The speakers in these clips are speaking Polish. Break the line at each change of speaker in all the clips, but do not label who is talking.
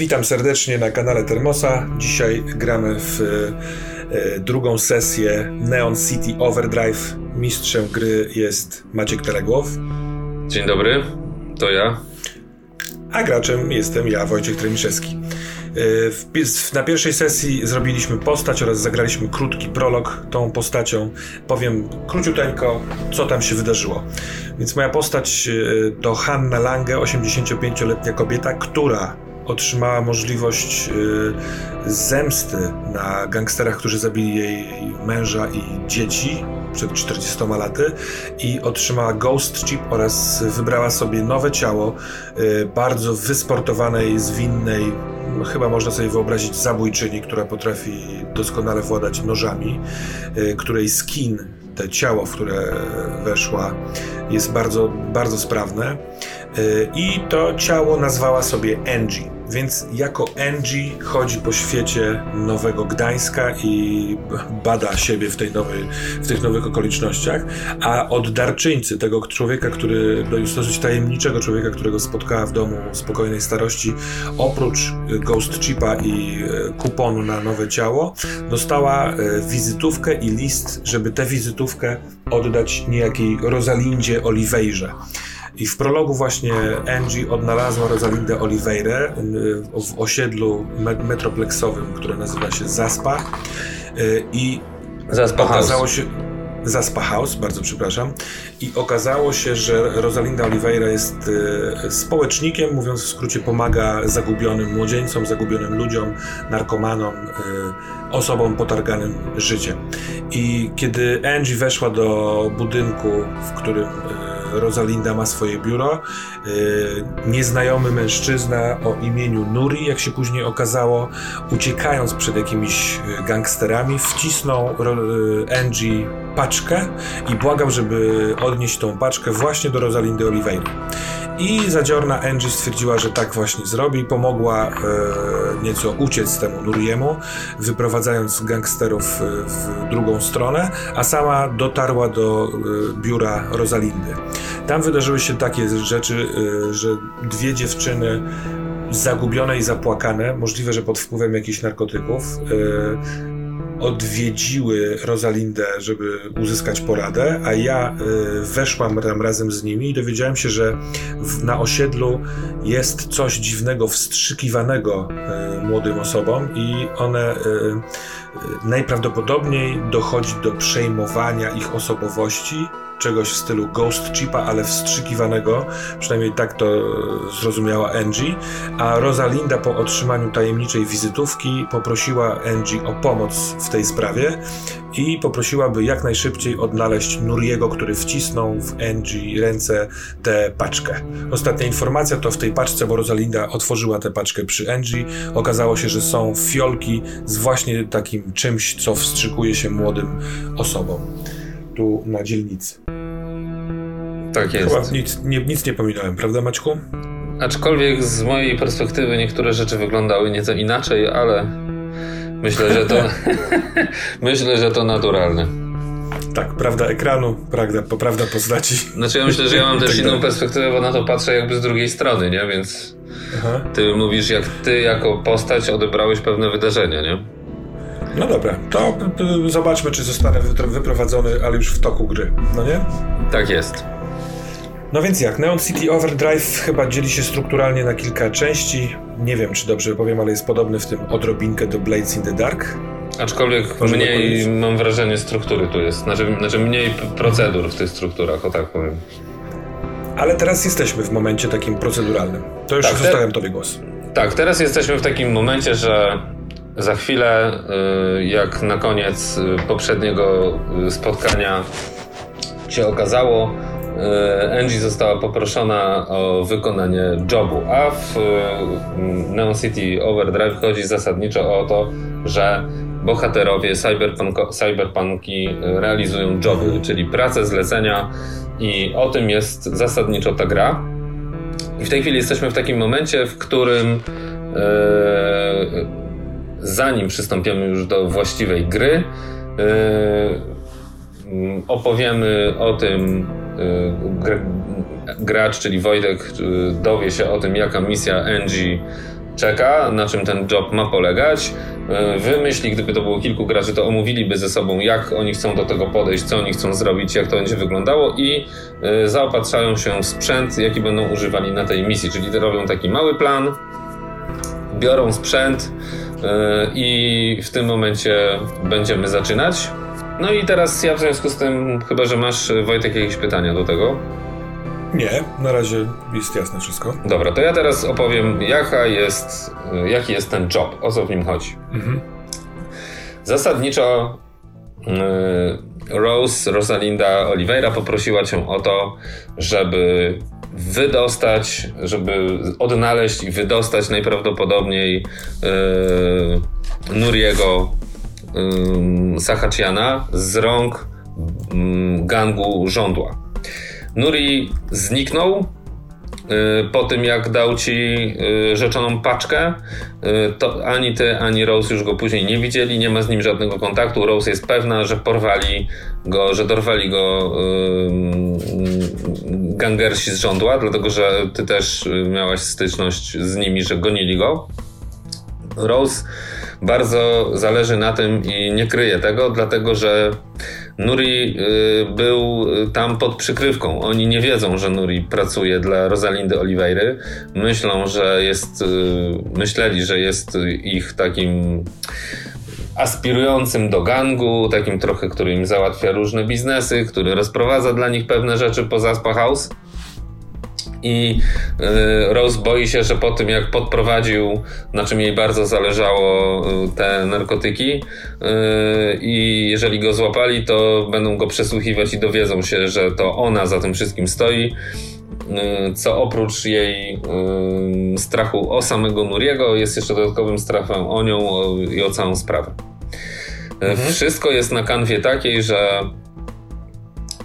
Witam serdecznie na kanale Termosa. Dzisiaj gramy w e, drugą sesję Neon City Overdrive. Mistrzem gry jest Maciek Teległow.
Dzień dobry, to ja.
A graczem jestem ja, Wojciech Tremiszewski. E, na pierwszej sesji zrobiliśmy postać oraz zagraliśmy krótki prolog tą postacią. Powiem króciuteńko, co tam się wydarzyło. Więc moja postać e, to Hanna Lange, 85-letnia kobieta, która otrzymała możliwość y, zemsty na gangsterach, którzy zabili jej męża i dzieci przed 40 laty i otrzymała Ghost Chip oraz wybrała sobie nowe ciało y, bardzo wysportowanej, zwinnej, chyba można sobie wyobrazić zabójczyni, która potrafi doskonale władać nożami, y, której skin, te ciało, w które weszła, jest bardzo, bardzo sprawne. I to ciało nazwała sobie Angie. Więc jako Angie chodzi po świecie Nowego Gdańska i bada siebie w, tej nowej, w tych nowych okolicznościach, a od darczyńcy, tego człowieka, który, dosyć tajemniczego człowieka, którego spotkała w domu spokojnej starości, oprócz Ghost Chipa i e, kuponu na nowe ciało, dostała e, wizytówkę i list, żeby tę wizytówkę oddać niejakiej Rosalindzie Oliveirze. I w prologu właśnie Angie odnalazła Rosalindę Oliveira w osiedlu metroplexowym, które nazywa się Zaspa. Y, I
Zaspa okazało
House. się. Zaspa House, bardzo przepraszam. I okazało się, że Rosalinda Oliveira jest y, społecznikiem, mówiąc w skrócie, pomaga zagubionym młodzieńcom, zagubionym ludziom, narkomanom, y, osobom potarganym życiem. I kiedy Angie weszła do budynku, w którym Rosalinda ma swoje biuro. Y, nieznajomy mężczyzna o imieniu Nuri, jak się później okazało, uciekając przed jakimiś y, gangsterami, wcisnął y, Angie paczkę i błagał, żeby odnieść tą paczkę właśnie do Rosalindy Oliveira. I zadziorna Angie stwierdziła, że tak właśnie zrobi. Pomogła e, nieco uciec temu Nuriemu, wyprowadzając gangsterów e, w drugą stronę, a sama dotarła do e, biura Rosalindy. Tam wydarzyły się takie rzeczy, e, że dwie dziewczyny zagubione i zapłakane, możliwe, że pod wpływem jakichś narkotyków, e, odwiedziły Rosalindę, żeby uzyskać poradę, a ja y, weszłam tam razem z nimi i dowiedziałem się, że na osiedlu jest coś dziwnego, wstrzykiwanego y, młodym osobom i one y, najprawdopodobniej dochodzi do przejmowania ich osobowości czegoś w stylu Ghost Chipa, ale wstrzykiwanego, przynajmniej tak to zrozumiała Angie, a Rosalinda po otrzymaniu tajemniczej wizytówki poprosiła Angie o pomoc w tej sprawie i poprosiła, by jak najszybciej odnaleźć Nuriego, który wcisnął w Angie ręce tę paczkę. Ostatnia informacja to w tej paczce, bo Rosalinda otworzyła tę paczkę przy Angie, okazało się, że są fiolki z właśnie takim czymś, co wstrzykuje się młodym osobom tu na dzielnicy.
Tak jest.
Chyba nic nie, nic nie pominąłem, prawda Maćku?
Aczkolwiek z mojej perspektywy niektóre rzeczy wyglądały nieco inaczej, ale myślę, że to myślę, że to naturalne.
Tak, prawda ekranu, prawda, prawda postaci.
Znaczy ja myślę, że ja mam też tak inną perspektywę, bo na to patrzę jakby z drugiej strony, nie? Więc Aha. ty mówisz, jak ty jako postać odebrałeś pewne wydarzenia, nie?
No dobra, to zobaczmy, czy zostanę wyprowadzony, ale już w toku gry, no nie?
Tak jest.
No więc jak, Neon City Overdrive chyba dzieli się strukturalnie na kilka części. Nie wiem, czy dobrze powiem, ale jest podobny w tym odrobinkę do Blades in the Dark.
Aczkolwiek Może mniej, mam wrażenie, struktury tu jest. Znaczy, znaczy mniej procedur w tych strukturach, o tak powiem.
Ale teraz jesteśmy w momencie takim proceduralnym. To już tak, zostawiam te... tobie głos.
Tak, teraz jesteśmy w takim momencie, że za chwilę, y, jak na koniec y, poprzedniego y, spotkania się okazało, Angie została poproszona o wykonanie jobu, a w Neon City Overdrive chodzi zasadniczo o to, że bohaterowie cyberpunk cyberpunki realizują joby, czyli pracę, zlecenia i o tym jest zasadniczo ta gra. I w tej chwili jesteśmy w takim momencie, w którym zanim przystąpimy już do właściwej gry, yy, opowiemy o tym, yy, gracz, czyli Wojtek, yy, dowie się o tym, jaka misja Angie czeka, na czym ten job ma polegać. Wymyśli, gdyby to było kilku graczy, to omówiliby ze sobą, jak oni chcą do tego podejść, co oni chcą zrobić, jak to będzie wyglądało i zaopatrzają się w sprzęt, jaki będą używali na tej misji. Czyli robią taki mały plan, biorą sprzęt i w tym momencie będziemy zaczynać. No i teraz ja w związku z tym, chyba że masz Wojtek jakieś pytania do tego.
Nie, na razie jest jasne wszystko.
Dobra, to ja teraz opowiem, jaka jest, jaki jest ten job, o co w nim chodzi. Mhm. Zasadniczo Rose, Rosalinda Oliveira poprosiła cię o to, żeby wydostać, żeby odnaleźć i wydostać najprawdopodobniej yy, Nuriego yy, Sahachiana z rąk gangu żądła. Nuri zniknął po tym, jak dał ci y, rzeczoną paczkę, y, to ani ty, ani Rose już go później nie widzieli, nie ma z nim żadnego kontaktu. Rose jest pewna, że porwali go, że dorwali go gangersi z żądła, dlatego że ty też miałaś styczność z nimi, że gonili go. Rose bardzo zależy na tym i nie kryje tego, dlatego że Nuri y, był tam pod przykrywką. Oni nie wiedzą, że Nuri pracuje dla Rosalindy Oliveiry. Myślą, że jest, y, myśleli, że jest ich takim aspirującym do gangu, takim trochę, który im załatwia różne biznesy, który rozprowadza dla nich pewne rzeczy poza Spa House i y, Rose boi się, że po tym jak podprowadził, na czym jej bardzo zależało, y, te narkotyki y, i jeżeli go złapali, to będą go przesłuchiwać i dowiedzą się, że to ona za tym wszystkim stoi co oprócz jej strachu o samego Nuriego jest jeszcze dodatkowym strachem o nią i o całą sprawę. Mhm. Wszystko jest na kanwie takiej, że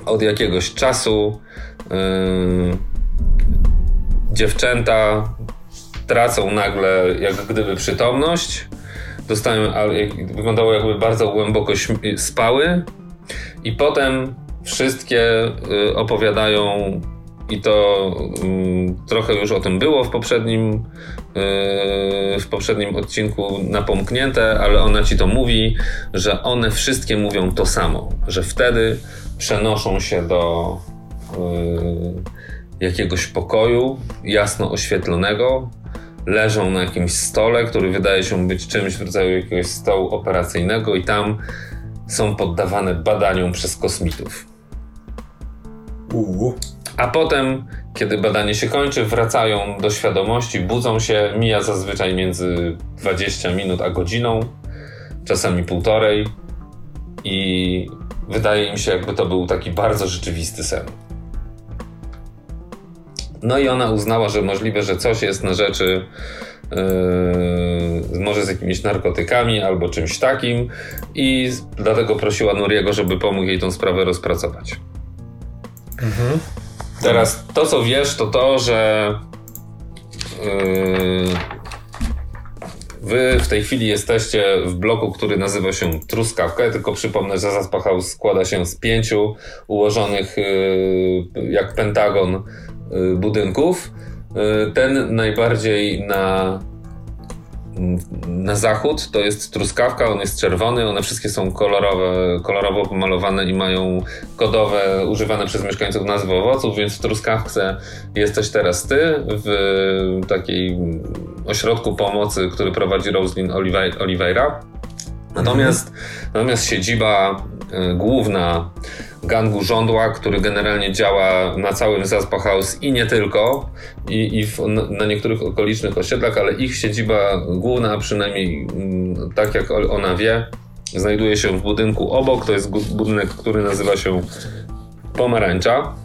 od jakiegoś czasu dziewczęta tracą nagle jak gdyby przytomność, dostają, wyglądało jakby bardzo głęboko spały. I potem wszystkie y, opowiadają i to mm, trochę już o tym było w poprzednim, y, w poprzednim odcinku napomknięte, ale ona ci to mówi, że one wszystkie mówią to samo, że wtedy przenoszą się do y, jakiegoś pokoju jasno oświetlonego, leżą na jakimś stole, który wydaje się być czymś w rodzaju jakiegoś stołu operacyjnego i tam są poddawane badaniom przez kosmitów. A potem, kiedy badanie się kończy, wracają do świadomości, budzą się, mija zazwyczaj między 20 minut a godziną, czasami półtorej i wydaje im się, jakby to był taki bardzo rzeczywisty sen. No i ona uznała, że możliwe, że coś jest na rzeczy Yy, może z jakimiś narkotykami albo czymś takim i dlatego prosiła Nuriego, żeby pomógł jej tą sprawę rozpracować. Mhm. Teraz to, co wiesz, to to, że yy, wy w tej chwili jesteście w bloku, który nazywa się Truskawka, tylko przypomnę, że Zaspachał składa się z pięciu ułożonych yy, jak pentagon budynków. Y, ten najbardziej na, na zachód to jest truskawka, on jest czerwony, one wszystkie są kolorowe, kolorowo pomalowane i mają kodowe, używane przez mieszkańców nazwy owoców, więc w truskawce jesteś teraz ty, w takiej ośrodku pomocy, który prowadzi Roslyn Oliveira. Natomiast, mhm. natomiast siedziba y, główna gangu żądła, który generalnie działa na całym Zaspa House i nie tylko, i, i w, na niektórych okolicznych osiedlach, ale ich siedziba główna, a przynajmniej mm, tak jak ona wie, znajduje się w budynku obok. To jest budynek, który nazywa się Pomarańcza.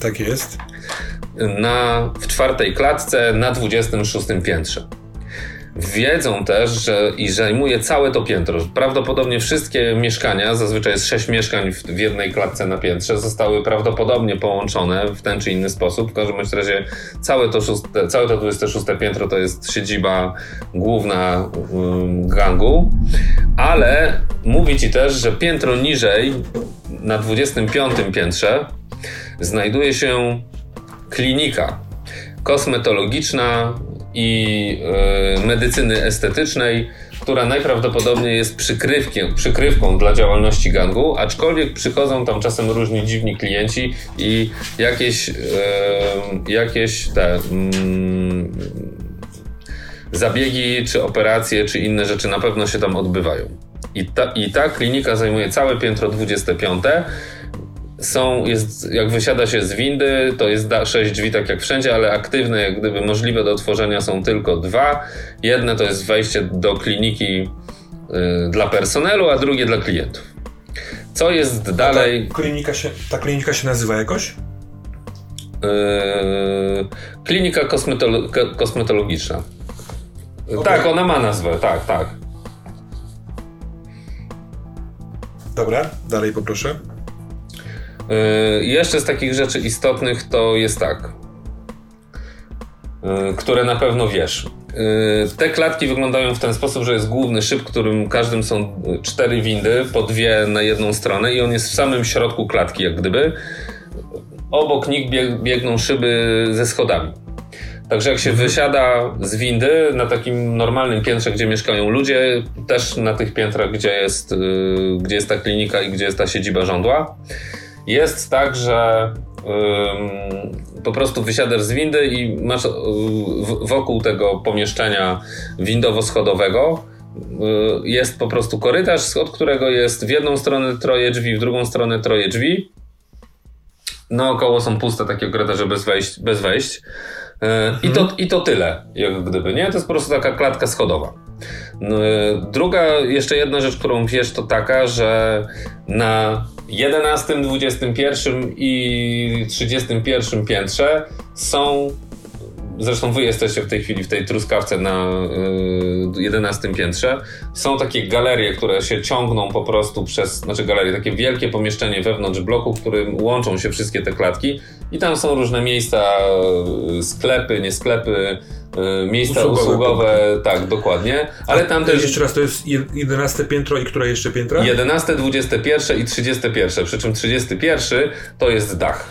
Tak jest.
Na, w czwartej klatce na 26 piętrze. Wiedzą też, że i zajmuje całe to piętro. Prawdopodobnie wszystkie mieszkania, zazwyczaj jest sześć mieszkań w, w, jednej klatce na piętrze, zostały prawdopodobnie połączone w ten czy inny sposób. W każdym razie całe to, szóste, całe to 26 piętro to jest siedziba główna um, gangu, ale mówi ci też, że piętro niżej, na 25 piętrze, znajduje się klinika kosmetologiczna i yy, medycyny estetycznej, która najprawdopodobniej jest przykrywką dla działalności gangu, aczkolwiek przychodzą tam czasem różni dziwni klienci i jakieś, yy, jakieś te. Yy, zabiegi, czy operacje, czy inne rzeczy na pewno się tam odbywają. I ta, i ta klinika zajmuje całe piętro 25 są, jest, jak wysiada się z windy, to jest sześć drzwi tak jak wszędzie, ale aktywne, jak gdyby możliwe do otworzenia są tylko dwa. Jedne to jest wejście do kliniki y, dla personelu, a drugie dla klientów. Co jest dalej?
Ta klinika się, ta klinika się nazywa jakoś?
Yy, klinika kosmetolo kosmetologiczna. Okay. Tak, ona ma nazwę, tak, tak.
Dobra, dalej poproszę.
Yy, jeszcze z takich rzeczy istotnych to jest tak, yy, które na pewno wiesz. Yy, te klatki wyglądają w ten sposób, że jest główny szyb, którym każdym są cztery windy, po dwie na jedną stronę i on jest w samym środku klatki, jak gdyby. Obok nich biegną szyby ze schodami. Także jak się mhm. wysiada z windy na takim normalnym piętrze, gdzie mieszkają ludzie, też na tych piętrach, gdzie jest, gdzie jest ta klinika i gdzie jest ta siedziba żądła, jest tak, że po prostu wysiadasz z windy i masz y, wokół tego pomieszczenia windowo-schodowego y, jest po prostu korytarz, od którego jest w jedną stronę troje drzwi, w drugą stronę troje drzwi. Naokoło są puste takie korytarze bez wejść. Bez wejść. Mhm. I, to, mhm. I to tyle, jak gdyby, nie? To jest po prostu taka klatka schodowa. Druga, jeszcze jedna rzecz, którą wiesz, to taka, że na 11, 21 i 31 piętrze są Zresztą wy jesteście w tej chwili w tej truskawce na y, 11 piętrze. Są takie galerie, które się ciągną po prostu przez, znaczy galerie, takie wielkie pomieszczenie wewnątrz bloku, w którym łączą się wszystkie te klatki i tam są różne miejsca, y, sklepy, nie sklepy, miejsca usługowe, usługowe tak, dokładnie.
Ale tam też... Jeszcze raz, to jest 11 piętro i które jeszcze piętra?
11, 21 i 31, przy czym 31 to jest dach.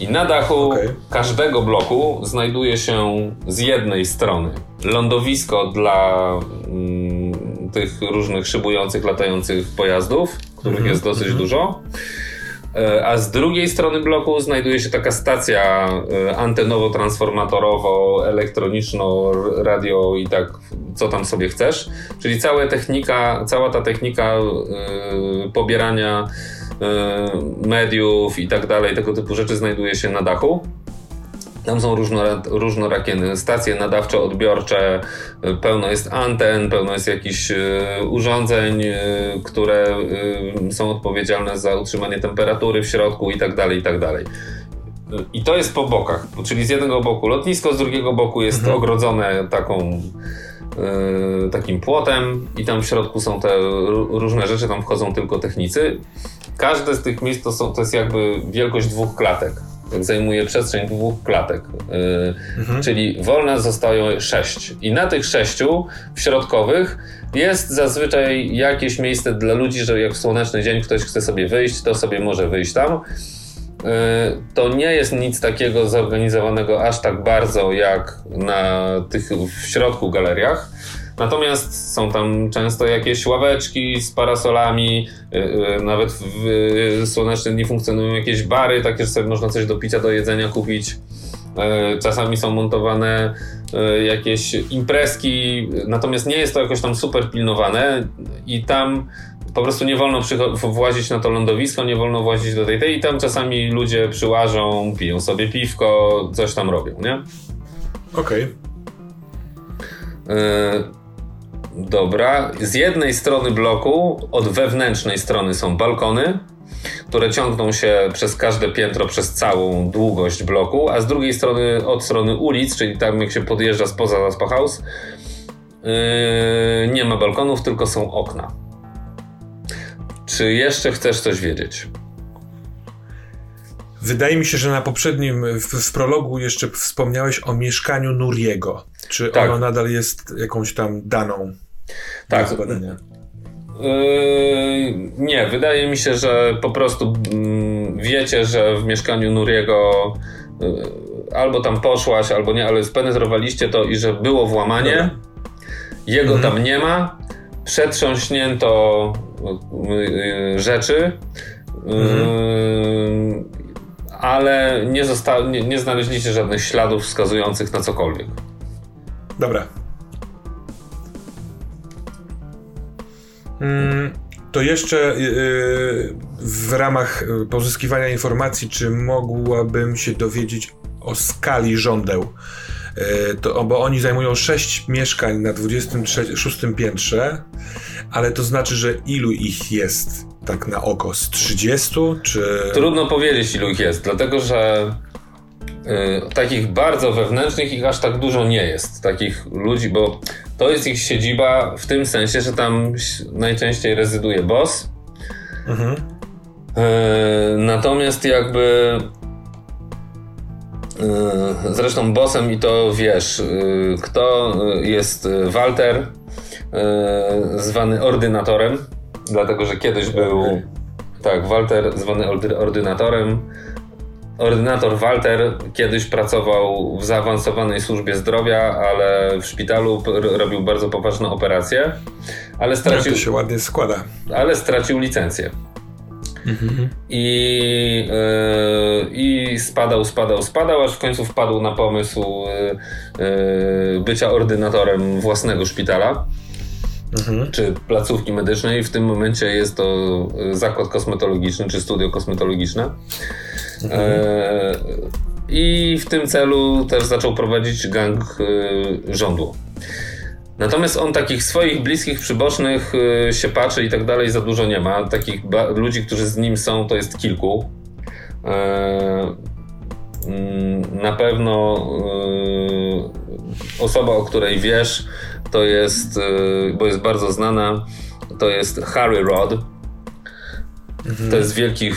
I na dachu okay. każdego bloku znajduje się z jednej strony lądowisko dla mm, tych różnych szybujących, latających pojazdów, których mm -hmm. jest dosyć mm -hmm. dużo. E, a z drugiej strony bloku znajduje się taka stacja e, antenowo-transformatorowo, elektroniczno, radio i tak, co tam sobie chcesz. Czyli cała technika, cała ta technika yy, pobierania mediów i tak dalej, tego typu rzeczy znajduje się na dachu. Tam są różnorakie stacje nadawczo-odbiorcze, y, pełno jest anten, pełno jest jakichś y, urządzeń, które są odpowiedzialne za utrzymanie temperatury w środku i tak dalej, i tak dalej. I to jest po bokach, czyli z jednego boku lotnisko, z drugiego boku jest mhm. ogrodzone taką takim płotem i tam w środku są te różne rzeczy, tam wchodzą tylko technicy każde z tych miejsc to, są, to jest jakby wielkość dwóch klatek. Zajmuje przestrzeń dwóch klatek. Yy, mhm. Czyli wolne zostają sześć. I na tych sześciu w środkowych jest zazwyczaj jakieś miejsce dla ludzi, że jak w słoneczny dzień ktoś chce sobie wyjść, to sobie może wyjść tam. Yy, to nie jest nic takiego zorganizowanego aż tak bardzo jak na tych w środku galeriach Natomiast są tam często jakieś ławeczki z parasolami, y, y, nawet w słoneczne dni funkcjonują jakieś bary, takie, że sobie można coś do picia, do jedzenia kupić. Y, czasami są montowane jakieś imprezki, natomiast nie jest to jakoś tam super pilnowane i tam po prostu nie wolno włazić na to lądowisko, nie wolno włazić do tej tej i tam czasami ludzie przyłażą, piją sobie piwko, coś tam robią, nie?
Okej.
Okay. Dobra. Z jednej strony bloku, od wewnętrznej strony są balkony, które ciągną się przez każde piętro, przez całą długość bloku, a z drugiej strony, od strony ulic, czyli tam jak się podjeżdża spoza Raspa House, yy, nie ma balkonów, tylko są okna. Czy jeszcze chcesz coś wiedzieć?
Wydaje mi się, że na poprzednim, w, w prologu jeszcze wspomniałeś o mieszkaniu Nuriego. Czy tak. ono nadal jest jakąś tam daną
tak. badania? Yy, nie, wydaje mi się, że po prostu yy, wiecie, że w mieszkaniu Nuriego yy, albo tam poszłaś, albo nie, ale spenetrowaliście to i że było włamanie.
Dobra.
Jego
Mhm.
tam nie ma. Przetrząśnięto y, y, rzeczy. Y, ale nie, nie, nie znaleźliście żadnych śladów wskazujących na cokolwiek.
Dobra. Mm, To jeszcze yy, w ramach y, pozyskiwania informacji, czy mogłabym się dowiedzieć o skali żądeł? Yy, To, bo oni zajmują 6 mieszkań na 26 piętrze, ale to znaczy, że ilu ich jest tak na oko? Z 30 czy...
Trudno powiedzieć, ilu ich jest, dlatego że y, takich bardzo wewnętrznych ich aż tak dużo nie jest. Takich ludzi, bo to jest ich siedziba w tym sensie, że tam najczęściej rezyduje boss.
Mhm.
E, Natomiast jakby. e, Zresztą bossem i to wiesz, e, kto e, jest e, Walter, e, zwany ordynatorem, dlatego że kiedyś był. Tak, Walter, zwany ordy- ordynatorem. Ordynator Walter kiedyś pracował w zaawansowanej służbie zdrowia, ale w szpitalu robił bardzo poważne operacje, ale
No,
stracił,
to się ładnie składa.
ale stracił licencję. I, yy, I spadał, spadał, spadał, aż w końcu wpadł na pomysł yy, bycia ordynatorem własnego szpitala
Mhm.
czy placówki medycznej. W tym momencie jest to zakład kosmetologiczny czy studio kosmetologiczne. Yy, I w tym celu też zaczął prowadzić gang yy, rządu. Natomiast on takich swoich bliskich, przybocznych y, się patrzy i tak dalej za dużo nie ma. Takich ludzi, którzy z nim są, to jest kilku. E, mm, na pewno osoba, o której wiesz, to jest, bo jest bardzo znana, to jest Harry Rod. To jest wielki,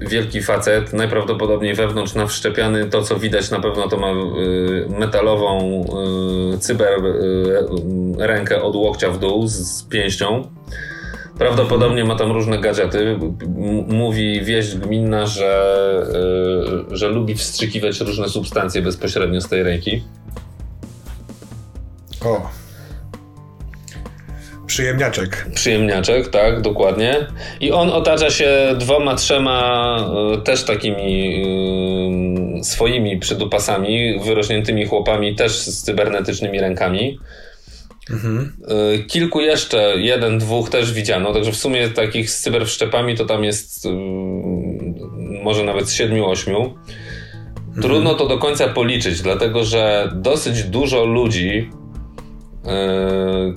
wielki facet, najprawdopodobniej wewnątrz nawszczepiany. To, co widać, na pewno to ma y, metalową y, cyber y, rękę od łokcia w dół z, pięścią. Prawdopodobnie ma tam różne gadżety. Mówi wieść gminna, że, że lubi wstrzykiwać różne substancje bezpośrednio z tej ręki.
O. Przyjemniaczek.
Przyjemniaczek, tak, dokładnie. I on otacza się dwoma, trzema y, też takimi y, swoimi przydupasami, wyrośniętymi chłopami, też z cybernetycznymi rękami.
Mhm.
Y, Kilku jeszcze, jeden, dwóch też widziano, także w sumie takich z cyberwszczepami to tam jest y, może nawet z siedmiu, ośmiu. Trudno to do końca policzyć, dlatego że dosyć dużo ludzi,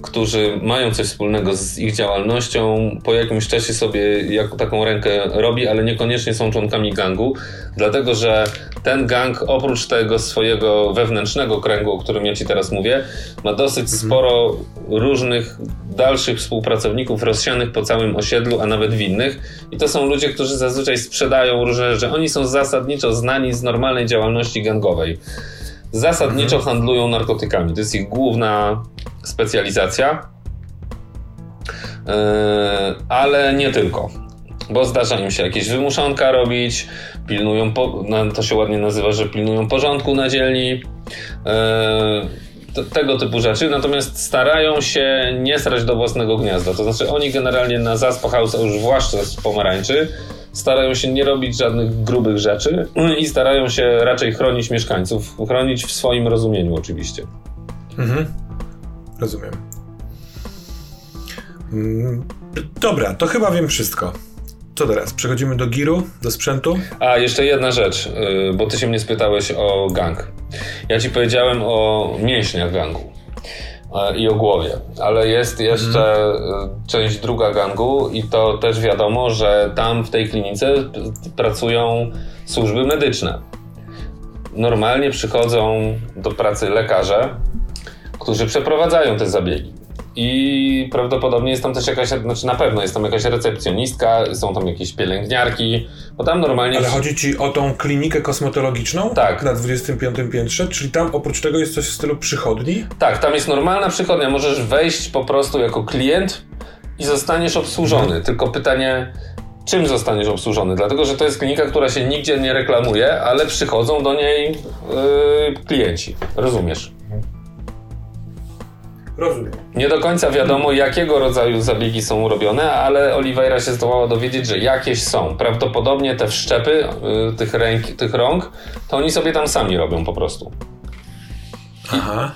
którzy mają coś wspólnego z ich działalnością, po jakimś czasie sobie jako taką rękę robi, ale niekoniecznie są członkami gangu, dlatego że ten gang oprócz tego swojego wewnętrznego kręgu, o którym ja ci teraz mówię, ma dosyć sporo różnych dalszych współpracowników rozsianych po całym osiedlu, a nawet w innych. I to są ludzie, którzy zazwyczaj sprzedają różne rzeczy. Oni są zasadniczo znani z normalnej działalności gangowej. Zasadniczo handlują narkotykami. To jest ich główna specjalizacja. Yy, ale nie tylko. Bo zdarza im się jakieś wymuszonka robić, pilnują, po, no, to się ładnie nazywa, że pilnują porządku na dzielni. Yy, t- tego typu rzeczy, natomiast starają się nie srać do własnego gniazda. To znaczy oni generalnie na Zaspa House, a już zwłaszcza z pomarańczy, starają się nie robić żadnych grubych rzeczy i starają się raczej chronić mieszkańców. Chronić w swoim rozumieniu oczywiście.
Mhm. Rozumiem. Mm, Dobra, to chyba wiem wszystko. Co teraz? Przechodzimy do giru, do sprzętu?
A, jeszcze jedna rzecz, yy, bo ty się mnie spytałeś o gang. Ja ci powiedziałem o mięśniach gangu i o głowie, ale jest jeszcze yy, część druga gangu i to też wiadomo, że tam w tej klinice pracują służby medyczne. Normalnie przychodzą do pracy lekarze, którzy przeprowadzają te zabiegi. I prawdopodobnie jest tam też jakaś, znaczy na pewno jest tam jakaś recepcjonistka, są tam jakieś pielęgniarki, bo tam normalnie.
Ale chodzi ci o tą klinikę kosmetologiczną?
Tak.
Na 25 piętrze? Czyli tam oprócz tego jest coś w stylu przychodni?
Tak, tam jest normalna przychodnia. Możesz wejść po prostu jako klient i zostaniesz obsłużony. Tylko pytanie, czym zostaniesz obsłużony? Dlatego, że to jest klinika, która się nigdzie nie reklamuje, ale przychodzą do niej yy, klienci. Rozumiesz?
Rozumiem.
Nie do końca wiadomo, jakiego rodzaju zabiegi są robione, ale Oliveira się zdołała dowiedzieć, że jakieś są. Prawdopodobnie te wszczepy yy, tych, ręk, tych rąk, to oni sobie tam sami robią po prostu.
Aha.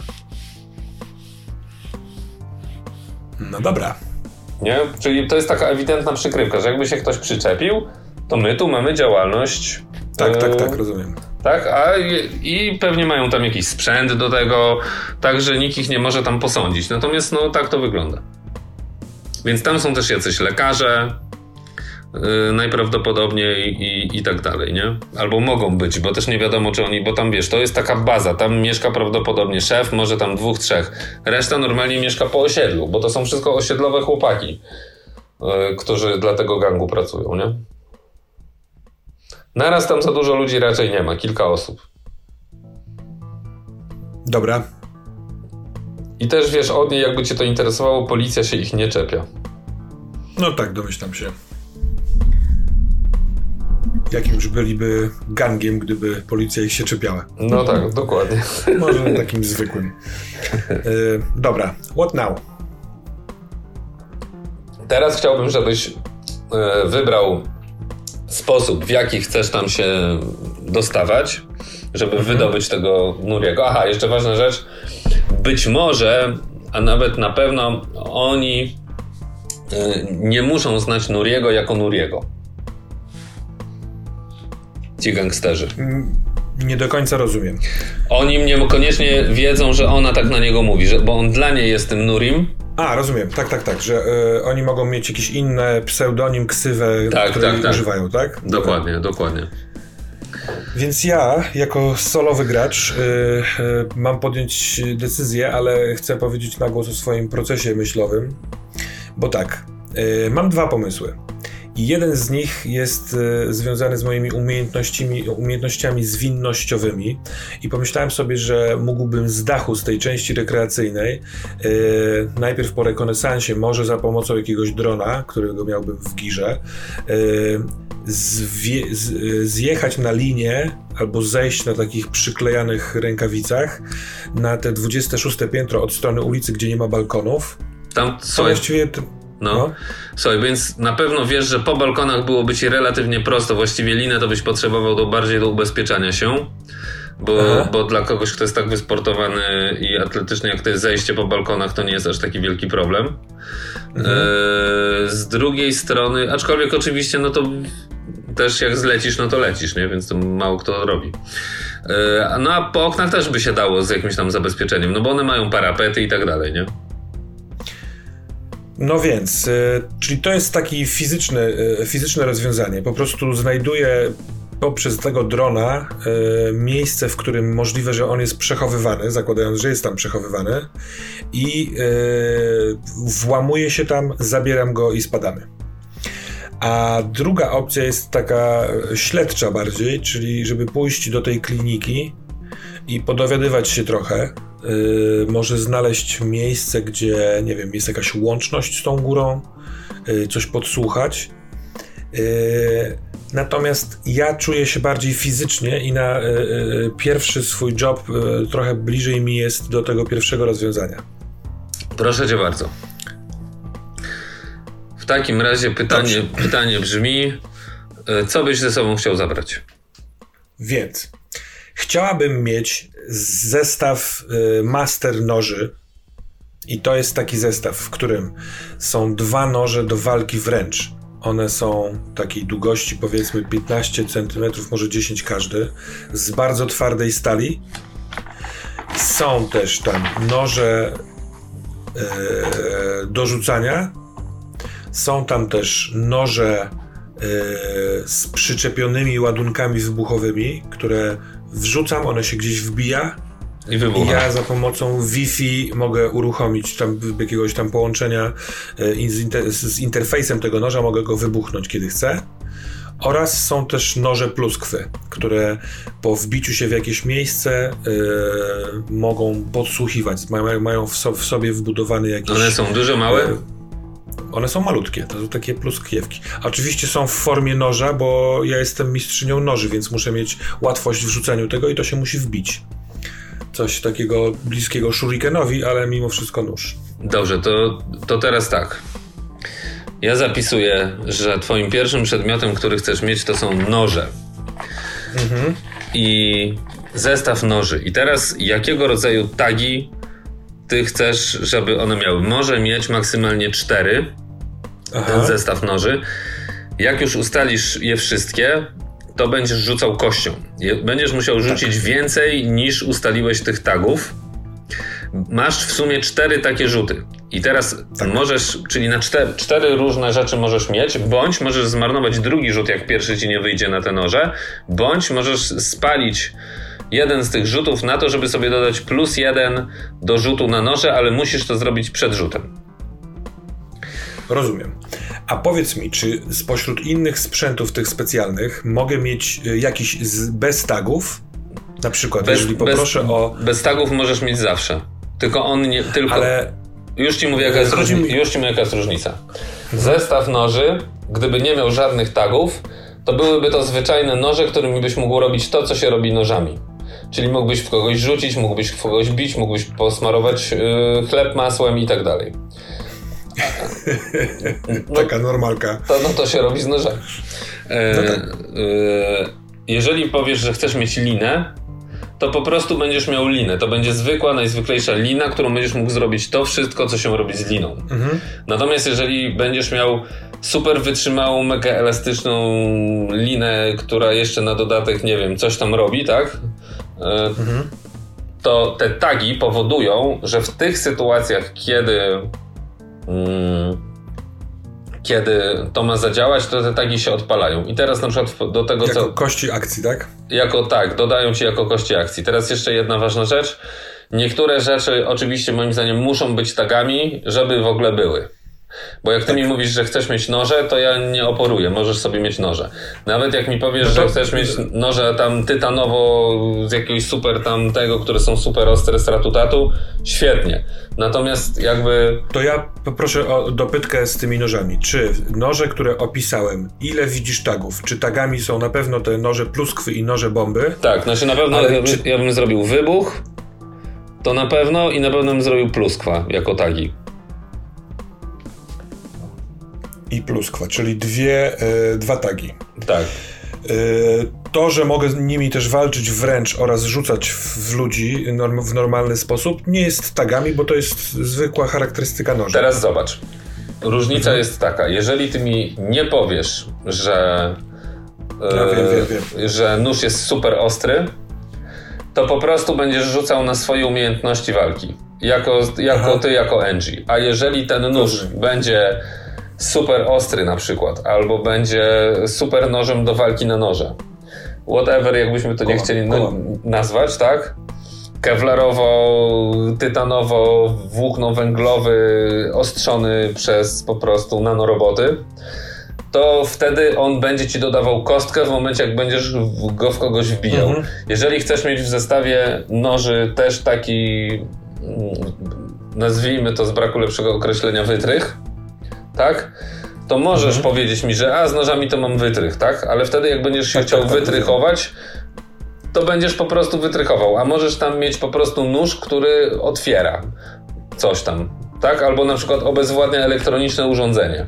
No dobra.
Nie? Czyli to jest taka ewidentna przykrywka, że jakby się ktoś przyczepił, to my tu mamy działalność.
Tak, tak,
yy,
tak, rozumiem.
Tak, a i pewnie mają tam jakiś sprzęt do tego, tak, że nikt ich nie może tam posądzić. Natomiast no tak to wygląda. Więc tam są też jacyś lekarze, yy, najprawdopodobniej i, i tak dalej, nie? Albo mogą być, bo też nie wiadomo, czy oni, bo tam wiesz, to jest taka baza, tam mieszka prawdopodobnie szef, może tam dwóch, trzech. Reszta normalnie mieszka po osiedlu, bo to są wszystko osiedlowe chłopaki, yy, którzy dla tego gangu pracują, nie? Naraz tam za dużo ludzi raczej nie ma, kilka osób.
Dobra.
I też wiesz, od niej jakby cię to interesowało, policja się ich nie czepia.
No tak, domyślam się. Jakimś byliby gangiem, gdyby policja ich się czepiała.
No tak, dokładnie.
Może takim zwykłym. Y, dobra, what now?
Teraz chciałbym, żebyś e, wybrał sposób, w jaki chcesz tam się dostawać, żeby wydobyć tego Nuriego. Aha, jeszcze ważna rzecz. Być może, a nawet na pewno oni e, nie muszą znać Nuriego jako Nuriego. Ci gangsterzy.
Nie do końca rozumiem.
Oni mnie koniecznie wiedzą, że ona tak na niego mówi, że, bo on dla niej jest tym Nurim.
A, rozumiem, tak, tak, tak, że y, oni mogą mieć jakiś inny pseudonim, ksywę,
Tak,
której
tak, tak.
używają, tak?
Dokładnie, dokładnie.
Więc ja, jako solowy gracz, y, y, mam podjąć decyzję, ale chcę powiedzieć na głos o swoim procesie myślowym, bo tak, mam dwa pomysły. I jeden z nich jest y, związany z moimi umiejętnościami, umiejętnościami zwinnościowymi i pomyślałem sobie, że mógłbym z dachu, z tej części rekreacyjnej, y, najpierw po rekonesansie, może za pomocą jakiegoś drona, którego miałbym w girze, y, zwie, z, zjechać na linię albo zejść na takich przyklejanych rękawicach na te 26 piętro od strony ulicy, gdzie nie ma balkonów.
Tam,
To
słuchaj,
właściwie...
no.
no.
Słuchaj, więc na pewno wiesz, że po balkonach byłoby ci relatywnie prosto. Właściwie linę to byś potrzebował do bardziej do ubezpieczania się. Bo,
Aha.
bo dla kogoś, kto jest tak wysportowany i atletyczny jak to jest zejście po balkonach, to nie jest aż taki wielki problem.
Mhm.
E, z drugiej strony, aczkolwiek oczywiście, no to też jak zlecisz, no to lecisz, nie? Więc to mało kto robi. E, no a po oknach też by się dało z jakimś tam zabezpieczeniem, no bo one mają parapety i tak dalej, nie?
No więc, y, czyli to jest taki fizyczny, y, fizyczne rozwiązanie. Po prostu znajduję poprzez tego drona y, miejsce, w którym możliwe, że on jest przechowywany, zakładając, że jest tam przechowywany i włamuję się tam, zabieram go i spadamy. A druga opcja jest taka śledcza bardziej, czyli żeby pójść do tej kliniki i podowiadywać się trochę. Yy, może znaleźć miejsce, gdzie, nie wiem, jest jakaś łączność z tą górą, yy, coś podsłuchać. Yy, natomiast ja czuję się bardziej fizycznie i na yy, yy, pierwszy swój job yy, trochę bliżej mi jest do tego pierwszego rozwiązania.
Proszę cię bardzo. W takim razie pytanie, pytanie brzmi, co byś ze sobą chciał zabrać?
Więc chciałabym mieć zestaw y, master noży. I to jest taki zestaw, w którym są dwa noże do walki wręcz. One są takiej długości powiedzmy 15 cm, może 10 każdy, z bardzo twardej stali. Są też tam noże e, do rzucania. Są tam też noże e, z przyczepionymi ładunkami wybuchowymi, które wrzucam, one się gdzieś wbija
I
i
wybucha.
ja za pomocą Wi-Fi mogę uruchomić tam jakiegoś tam połączenia e, z, inter, z interfejsem tego noża, mogę go wybuchnąć kiedy chcę. Oraz są też noże pluskwy, które po wbiciu się w jakieś miejsce e, mogą podsłuchiwać. Mają, mają w, so, w sobie wbudowany jakiś.
One są duże, małe?
One są malutkie, to są takie pluskiewki. Oczywiście są w formie noża, bo ja jestem mistrzynią noży, więc muszę mieć łatwość w rzuceniu tego i to się musi wbić. Coś takiego bliskiego shurikenowi, ale mimo wszystko nóż.
Dobrze, to, to teraz tak. Ja zapisuję, że twoim pierwszym przedmiotem, który chcesz mieć, to są noże. Mhm. I zestaw noży. I teraz jakiego rodzaju tagi ty chcesz, żeby one miały? Może mieć maksymalnie cztery. Aha. Ten zestaw noży. Jak już ustalisz je wszystkie, to będziesz rzucał kością. Będziesz musiał rzucić tak. więcej niż ustaliłeś tych tagów. Masz w sumie cztery takie rzuty. I teraz tak. możesz, czyli na cztery, cztery, różne rzeczy możesz mieć, bądź możesz zmarnować drugi rzut, jak pierwszy ci nie wyjdzie na te noże, bądź możesz spalić jeden z tych rzutów na to, żeby sobie dodać plus jeden do rzutu na noże, ale musisz to zrobić przed rzutem.
Rozumiem. A powiedz mi, czy spośród innych sprzętów tych specjalnych mogę mieć y, jakiś z, bez tagów? Na przykład, bez, jeżeli poproszę
bez,
o.
Bez tagów możesz mieć zawsze. Tylko on nie. Tylko... Ale. Już ci mówię, jaka jest, różnica. Już ci mówię, jaka jest różnica. Zestaw noży, gdyby nie miał żadnych tagów, to byłyby to zwyczajne noże, którymi byś mógł robić to, co się robi nożami. Czyli mógłbyś w kogoś rzucić, mógłbyś w kogoś bić, mógłbyś posmarować yy, chleb masłem i tak dalej.
No, Taka normalka.
To, no to się robi z nożem. E, no tak. e, jeżeli powiesz, że chcesz mieć linę, to po prostu będziesz miał linę. To będzie zwykła, najzwyklejsza lina, którą będziesz mógł zrobić to wszystko, co się robi z liną. Mhm. Natomiast jeżeli będziesz miał super wytrzymałą, mega elastyczną linę, która jeszcze na dodatek, nie wiem, coś tam robi, tak? E, mhm. To te tagi powodują, że w tych sytuacjach, kiedy kiedy to ma zadziałać, to te tagi się odpalają. I teraz na przykład do tego,
jako
co...
Jako kości akcji, tak?
Jako tak, dodają ci jako kości akcji. Teraz jeszcze jedna ważna rzecz. Niektóre rzeczy oczywiście moim zdaniem muszą być tagami, żeby w ogóle były. Bo jak ty tak. mi mówisz, że chcesz mieć noże, to ja nie oporuję, możesz sobie mieć noże. Nawet jak mi powiesz, no to... że chcesz mieć noże tam tytanowo z jakiegoś super tam tego, które są super ostre z ratutatu, świetnie. Natomiast jakby...
To ja poproszę o dopytkę z tymi nożami. Czy noże, które opisałem, ile widzisz tagów? Czy tagami są na pewno te noże pluskwy i noże bomby?
Tak, znaczy na pewno ja, czy... ja bym zrobił wybuch, to na pewno i na pewno bym zrobił pluskwa jako tagi
i pluskwa, czyli dwie, e, dwa tagi.
Tak.
E, to, że mogę nimi też walczyć wręcz oraz rzucać w ludzi w normalny sposób, nie jest tagami, bo to jest zwykła charakterystyka noża.
Teraz zobacz. Różnica mhm. jest taka, jeżeli ty mi nie powiesz, że,
ja wiem, wiem,
wiem. że nóż jest super ostry, to po prostu będziesz rzucał na swoje umiejętności walki. Jako, jako ty, jako Angie. A jeżeli ten nóż będzie super ostry na przykład, albo będzie super nożem do walki na noże. Whatever, jakbyśmy to nie chcieli nazwać, tak? Kevlarowo, tytanowo, włókno węglowy, ostrzony przez po prostu nanoroboty, to wtedy on będzie ci dodawał kostkę w momencie, jak będziesz go w kogoś wbijał. Mhm. Jeżeli chcesz mieć w zestawie noży też taki, mm, nazwijmy to z braku lepszego określenia, wytrych, tak? To możesz mhm. powiedzieć mi, że a z nożami to mam wytrych, tak? Ale wtedy jak będziesz się tak, chciał tak, tak, wytrychować, to będziesz po prostu wytrychował, a możesz tam mieć po prostu nóż, który otwiera coś tam, tak? Albo na przykład obezwładnia elektroniczne urządzenie,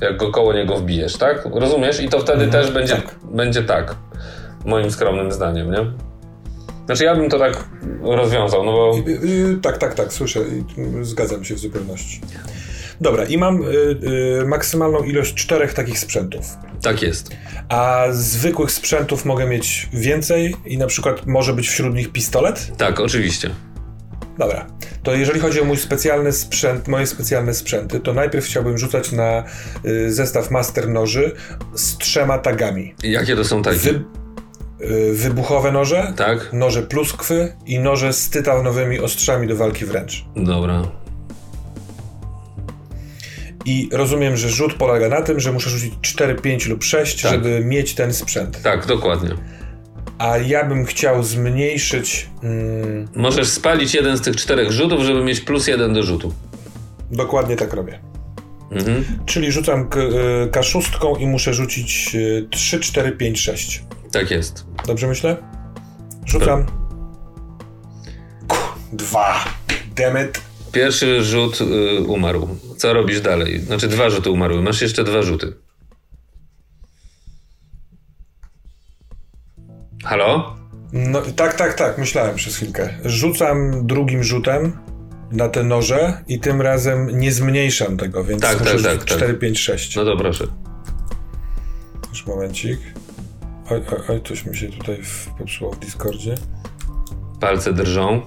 jak go koło niego wbijesz, tak? Rozumiesz? I to wtedy mhm. też będzie tak. będzie tak, moim skromnym zdaniem, nie? Znaczy ja bym to tak rozwiązał, no bo...
Tak, tak, tak, słyszę, zgadzam się w zupełności. Dobra, i mam y, y, maksymalną ilość czterech takich sprzętów.
Tak jest.
A zwykłych sprzętów mogę mieć więcej i na przykład może być wśród nich pistolet?
Tak, oczywiście.
Dobra, to jeżeli chodzi o mój specjalny sprzęt, moje specjalne sprzęty, to najpierw chciałbym rzucać na y, zestaw master noży z trzema tagami.
Jakie to są tagi? Wy,
y, wybuchowe noże,
tak.
noże pluskwy i noże z tytanowymi ostrzami do walki wręcz.
Dobra,
i rozumiem, że rzut polega na tym, że muszę rzucić 4, 5 lub 6, tak. żeby mieć ten sprzęt.
Tak, dokładnie.
A ja bym chciał zmniejszyć.
Mm... Możesz spalić jeden z tych czterech rzutów, żeby mieć plus jeden do rzutu.
Dokładnie tak robię. Mhm. Czyli rzucam K6 i muszę rzucić 3, 4, 5, 6.
Tak jest.
Dobrze myślę? Rzucam. Dwa. Demet.
Pierwszy rzut y, umarł. Co robisz dalej? Znaczy dwa rzuty umarły. Masz jeszcze dwa rzuty. Halo?
No tak, tak, tak. Myślałem przez chwilkę. Rzucam drugim rzutem na te noże i tym razem nie zmniejszam tego, więc
tak, tak, tak, 4,
tak. 5, 6.
No to proszę.
Już momencik. Oj, oj, oj, coś mi się tutaj popsuło w Discordzie.
Palce drżą.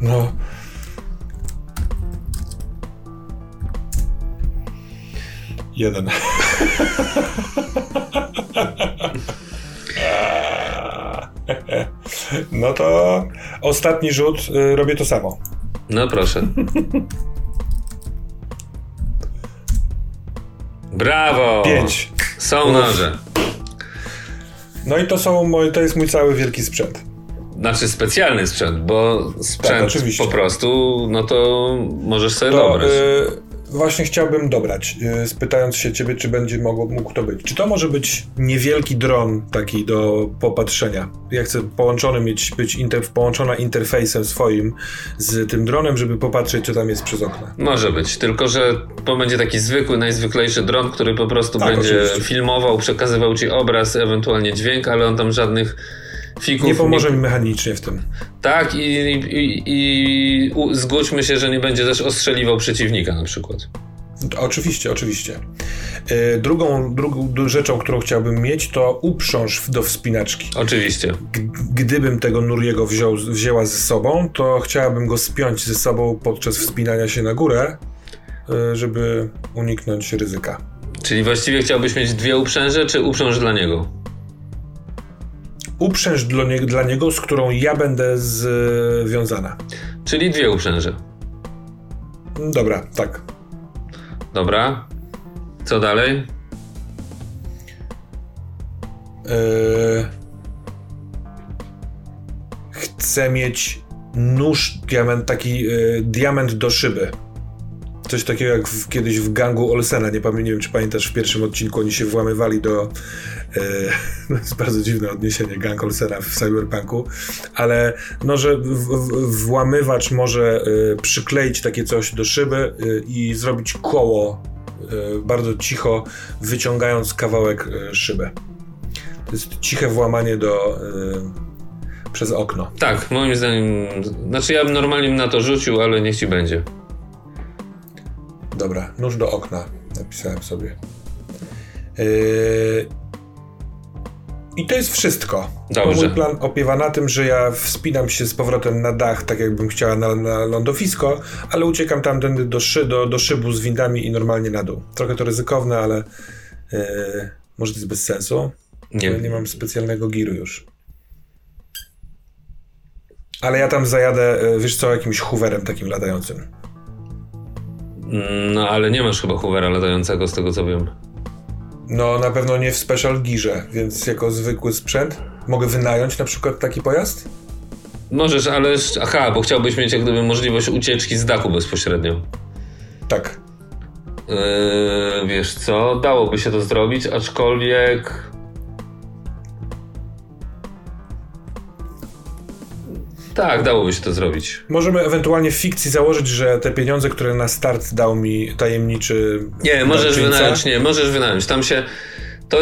No. Jeden. No to ostatni rzut y, robię to samo.
No proszę. Brawo!
Pięć.
Są noże.
No i to są moje, to jest mój cały wielki sprzęt.
Znaczy specjalny sprzęt, bo sprzęt tak, po prostu, no to możesz sobie dobrać. Y
właśnie chciałbym dobrać, y, spytając się ciebie, czy będzie mogło, mógł to być. Czy to może być niewielki dron taki do popatrzenia? Ja chcę połączony mieć, być inter, połączona interfejsem swoim z tym dronem, żeby popatrzeć, co tam jest przez okno.
Może być, tylko że to będzie taki zwykły, najzwyklejszy dron, który po prostu tak, będzie oczywiście. filmował, przekazywał ci obraz, ewentualnie dźwięk, ale on tam żadnych
fików. Nie pomoże mi mechanicznie w tym.
Tak, i, i, i, i zgódźmy się, że nie będzie też ostrzeliwał przeciwnika na przykład.
Oczywiście, oczywiście. E, drugą, drugą rzeczą, którą chciałbym mieć, to uprząż do wspinaczki.
Oczywiście.
gdybym tego Nuriego wziął, wzięła ze sobą, to chciałabym go spiąć ze sobą podczas wspinania się na górę, e, żeby uniknąć ryzyka.
Czyli właściwie chciałbyś mieć dwie uprzęże, czy uprząż dla niego?
Uprzęż dla, nie, dla niego, z którą ja będę związana.
Czyli dwie uprzęże.
Dobra, tak.
Dobra. Co dalej?
Yy... Chcę mieć nóż, diament, taki yy, diament do szyby. Coś takiego jak w, kiedyś w gangu Olsena, nie, pamiętam, nie wiem czy pamiętasz, w pierwszym odcinku oni się włamywali do... E, to jest bardzo dziwne odniesienie gang Olsena w Cyberpunku, ale no, że w, w, włamywacz może e, przykleić takie coś do szyby e, i zrobić koło bardzo cicho, wyciągając kawałek szyby. To jest ciche włamanie do przez okno.
Tak, moim zdaniem. Znaczy, ja bym normalnie na to rzucił, ale niech ci będzie.
Dobra, nóż do okna. Napisałem sobie. Yy... I to jest wszystko.
Dobrze.
Mój plan opiewa na tym, że ja wspinam się z powrotem na dach, tak jakbym chciała na, na lądowisko, ale uciekam tamtędy do, szy, do, do szybu z windami i normalnie na dół. Trochę to ryzykowne, ale yy... może to jest bez sensu. Nie. nie mam specjalnego giru już. Ale ja tam zajadę, yy, wiesz co, jakimś hooverem takim latającym.
No, ale nie masz chyba Hoovera latającego, z tego co wiem.
No, na pewno nie w Special Gearze, więc jako zwykły sprzęt mogę wynająć na przykład taki pojazd?
Możesz, ale... Aha, bo chciałbyś mieć jak gdyby możliwość ucieczki z dachu bezpośrednio.
Tak.
Yy, wiesz co, dałoby się to zrobić, aczkolwiek... Tak, dałoby się to zrobić.
Możemy ewentualnie w fikcji założyć, że te pieniądze, które na start dał mi tajemniczy.
Nie, możesz wynająć, nie, możesz wynająć. Tam się. To,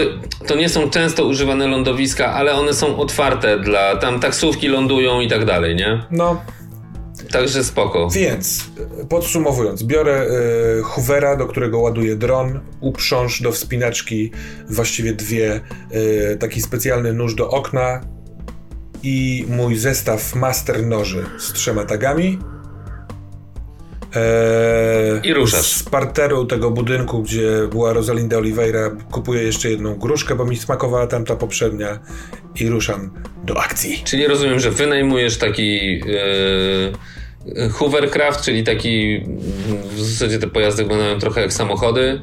to nie są często używane lądowiska, ale one są otwarte dla. Tam taksówki lądują i tak dalej, nie?
No.
Także spoko.
Więc podsumowując, biorę y, Hoovera, do którego ładuję dron, uprząż do wspinaczki właściwie dwie, y, taki specjalny nóż do okna, i mój zestaw master noży z trzema tagami.
Eee, I ruszasz.
Z parteru tego budynku, gdzie była Rosalinda Oliveira, kupuję jeszcze jedną gruszkę, bo mi smakowała tamta poprzednia i ruszam do akcji.
Czyli rozumiem, że wynajmujesz taki yy, hovercraft, czyli taki w zasadzie te pojazdy wyglądają trochę jak samochody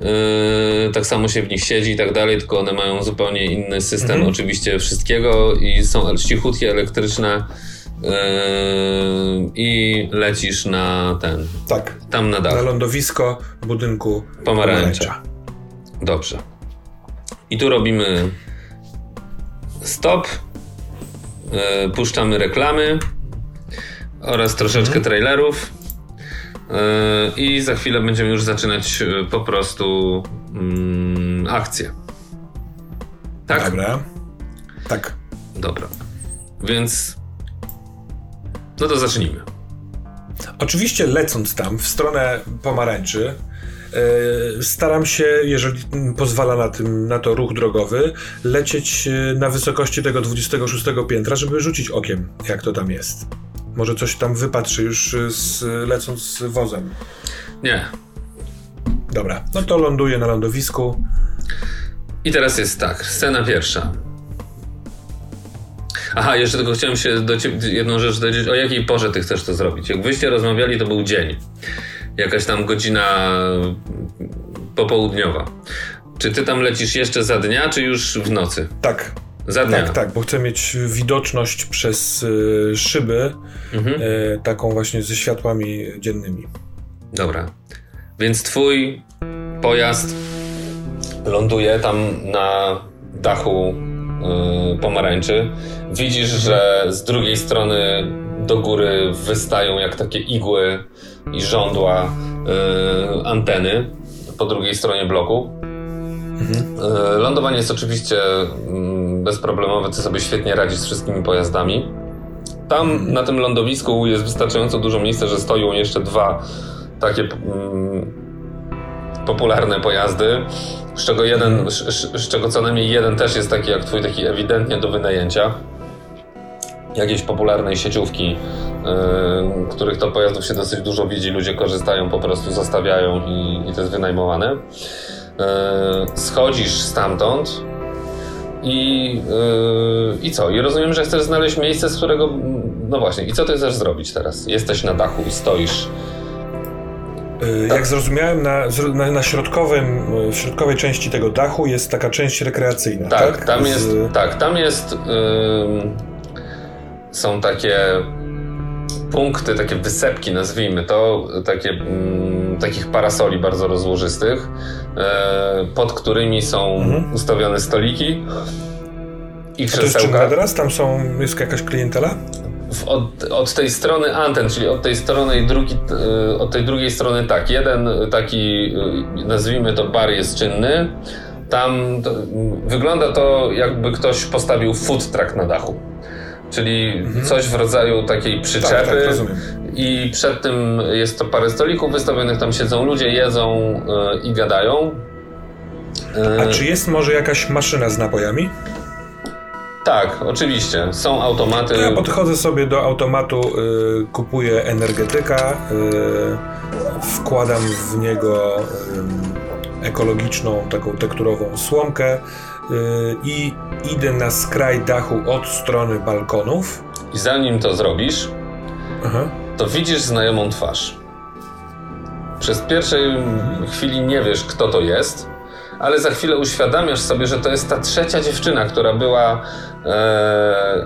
Yy, tak samo się w nich siedzi i tak dalej, tylko one mają zupełnie inny system mhm. oczywiście wszystkiego i są cichutkie, elektryczne i lecisz na ten.
Tak.
Tam na dach.
Na lądowisko budynku
Pomarańcza.
pomarańcza.
Dobrze. I tu robimy stop. e, Puszczamy reklamy oraz troszeczkę trailerów. E, I za chwilę będziemy już zaczynać e, po prostu mm, akcję. Tak?
Dobra. Tak.
Dobra. Więc. No to zacznijmy.
Oczywiście lecąc tam w stronę pomarańczy, e, staram się, jeżeli pozwala na, tym, na to ruch drogowy, lecieć na wysokości tego 26 piętra, żeby rzucić okiem, jak to tam jest. Może coś tam wypatrzy już e, z, lecąc z wozem.
Nie.
Dobra, no to ląduję na lądowisku.
I teraz jest tak, scena pierwsza. Aha, jeszcze tylko chciałem się do ciebie jedną rzecz dowiedzieć, o jakiej porze ty chcesz to zrobić. Jak wyście rozmawiali, to był dzień. Jakaś tam godzina popołudniowa. Czy ty tam lecisz jeszcze za dnia, czy już w nocy?
Tak,
Za dnia.
tak, tak, bo chcę mieć widoczność przez e, szyby,
Mhm.
e, taką właśnie ze światłami dziennymi.
Dobra. Więc twój pojazd ląduje tam na dachu yy, pomarańczy. Widzisz, że z drugiej strony do góry wystają jak takie igły i żądła yy, anteny po drugiej stronie bloku. Yy, lądowanie jest oczywiście mm, bezproblemowe, ty sobie świetnie radzisz z wszystkimi pojazdami. Tam na tym lądowisku jest wystarczająco dużo miejsca, że stoją jeszcze dwa takie mm, popularne pojazdy, z czego jeden, z, z- z czego co najmniej jeden też jest taki jak twój, taki ewidentnie do wynajęcia. Jakiejś popularnej sieciówki, yy, których to pojazdów się dosyć dużo widzi, ludzie korzystają, po prostu zostawiają i, i to jest wynajmowane. Yy, schodzisz stamtąd i, yy, i co? I rozumiem, że chcesz znaleźć miejsce, z którego. No właśnie, i co ty chcesz zrobić teraz? Jesteś na dachu i stoisz. Tak.
Jak zrozumiałem, na, na, na środkowym, y, w środkowej części tego dachu jest taka część rekreacyjna, tak?
Tak, tam
Z-
jest. Tak, tam jest. ym, są takie punkty, takie wysepki, nazwijmy to, takie, mm, takich parasoli bardzo rozłożystych, e, pod którymi są
Mhm.
ustawione stoliki i
A
krzesełka.
teraz? Tam są, jest jakaś klientela?
Od, od tej strony anten, czyli od tej strony i drugi, y, od tej drugiej strony tak. Jeden taki, y, nazwijmy to bar jest czynny. Tam to, wygląda to jakby ktoś postawił food truck na dachu. Czyli coś w rodzaju takiej przyczepy.
Mhm. Tak, tak, rozumiem.
I przed tym jest to parę stolików wystawionych, tam siedzą ludzie, jedzą y, i gadają. Y,
A czy jest może jakaś maszyna z napojami?
Tak, oczywiście. Są automaty.
To ja podchodzę sobie do automatu, y, kupuję energetyka, wkładam w niego ekologiczną, taką tekturową słomkę i idę na skraj dachu od strony balkonów.
I zanim to zrobisz,
Aha.
to widzisz znajomą twarz. Przez pierwszej chwili nie wiesz, kto to jest, ale za chwilę uświadamiasz sobie, że to jest ta trzecia dziewczyna, która była e,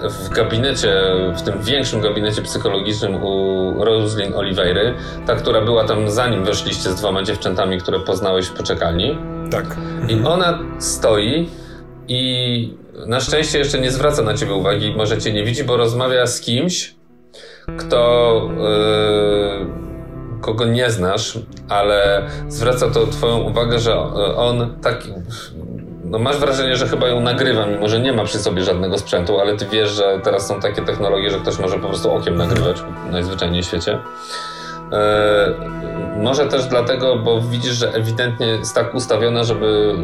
w gabinecie, w tym większym gabinecie psychologicznym u Roslyn Oliveiry. Ta, która była tam zanim weszliście z dwoma dziewczętami, które poznałeś w poczekalni.
Tak.
I ona stoi i na szczęście jeszcze nie zwraca na ciebie uwagi, może cię nie widzi, bo rozmawia z kimś, kto yy, kogo nie znasz, ale zwraca to twoją uwagę, że e, on tak no masz wrażenie, że chyba ją nagrywa, mimo że nie ma przy sobie żadnego sprzętu, ale ty wiesz, że teraz są takie technologie, że ktoś może po prostu okiem nagrywać najzwyczajniej w świecie. E, może też dlatego, bo widzisz, że ewidentnie jest tak ustawiona, żeby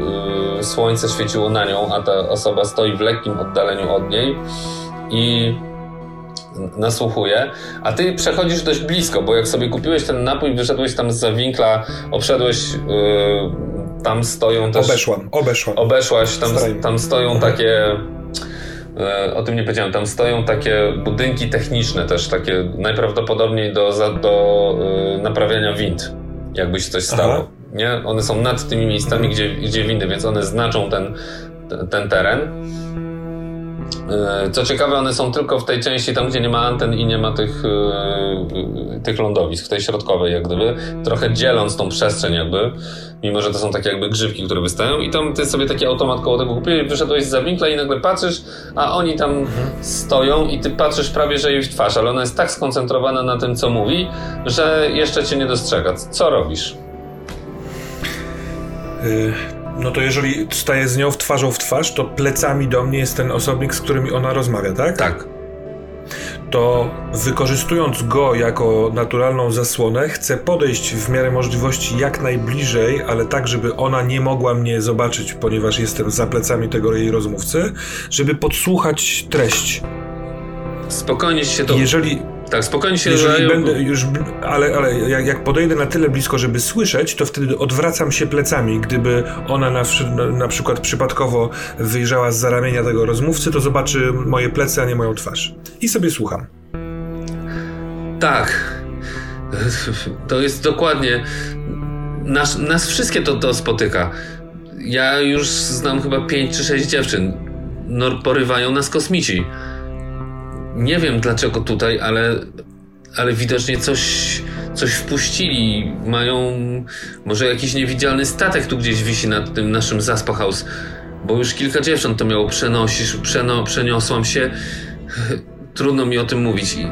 e, słońce świeciło na nią, a ta osoba stoi w lekkim oddaleniu od niej i nasłuchuje, a ty przechodzisz dość blisko, bo jak sobie kupiłeś ten napój, wyszedłeś tam z winkla, obszedłeś, e, tam stoją też...
Obeszłam, obeszłam.
Obeszłaś, tam, tam stoją takie. E, O tym nie powiedziałem. Tam stoją takie budynki techniczne też, takie najprawdopodobniej do, do e, naprawiania wind, jakby się coś stało.
Aha.
Nie? One są nad tymi miejscami, gdzie, gdzie windy, więc one znaczą ten, ten teren. E, co ciekawe, one są tylko w tej części tam, gdzie nie ma anten i nie ma tych, yy, tych lądowisk, w tej środkowej jak gdyby, trochę dzieląc tą przestrzeń jakby, mimo że to są takie jakby grzybki, które wystają i tam ty sobie taki automat koło tego kupiłeś, wyszedłeś z winkla i nagle patrzysz, a oni tam stoją i ty patrzysz prawie, że jej w twarz, ale ona jest tak skoncentrowana na tym, co mówi, że jeszcze cię nie dostrzega. Co robisz?
Yy no to jeżeli staję z nią w twarzą w twarz, to plecami do mnie jest ten osobnik, z którym ona rozmawia, tak?
Tak.
To wykorzystując go jako naturalną zasłonę, chcę podejść w miarę możliwości jak najbliżej, ale tak, żeby ona nie mogła mnie zobaczyć, ponieważ jestem za plecami tego jej rozmówcy, żeby podsłuchać treść.
Spokojnie się to.
Jeżeli
tak, spokojnie się
Jeżeli będę już, ale, ale jak, jak podejdę na tyle blisko, żeby słyszeć, to wtedy odwracam się plecami. Gdyby ona na, na przykład przypadkowo wyjrzała z za ramienia tego rozmówcy, to zobaczy moje plecy, a nie moją twarz. I sobie słucham.
Tak. To jest dokładnie. Nas, nas wszystkie to, to spotyka. Ja już znam chyba pięć czy sześć dziewczyn. No, porywają nas kosmici nie wiem dlaczego tutaj, ale, ale widocznie coś, coś wpuścili. Mają może jakiś niewidzialny statek tu gdzieś wisi nad tym naszym Zaspa House. Bo już kilka dziewcząt to miało przenosisz, przeno, przeniosłam się. Trudno mi o tym mówić. I,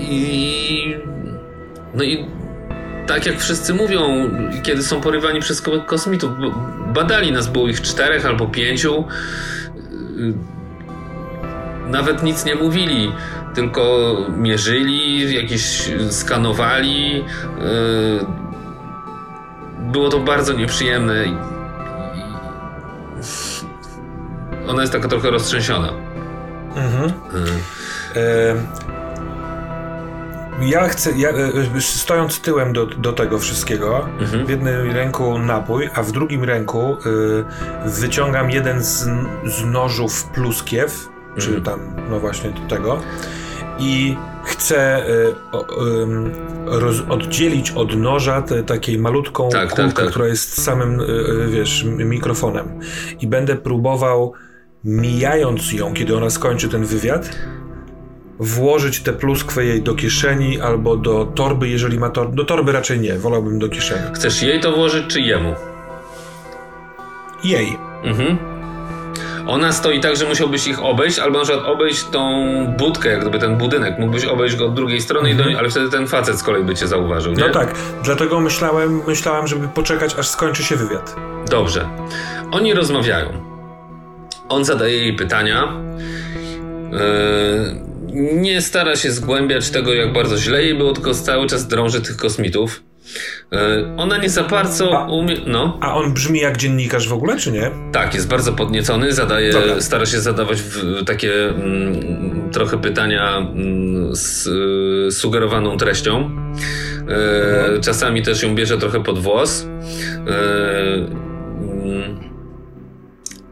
i no i tak jak wszyscy mówią, kiedy są porywani przez kosmitów, badali nas, było ich czterech albo pięciu nawet nic nie mówili, tylko mierzyli, jakieś skanowali. Yy, było to bardzo nieprzyjemne. Ona jest taka trochę roztrzęsiona. Mhm.
Yy. Ja chcę, ja, e, stojąc tyłem do, do tego wszystkiego, mhm. w jednym ręku napój, a w drugim ręku y, wyciągam jeden z, z nożów pluskiew czy mhm. tam, no właśnie do tego. I chcę y, roz, oddzielić od noża tę takiej malutką tak, tak kulkę, tak, tak. która jest samym, y, y, wiesz, mikrofonem. I będę próbował, mijając ją, kiedy ona skończy ten wywiad, włożyć tę pluskwę jej do kieszeni albo do torby, jeżeli ma torby. Do torby raczej nie, wolałbym do kieszeni.
Chcesz jej to włożyć, czy jemu?
Jej. Mhm.
Ona stoi tak, że musiałbyś ich obejść, albo na przykład obejść tą budkę, jak gdyby ten budynek. Mógłbyś obejść go od drugiej strony, mhm. ale wtedy ten facet z kolei by cię zauważył, nie?
No tak, dlatego myślałem, myślałem, żeby poczekać, aż skończy się wywiad.
Dobrze. Oni rozmawiają. On zadaje jej pytania. Yy, nie stara się zgłębiać tego, jak bardzo źle jej było, tylko cały czas drąży tych kosmitów. E, ona nie za bardzo umie. No.
A on brzmi jak dziennikarz w ogóle, czy nie?
Tak, jest bardzo podniecony, zadaje, stara się zadawać takie mm, trochę pytania mm, z y, sugerowaną treścią. E, mhm. czasami też ją bierze trochę pod włos. E, mm,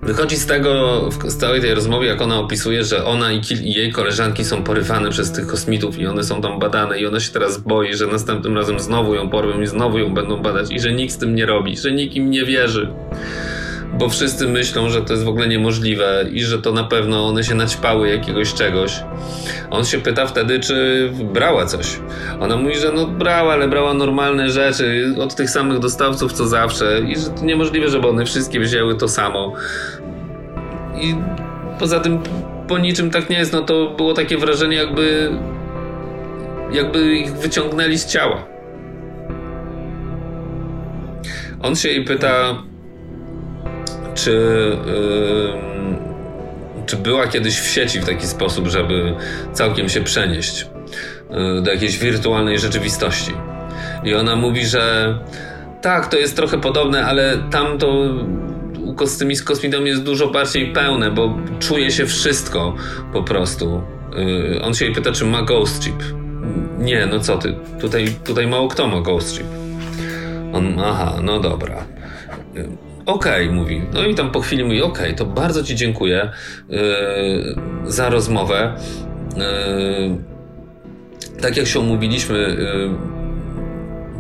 Wychodzi z tego, z całej tej rozmowy, jak ona opisuje, że ona i, i, jej koleżanki są porywane przez tych kosmitów i one są tam badane i ona się teraz boi, że następnym razem znowu ją porwią i znowu ją będą badać i że nikt z tym nie robi, że nikt im nie wierzy bo wszyscy myślą, że to jest w ogóle niemożliwe i że to na pewno one się naćpały jakiegoś czegoś. On się pyta wtedy, czy brała coś. Ona mówi, że no brała, ale brała normalne rzeczy od tych samych dostawców co zawsze i że to niemożliwe, żeby one wszystkie wzięły to samo. I poza tym po niczym tak nie jest, no to było takie wrażenie jakby jakby ich wyciągnęli z ciała. On się jej pyta, czy, czy była kiedyś w sieci w taki sposób, żeby całkiem się przenieść yy, do jakiejś wirtualnej rzeczywistości. I ona mówi, że tak, to jest trochę podobne, ale tam to z tymi kosmitami jest dużo bardziej pełne, bo czuje się wszystko po prostu. Yy, on się jej pyta, czy ma Ghost Chip. Nie, no co ty, tutaj, tutaj mało kto ma Ghost Chip. On, aha, no dobra. Okej, okay, mówi. No i tam po chwili mówi, okej, okay, to bardzo Ci dziękuję yy, za rozmowę. Yy, tak jak się umówiliśmy, yy,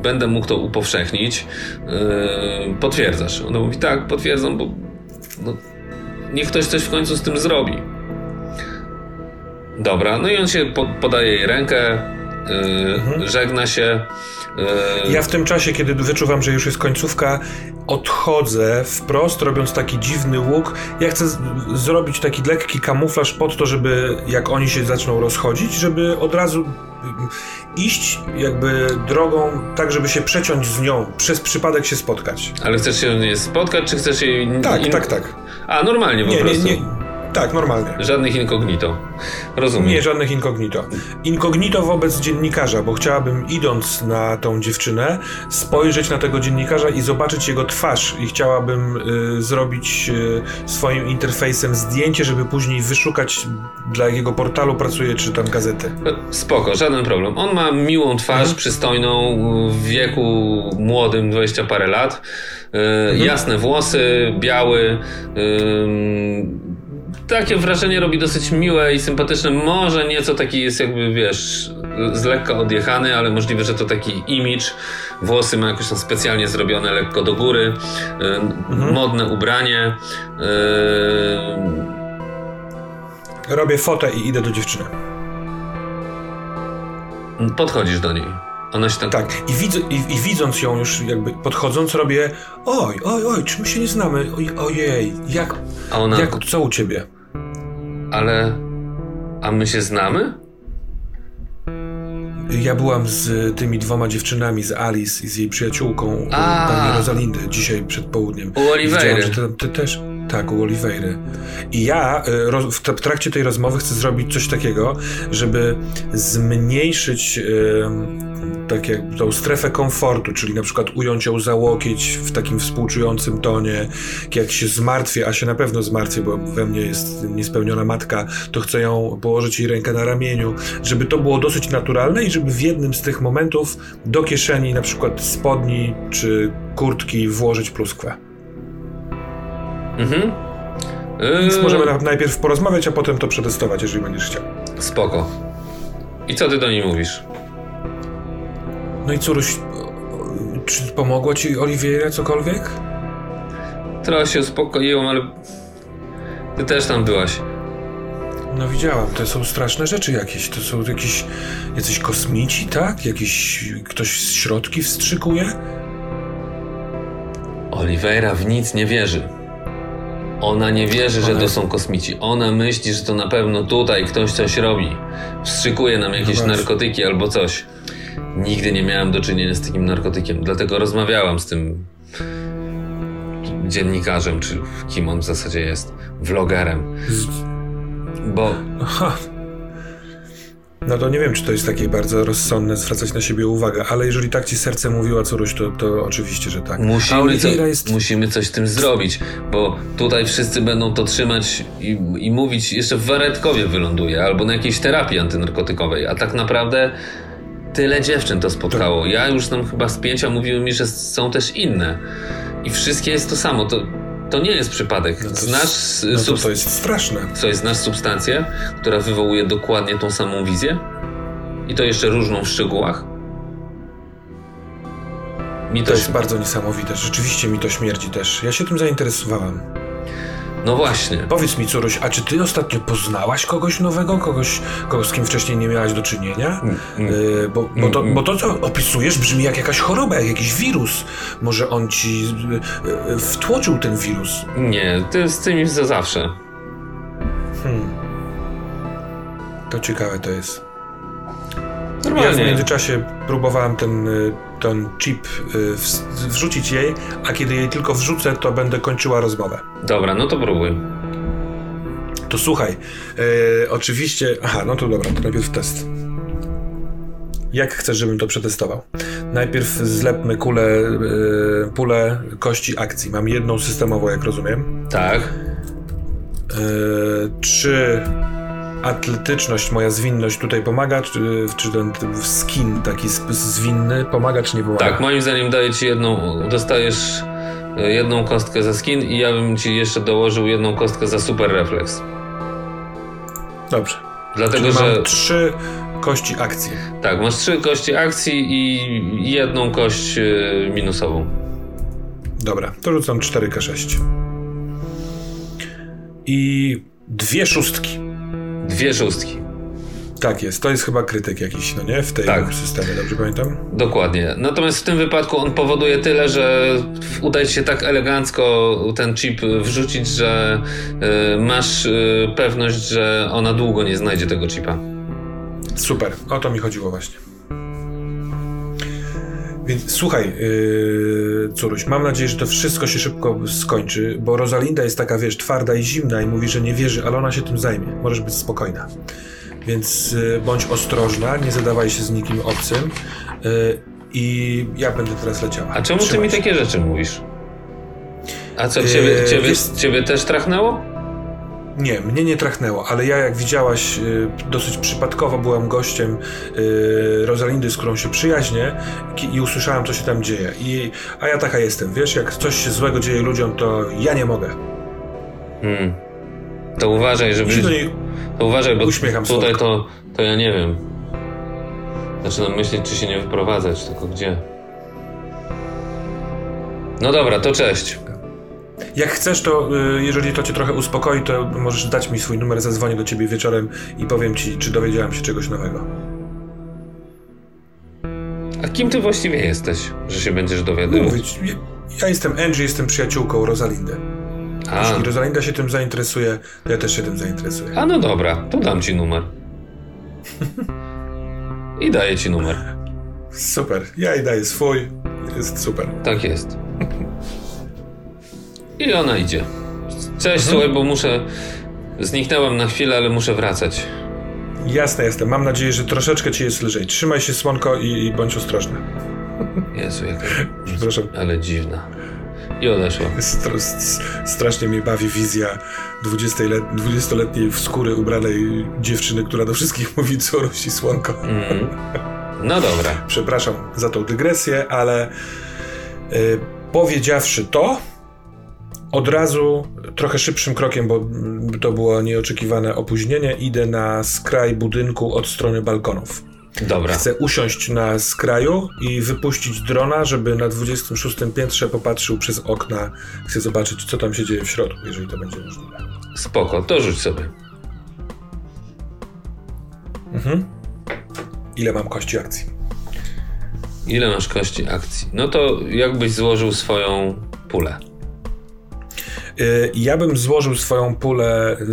będę mógł to upowszechnić. Yy, potwierdzasz? Ona mówi, tak, potwierdzam, bo no, niech ktoś coś w końcu z tym zrobi. Dobra, no i on się po, podaje jej rękę, mhm. żegna się.
Yy... Ja w tym czasie, kiedy wyczuwam, że już jest końcówka, odchodzę wprost, robiąc taki dziwny łuk. Ja chcę zrobić taki lekki kamuflaż pod to, żeby jak oni się zaczną rozchodzić, żeby od razu iść jakby drogą tak, żeby się przeciąć z nią, przez przypadek się spotkać.
Ale chcesz się nie spotkać, czy chcesz jej...
Tak, tak, tak.
A, normalnie po nie, prostu. Nie, nie.
Tak, normalnie.
Żadnych inkognito. Rozumiem.
Nie, żadnych inkognito. Inkognito wobec dziennikarza, bo chciałabym idąc na tą dziewczynę, spojrzeć na tego dziennikarza i zobaczyć jego twarz i chciałabym y, zrobić y, swoim interfejsem zdjęcie, żeby później wyszukać dla jakiego portalu pracuje, czy tam gazety.
No, spoko, żaden problem. On ma miłą twarz, mhm. przystojną, w wieku młodym, 20 parę lat. Y, mhm. Jasne włosy, biały, takie wrażenie robi dosyć miłe i sympatyczne. Może nieco taki jest jakby, wiesz, z lekka odjechany, ale możliwe, że to taki image. Włosy ma jakoś tam specjalnie zrobione lekko do góry. Mhm. Modne ubranie.
Robię fotę i idę do dziewczyny.
Podchodzisz do niej. Ona się
tam... Tak, I, i, i, widząc ją już jakby podchodząc robię oj, oj, oj, czy my się nie znamy? Oj, ojej, jak, A ona... jak, co u ciebie?
Ale. A my się znamy?
Ja byłam z tymi dwoma dziewczynami, z Alice i z jej przyjaciółką, A. pani Rosalindy, dzisiaj przed południem.
U Oliveira.
Ty, ty, też. Tak, u. I ja y, w trakcie tej rozmowy chcę zrobić coś takiego, żeby zmniejszyć tak jak tą strefę komfortu, czyli na przykład ująć ją za łokieć w takim współczującym tonie, jak się zmartwię, a się na pewno zmartwię, bo we mnie jest niespełniona matka, to chcę ją położyć jej rękę na ramieniu, żeby to było dosyć naturalne i żeby w jednym z tych momentów do kieszeni na przykład spodni czy kurtki włożyć pluskwę. Mhm. Więc yy... możemy najpierw porozmawiać, a potem to przetestować, jeżeli będziesz chciał.
Spoko. I co ty do niej mówisz?
No i córuś, czy pomogło ci Oliwiera cokolwiek?
Trochę się uspokoiłem, ale ty też tam byłaś.
No widziałam, to są straszne rzeczy jakieś. To są jakieś jacyś kosmici, tak? Jakiś ktoś z środki wstrzykuje?
Oliveira w nic nie wierzy. Ona nie wierzy, że to są kosmici. Ona myśli, że to na pewno tutaj ktoś coś robi. Wstrzykuje nam jakieś no narkotyki albo coś. Nigdy nie miałem do czynienia z takim narkotykiem, dlatego rozmawiałam z tym dziennikarzem, czy kim on w zasadzie jest, vlogerem. Bo.
No to nie wiem, czy to jest takie bardzo rozsądne zwracać na siebie uwagę, ale jeżeli tak ci serce mówiła Curuś, to, to oczywiście, że tak.
Musimy, co, jest... musimy coś z tym zrobić, bo tutaj wszyscy będą to trzymać i, i mówić, jeszcze w Waretkowie wyląduje, albo na jakiejś terapii antynarkotykowej, a tak naprawdę tyle dziewczyn to spotkało. Ja już tam chyba z pięcia mówiły mi, że są też inne. I wszystkie jest to samo. To, to nie jest przypadek. No to,
znasz no to, to jest straszne.
Co jest, znasz substancję, która wywołuje dokładnie tą samą wizję? I to jeszcze różną w szczegółach?
Mi to, to jest bardzo niesamowite. Rzeczywiście mi to śmierdzi też. Ja się tym zainteresowałem.
No właśnie.
Powiedz mi, Curuś, a czy ty ostatnio poznałaś kogoś nowego, kogoś, kogoś z kim wcześniej nie miałaś do czynienia? Mm, mm, yy, bo, bo, to, mm, bo to, co opisujesz, brzmi jak jakaś choroba, jak jakiś wirus. Może on ci yy, wtłoczył ten wirus?
Nie, ty z tym jest za zawsze. Hmm.
To ciekawe to jest. Normalnie. Ja w międzyczasie próbowałem ten, y, ten chip y, wrzucić jej, a kiedy jej tylko wrzucę, to będę kończyła rozmowę.
Dobra, no to próbuj.
To słuchaj, e, oczywiście. Aha, no to dobra, to najpierw test. Jak chcesz, żebym to przetestował? Najpierw zlepmy kulę, e, pulę kości akcji. Mam jedną systemową, jak rozumiem.
Tak.
E, czy atletyczność, moja zwinność tutaj pomaga? Czy, czy ten skin taki zwinny pomaga, czy nie pomaga?
Tak, moim zdaniem daje ci jedną, dostajesz e, jedną kostkę za skin i ja bym ci jeszcze dołożył jedną kostkę za super refleks.
Dobrze. Dlatego, Czyli że. Trzy kości akcji.
Tak, masz trzy kości akcji i jedną kość e, minusową.
Dobra, to rzucam 4K6. i dwie szóstki.
Dwie szóstki.
Tak jest, to jest chyba krytyk jakiś, no nie? W tym tak. systemie, dobrze pamiętam?
Dokładnie. Natomiast w tym wypadku on powoduje tyle, że udaje ci się tak elegancko ten chip wrzucić, że y, masz y, pewność, że ona długo nie znajdzie tego chipa.
Super, o to mi chodziło właśnie. Więc słuchaj, yy, Curuś, mam nadzieję, że to wszystko się szybko skończy, bo Rosalinda jest taka, wiesz, twarda i zimna i mówi, że nie wierzy, ale ona się tym zajmie. Możesz być spokojna. Więc yy, bądź ostrożna, nie zadawaj się z nikim obcym yy, i ja będę teraz leciała.
A czemu Trzymaj ty mi takie rzeczy mówisz? A co, ciebie, yy, ciebie, wiesz... ciebie też trachnęło?
Nie, mnie nie trachnęło, ale ja jak widziałaś, y, dosyć przypadkowo byłem gościem y, Rosalindy, z którą się przyjaźnię i usłyszałem, co się tam dzieje. I, a ja taka jestem, wiesz, jak coś się złego dzieje ludziom, to ja nie mogę.
Hmm. To uważaj, żeby...
do niej
to uważaj, bo uśmiecham tutaj to, to ja nie wiem. Zaczynam myśleć, czy się nie wyprowadzać, tylko gdzie. No dobra, to cześć.
Jak chcesz, to y, jeżeli to cię trochę uspokoi, to możesz dać mi swój numer, zadzwonię do ciebie wieczorem i powiem ci, czy dowiedziałem się czegoś nowego.
A kim ty właściwie jesteś, że się będziesz dowiadywał?
Mówić, ja, ja jestem Angie, jestem przyjaciółką Rosalindy. A. Jeśli Rosalinda się tym zainteresuje, to ja też się tym zainteresuję.
A no dobra, to dam ci numer. I daję ci numer.
Super, ja i daję swój. Jest super.
Tak jest. I ona idzie. Cześć, mhm. słuchaj, bo muszę. Zniknęłam na chwilę, ale muszę wracać.
Jasne, jestem. Mam nadzieję, że troszeczkę ci jest lżej. Trzymaj się, słonko, i, i bądź ostrożny.
Jezu, jaka. Przepraszam. Ale dziwna. I odeszła.
strasznie mnie bawi wizja 20-letniej w skóry ubranej dziewczyny, która do wszystkich mówi, co rości słonko. Mm.
No dobra.
Przepraszam za tą dygresję, ale y, powiedziawszy to, od razu trochę szybszym krokiem, bo to było nieoczekiwane opóźnienie, idę na skraj budynku od strony balkonów.
Dobra.
Chcę usiąść na skraju i wypuścić drona, żeby na 26 piętrze popatrzył przez okna. Chcę zobaczyć, co tam się dzieje w środku, jeżeli to będzie możliwe.
Spoko, to rzuć sobie.
Mhm. Ile mam kości akcji?
Ile masz kości akcji? No to jakbyś złożył swoją pulę.
Y, ja bym złożył swoją pulę y,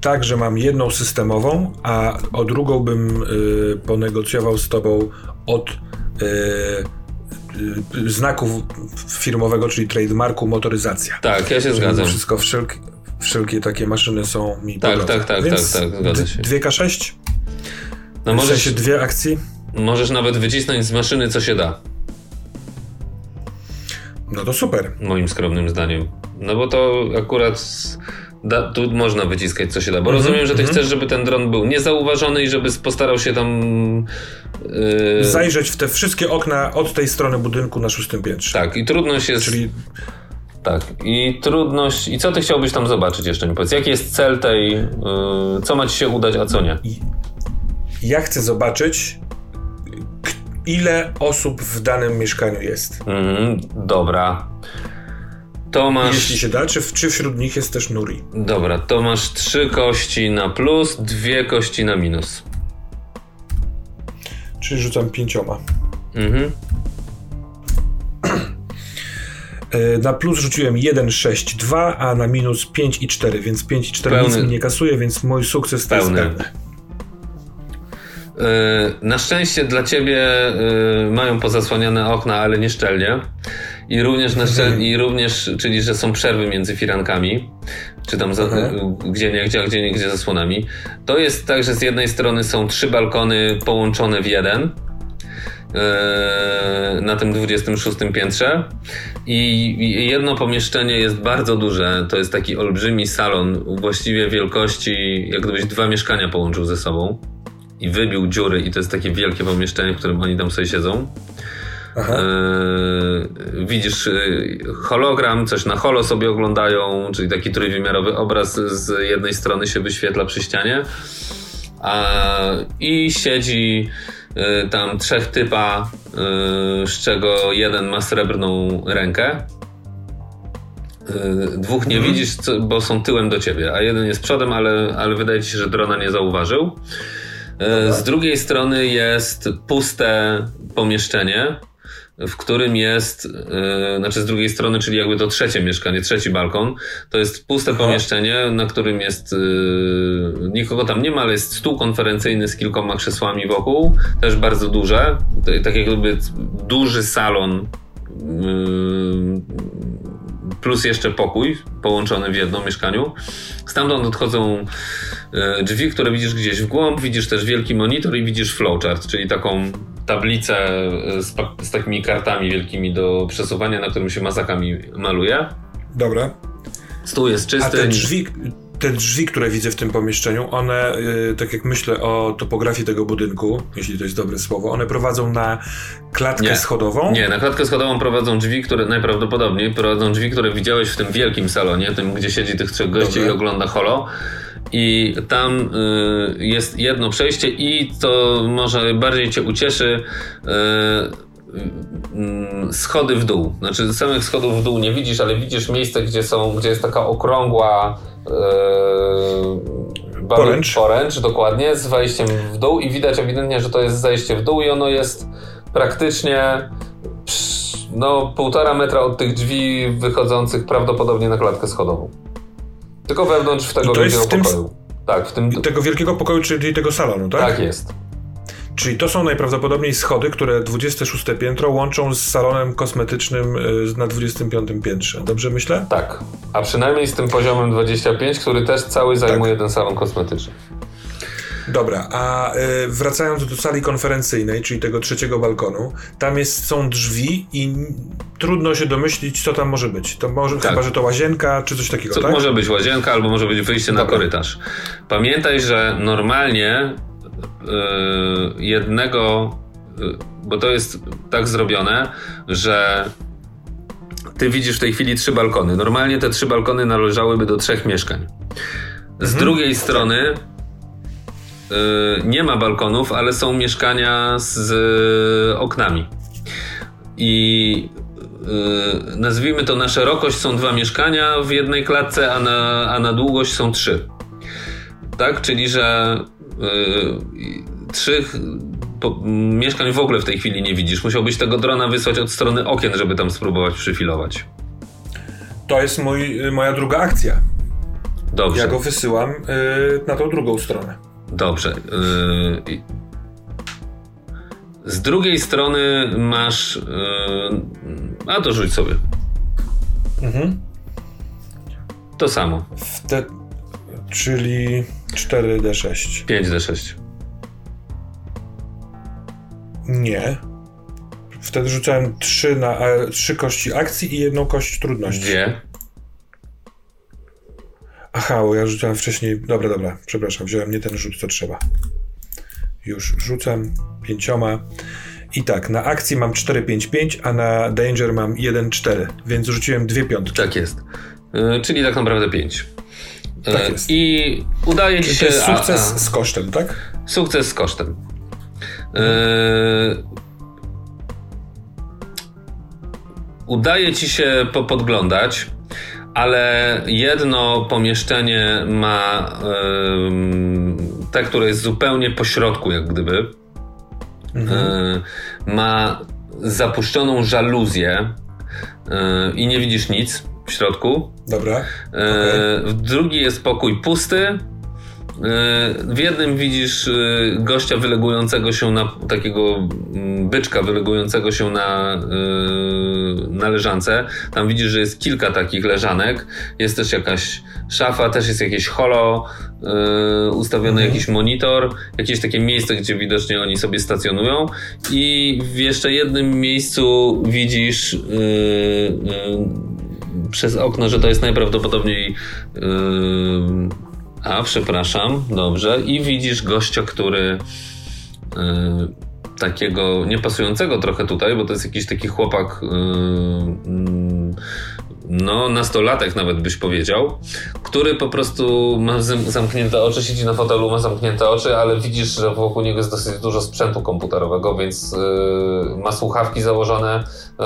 tak, że mam jedną systemową, a o drugą bym y, ponegocjował z tobą od znaków firmowego, czyli trademarku motoryzacja.
Tak, ja się zgadzam.
Wszystko, wszelkie, wszelkie takie maszyny są mi
Tak, tak, tak, Więc tak, tak, zgadza się.
2K6? No możesz, dwie akcji?
Możesz nawet wycisnąć z maszyny, co się da.
No to super.
Moim skromnym zdaniem. No bo to akurat da, tu można wyciskać co się da, bo mm -hmm, rozumiem, że ty mm -hmm. chcesz, żeby ten dron był niezauważony i żeby postarał się tam...
Yy... Zajrzeć w te wszystkie okna od tej strony budynku na szóstym piętrze.
Tak, i trudność jest... Czyli... Tak, i trudność... I co ty chciałbyś tam zobaczyć jeszcze mi powiedz? Jaki jest cel tej... Yy, co ma ci się udać, a co nie?
Ja chcę zobaczyć, ile osób w danym mieszkaniu jest.
Mm, dobra. To masz...
Jeśli się da, czy, czy wśród nich jest też Nuri?
Dobra, to masz trzy kości na plus, dwie kości na minus.
Czyli rzucam pięcioma. Mhm. E, na plus rzuciłem 1, 6, 2, a na minus 5 i 4, więc 5 i 4 Pełny. nic mi nie kasuje, więc mój sukces Pełny. to jest pełny.
E, na szczęście dla ciebie e, mają pozasłaniane okna, ale nieszczelnie. I również, na szczel- i również, czyli że są przerwy między firankami, czy tam za, mhm. gdzie nie, gdzie, gdzie nie, gdzie zasłonami. To jest tak, że z jednej strony są trzy balkony połączone w jeden e, na tym 26 piętrze i jedno pomieszczenie jest bardzo duże, to jest taki olbrzymi salon właściwie wielkości, jak gdybyś dwa mieszkania połączył ze sobą i wybił dziury i to jest takie wielkie pomieszczenie, w którym oni tam sobie siedzą. E, widzisz e, hologram, coś na holo sobie oglądają, czyli taki trójwymiarowy obraz z jednej strony się wyświetla przy ścianie. A, I siedzi e, tam trzech typa, z czego jeden ma srebrną rękę. Y, dwóch nie mhm. widzisz, bo są tyłem do ciebie, a jeden jest przodem, ale, ale wydaje ci się, że drona nie zauważył. Dobra. Z drugiej strony jest puste pomieszczenie, w którym jest, yy, znaczy z drugiej strony, czyli jakby to trzecie mieszkanie, trzeci balkon, to jest puste pomieszczenie, na którym jest, yy, nikogo tam nie ma, ale jest stół konferencyjny z kilkoma krzesłami wokół, też bardzo duże, tak jakby duży salon plus jeszcze pokój połączony w jedno mieszkaniu. Stamtąd odchodzą e, drzwi, które widzisz gdzieś w głąb, widzisz też wielki monitor i widzisz flowchart, czyli taką tablicę e, z, z takimi kartami wielkimi do przesuwania, na którym się mazakami maluje.
Dobra.
Stół jest czysty.
A te drzwi, te drzwi, które widzę w tym pomieszczeniu, one, yy, tak jak myślę o topografii tego budynku, jeśli to jest dobre słowo, one prowadzą na klatkę
nie.
schodową?
Nie, na klatkę schodową prowadzą drzwi, które najprawdopodobniej prowadzą drzwi, które widziałeś w tym wielkim salonie, tym, gdzie siedzi tych trzech gości Dobre. i ogląda holo. I tam y, jest jedno przejście, i to może bardziej Cię ucieszy. Y, mm, schody w dół. Znaczy samych schodów w dół nie widzisz, ale widzisz miejsce, gdzie są, gdzie jest taka okrągła
Yy, poręcz.
poręcz, dokładnie, z wejściem w dół i widać ewidentnie, że to jest zejście w dół i ono jest praktycznie no półtora metra od tych drzwi wychodzących prawdopodobnie na klatkę schodową. Tylko wewnątrz w tego wielkiego pokoju. Tak, w tym...
Tego wielkiego pokoju, czyli tego salonu, tak?
Tak jest.
Czyli to są najprawdopodobniej schody, które 26 piętro łączą z salonem kosmetycznym y, na 25 piętrze. Dobrze myślę?
Tak. A przynajmniej z tym poziomem 25, który też cały zajmuje tak. ten salon kosmetyczny.
Dobra, a y, wracając do sali konferencyjnej, czyli tego trzeciego balkonu, tam jest, są drzwi i trudno się domyślić, co tam może być. To może, tak. Chyba, że to łazienka, czy coś takiego,
co,
tak?
Może być łazienka, albo może być wyjście Dobra. na korytarz. Pamiętaj, że normalnie jednego, y, bo to jest tak zrobione, że ty widzisz w tej chwili trzy balkony. Normalnie te trzy balkony należałyby do trzech mieszkań. Z mhm. drugiej strony y, nie ma balkonów, ale są mieszkania z oknami. I nazwijmy to na szerokość są dwa mieszkania w jednej klatce, a na, a na długość są trzy. Tak? Czyli, że trzech po, mieszkań w ogóle w tej chwili nie widzisz. Musiałbyś tego drona wysłać od strony okien, żeby tam spróbować przyfilować.
To jest mój, moja druga akcja.
Dobrze.
Ja go wysyłam yy, na tą drugą stronę.
Dobrze. Yy, z drugiej strony masz. Yy, a to rzuć sobie. Mhm. To samo.
Wte, czyli 4D6.
5D6.
Nie. Wtedy rzucałem 3, na, 3 kości akcji i jedną kość trudności.
Dwie.
Aha, bo ja rzucałem wcześniej. Dobra, dobra, przepraszam, wziąłem nie ten rzut, co trzeba. Już rzucam pięcioma. I tak, na akcji mam 4-5-5, a na danger mam 1-4, więc rzuciłem dwie piątki.
Tak jest. Yy, czyli tak naprawdę 5. Tak e, jest. I udaje ci się. To
jest sukces a, a, z kosztem, tak?
Sukces z kosztem. E, udaje ci się podglądać, ale jedno pomieszczenie ma e, te, które jest zupełnie po środku, jak gdyby. Mhm. E, ma zapuszczoną żaluzję i nie widzisz nic w środku.
Dobra.
E, okay. Drugi jest pokój pusty. E, w jednym widzisz e, gościa wylegującego się na takiego mm, byczka wylegującego się na, na leżance. Tam widzisz, że jest kilka takich leżanek. Jest też jakaś szafa, też jest jakieś holo, ustawiony mhm. jakiś monitor, jakieś takie miejsce, gdzie widocznie oni sobie stacjonują. I w jeszcze jednym miejscu widzisz przez okno, że to jest najprawdopodobniej. Yy, a, przepraszam, dobrze. I widzisz gościa, który. Yy, takiego niepasującego trochę tutaj, bo to jest jakiś taki chłopak yy, no nastolatek nawet byś powiedział, który po prostu ma zamknięte oczy, siedzi na fotelu, ma zamknięte oczy, ale widzisz, że wokół niego jest dosyć dużo sprzętu komputerowego, więc yy, ma słuchawki założone, yy,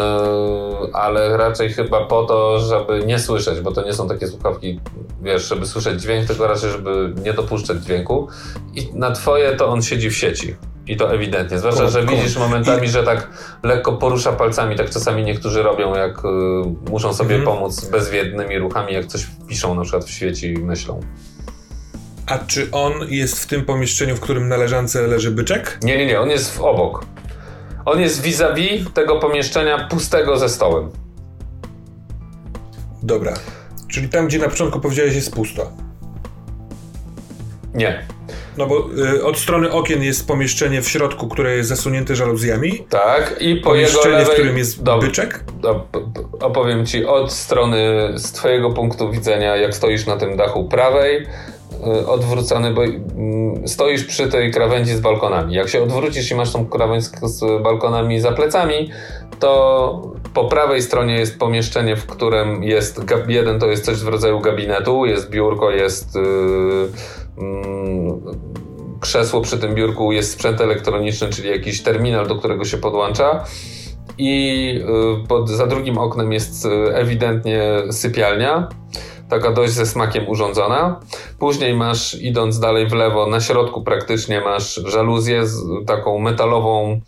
ale raczej chyba po to, żeby nie słyszeć, bo to nie są takie słuchawki, wiesz, żeby słyszeć dźwięk, tylko raczej, żeby nie dopuszczać dźwięku. I na twoje to on siedzi w sieci. I to ewidentnie. Zwłaszcza, że widzisz momentami, że tak lekko porusza palcami, tak czasami niektórzy robią, jak y, muszą sobie mhm. pomóc bezwiednymi ruchami, jak coś piszą na przykład w świecie i myślą.
A czy on jest w tym pomieszczeniu, w którym na leżance leży byczek?
Nie, nie, nie, on jest w obok. On jest vis-a-vis tego pomieszczenia pustego ze stołem.
Dobra. Czyli tam, gdzie na początku powiedziałeś, jest pusto.
Nie.
No bo y, od strony okien jest pomieszczenie w środku, które jest zasunięte żaluzjami.
Tak, i po
pomieszczenie,
jego lewej...
w którym jest do, byczek. Do,
opowiem ci od strony, z twojego punktu widzenia, jak stoisz na tym dachu prawej, y, odwrócony, bo y, stoisz przy tej krawędzi z balkonami. Jak się odwrócisz i masz tą krawędź z balkonami za plecami, to po prawej stronie jest pomieszczenie, w którym jest jeden to jest coś w rodzaju gabinetu, jest biurko, jest Mm, krzesło przy tym biurku jest sprzęt elektroniczny, czyli jakiś terminal, do którego się podłącza. I y, pod, za drugim oknem jest y, ewidentnie sypialnia, taka dość ze smakiem urządzona. Później masz, idąc dalej w lewo, na środku praktycznie masz żaluzję z taką metalową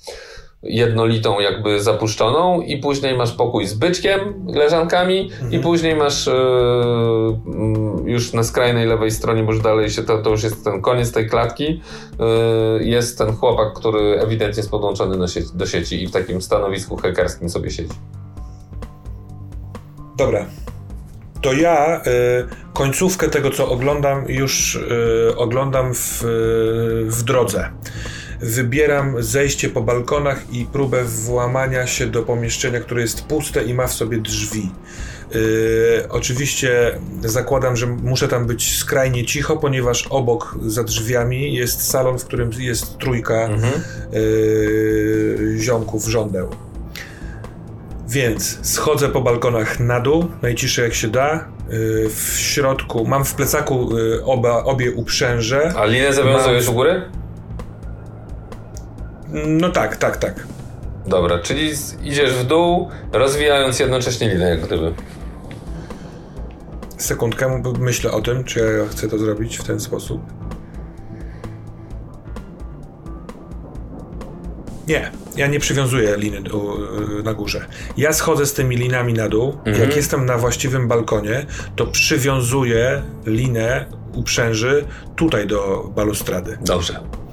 jednolitą jakby zapuszczoną i później masz pokój z byczkiem, leżankami mhm. i później masz yy, już na skrajnej lewej stronie, bo już dalej się, to, to już jest ten koniec tej klatki, yy, jest ten chłopak, który ewidentnie jest podłączony sieci, do sieci i w takim stanowisku hackerskim sobie siedzi.
Dobra. To ja y, końcówkę tego, co oglądam, już oglądam w, w drodze wybieram zejście po balkonach i próbę włamania się do pomieszczenia, które jest puste i ma w sobie drzwi. Yy, oczywiście zakładam, że muszę tam być skrajnie cicho, ponieważ obok za drzwiami jest salon, w którym jest trójka mhm. yy, ziomków żądeł. Więc schodzę po balkonach na dół, najciszej jak się da. Yy, w środku mam w plecaku yy, oba, obie uprzęże.
A linę zawiązujesz mam... u góry?
No tak, tak, tak.
Dobra, czyli idziesz w dół, rozwijając jednocześnie linę, jak gdyby.
Sekundkę, myślę o tym, czy ja chcę to zrobić w ten sposób. Nie, ja nie przywiązuję liny na górze. Ja schodzę z tymi linami na dół. Mhm. Jak jestem na właściwym balkonie, to przywiązuję linę uprzęży tutaj do balustrady.
Dobrze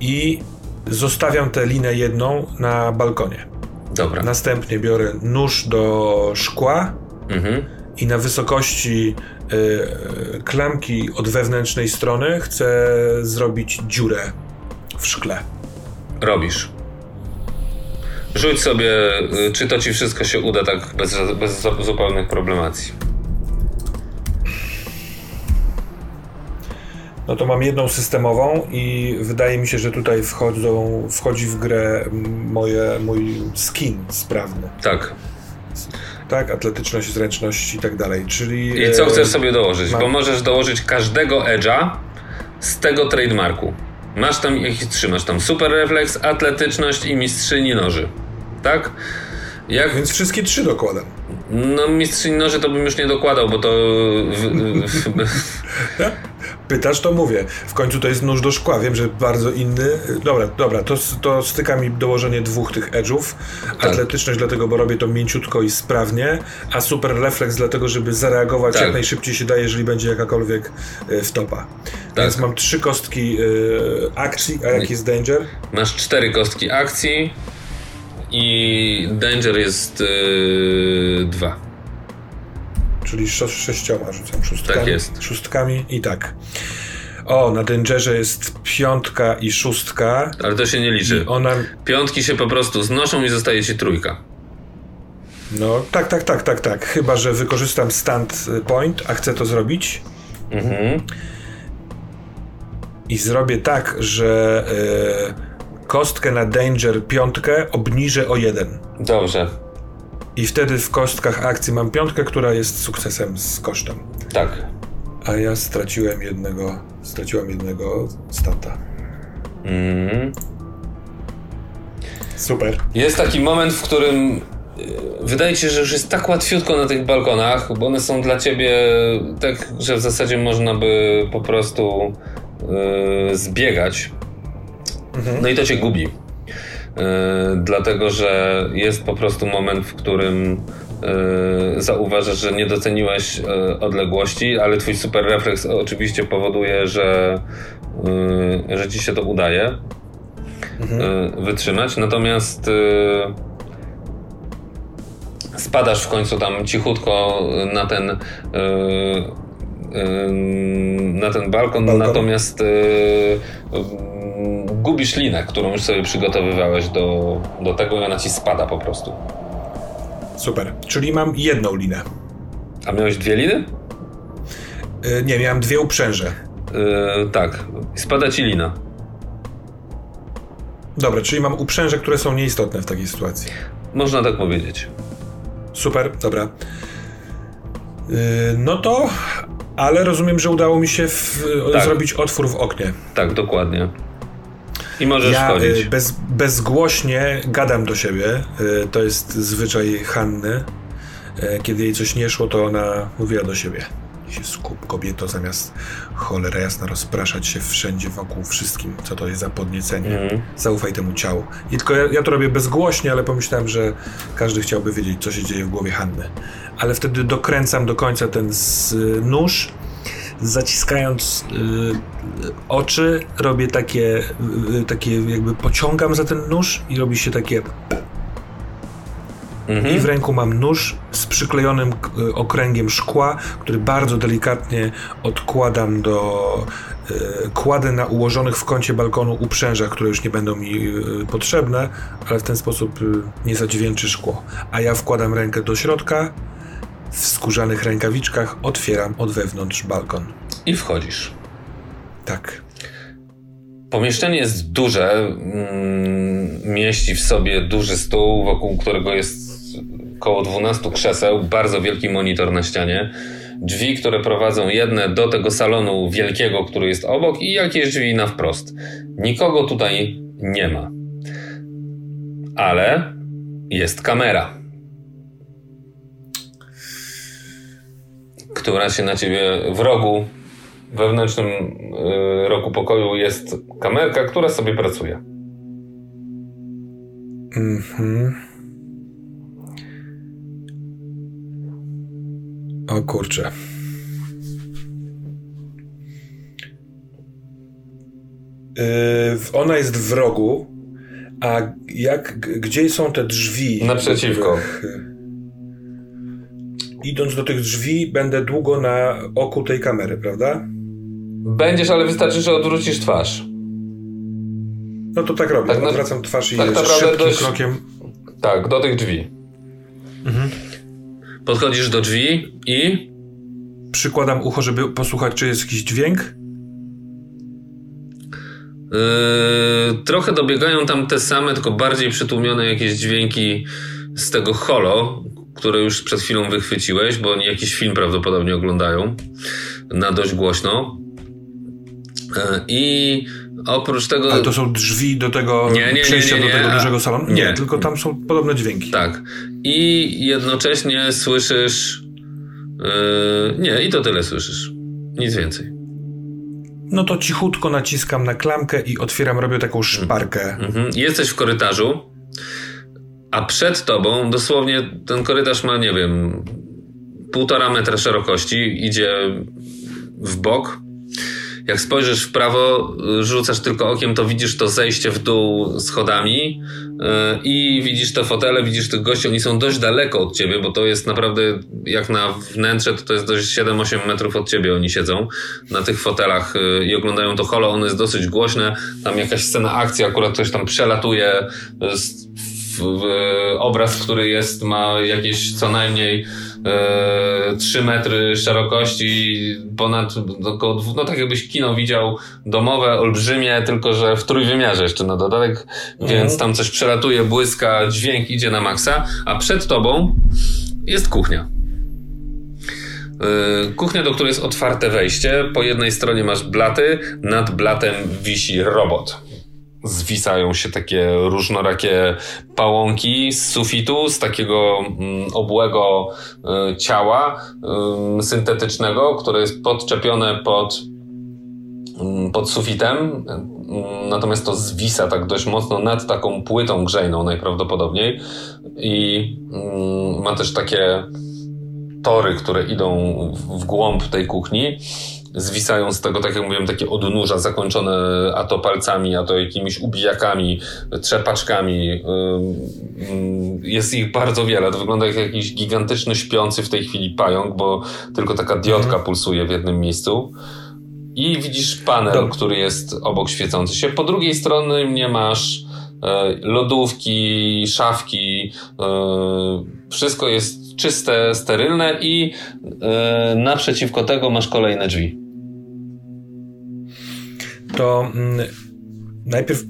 i zostawiam tę linę jedną na balkonie.
Dobra.
Następnie biorę nóż do szkła mhm. i na wysokości y, klamki od wewnętrznej strony chcę zrobić dziurę w szkle.
Robisz. Rzuć sobie, y, czy to ci wszystko się uda tak bez, bez zupełnych problemacji.
No to mam jedną systemową i wydaje mi się, że tutaj wchodzą, wchodzi w grę moje, mój skin sprawny.
Tak.
Tak, atletyczność, zręczność i tak dalej, czyli...
I co chcesz sobie dołożyć? Mam... Bo możesz dołożyć każdego edge'a z tego trademarku. Masz tam ich trzymasz tam super refleks, atletyczność i mistrzyni noży. Tak?
Jak... Więc wszystkie trzy dokładam.
No mistrzyni noży to bym już nie dokładał, bo to... W, w,
w... Pytasz, to mówię. W końcu to jest nóż do szkła. Wiem, że bardzo inny. Dobra, dobra, to, to styka mi dołożenie dwóch tych edge'ów. Tak. Atletyczność dlatego, bo robię to mięciutko i sprawnie, a super refleks dlatego, żeby zareagować tak. jak najszybciej się da, jeżeli będzie jakakolwiek y, wtopa. Tak. Więc mam trzy kostki y, akcji, a jaki jest danger?
Masz cztery kostki akcji i danger jest y, dwa
czyli sześcioma rzucam szóstkami.
Tak jest.
Szóstkami i tak. O, na Dangerze jest piątka i szóstka.
Ale to się nie liczy. Ona... Piątki się po prostu znoszą i zostaje ci trójka.
No, tak, tak, tak, tak, tak. Chyba, że wykorzystam stand point, a chcę to zrobić. Mhm. I zrobię tak, że y, kostkę na danger piątkę obniżę o jeden.
Dobrze.
I wtedy w kostkach akcji mam piątkę, która jest sukcesem z kosztem.
Tak.
A ja straciłem jednego, straciłam jednego stata.
Mhm.
Super.
Jest taki moment, w którym e, wydaje ci się, że już jest tak łatwiutko na tych balkonach, bo one są dla ciebie tak, że w zasadzie można by po prostu yy, zbiegać. No i to cię gubi. Yy, dlatego, że jest po prostu moment, w którym yy, zauważasz, że nie doceniłeś yy, odległości, ale twój super refleks oczywiście powoduje, że, yy, że ci się to udaje wytrzymać. Natomiast spadasz w końcu tam cichutko na ten na ten balkon,
Balkon.
natomiast gubisz linę, którą już sobie przygotowywałeś do, do tego i ona ci spada po prostu.
Super. Czyli mam jedną linę.
A miałeś dwie liny?
Y, nie, miałem dwie uprzęże.
Yy, tak, spada ci lina.
Dobra, czyli mam uprzęże, które są nieistotne w takiej sytuacji.
Można tak powiedzieć.
Super, dobra. Yy, no to, ale rozumiem, że udało mi się w,
Tak.
zrobić otwór w oknie.
Tak, dokładnie. I możesz
Ja y, bez, bezgłośnie gadam do siebie. Y, to jest zwyczaj Hanny. Y, kiedy jej coś nie szło, to ona mówiła do siebie. Się skup, kobieto, zamiast cholera jasna rozpraszać się wszędzie wokół wszystkim, co to jest za podniecenie.
Mhm.
Zaufaj temu ciału. I tylko ja, ja to robię bezgłośnie, ale pomyślałem, że każdy chciałby wiedzieć, co się dzieje w głowie Hanny. Ale wtedy dokręcam do końca ten z, nóż, zaciskając y, oczy, robię takie, y, takie jakby pociągam za ten nóż i robi się takie
Mhm.
i w ręku mam nóż z przyklejonym y, okręgiem szkła, który bardzo delikatnie odkładam do. y, Kładę na ułożonych w kącie balkonu uprzężach, które już nie będą mi y, potrzebne, ale w ten sposób y, nie zadźwięczy szkło. A ja wkładam rękę do środka, w skórzanych rękawiczkach otwieram od wewnątrz balkon.
I wchodzisz.
Tak.
Pomieszczenie jest duże, mm, mieści w sobie duży stół, wokół którego jest około 12 krzeseł, bardzo wielki monitor na ścianie, drzwi, które prowadzą jedne do tego salonu wielkiego, który jest obok i jakieś drzwi na wprost. Nikogo tutaj nie ma. Ale jest kamera. Która się na ciebie w rogu wewnętrznym y, rogu pokoju jest kamerka, która sobie pracuje.
Mhm. O kurczę. Yy, ona jest w rogu, a jak, gdzie są te drzwi?
Naprzeciwko.
których, Idąc do tych drzwi, będę długo na oku tej kamery, prawda?
Będziesz, ale wystarczy, że odwrócisz twarz.
No to tak robię.
Tak na-
Odwracam twarz i
tak
szybkim
dość-
krokiem.
Tak, do tych drzwi. Podchodzisz do drzwi i
Przykładam ucho, żeby posłuchać, czy jest jakiś dźwięk.
Yy, trochę dobiegają tam te same, tylko bardziej przytłumione jakieś dźwięki z tego holo, które już przed chwilą wychwyciłeś, bo oni jakiś film prawdopodobnie oglądają na dość głośno. Yy, I oprócz tego.
Ale to są drzwi do tego
Nie, nie,
przejścia
nie,
do tego dużego salonu? Nie,
nie.
tylko tam są podobne dźwięki.
Tak. I jednocześnie słyszysz. Yy, nie, i to tyle słyszysz. Nic więcej.
No to cichutko naciskam na klamkę i otwieram, robię taką szparkę.
Mhm. Jesteś w korytarzu, a przed tobą dosłownie ten korytarz ma, nie wiem, półtora metra szerokości, idzie w bok. Jak spojrzysz w prawo, rzucasz tylko okiem, to widzisz to zejście w dół schodami y, i widzisz te fotele, widzisz tych gości, oni są dość daleko od ciebie, bo to jest naprawdę, jak na wnętrze, to to jest dość 7-8 metrów od ciebie oni siedzą na tych fotelach y, i oglądają to holo, ono jest dosyć głośne, tam jakaś scena akcji, akurat ktoś tam przelatuje y, z, w, w obraz, który jest, ma jakieś co najmniej e, 3 metry szerokości, ponad około, no tak jakbyś kino widział domowe, olbrzymie, tylko że w trójwymiarze jeszcze na dodatek, mhm. więc tam coś przelatuje, błyska, dźwięk idzie na maksa, a przed tobą jest kuchnia. E, kuchnia, do której jest otwarte wejście. Po jednej stronie masz blaty, nad blatem wisi robot zwisają się takie różnorakie pałąki z sufitu, z takiego mm, obłego y, ciała y, syntetycznego, które jest podczepione pod, y, pod sufitem. Natomiast to zwisa tak dość mocno nad taką płytą grzejną najprawdopodobniej i ma też takie tory, które idą w głąb tej kuchni zwisają z tego, tak jak mówiłem, takie odnóża zakończone a to palcami, a to jakimiś ubijakami, trzepaczkami. Jest ich bardzo wiele. To wygląda jak jakiś gigantyczny śpiący w tej chwili pająk, bo tylko taka diodka mhm. pulsuje w jednym miejscu. I widzisz panel, który jest obok świecący się. Po drugiej stronie nie masz e, lodówki, szafki. E, wszystko jest czyste, sterylne i e, naprzeciwko tego masz kolejne drzwi
to mm, najpierw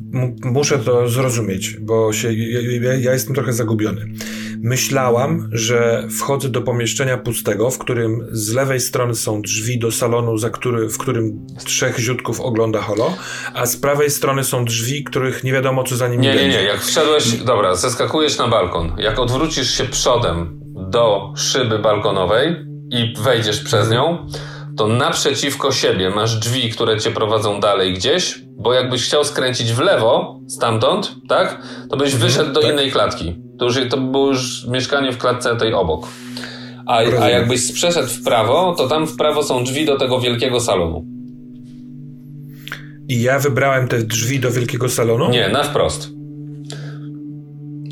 muszę to zrozumieć, bo się, ja, ja, jestem trochę zagubiony. Myślałam, że wchodzę do pomieszczenia pustego, w którym z lewej strony są drzwi do salonu, za który, w którym trzech ziutków ogląda holo, a z prawej strony są drzwi, których nie wiadomo, co za nimi
nie,
będzie.
Nie, nie, jak wszedłeś, dobra, zeskakujesz na balkon. Jak odwrócisz się przodem do szyby balkonowej i wejdziesz przez nią, to naprzeciwko siebie masz drzwi, które cię prowadzą dalej gdzieś, bo jakbyś chciał skręcić w lewo stamtąd, tak, to byś mhm, wyszedł do tak. innej klatki. To, już, to było już mieszkanie w klatce tej obok. A, a jakbyś przeszedł w prawo, to tam w prawo są drzwi do tego wielkiego salonu.
I ja wybrałem te drzwi do wielkiego salonu?
Nie, na wprost.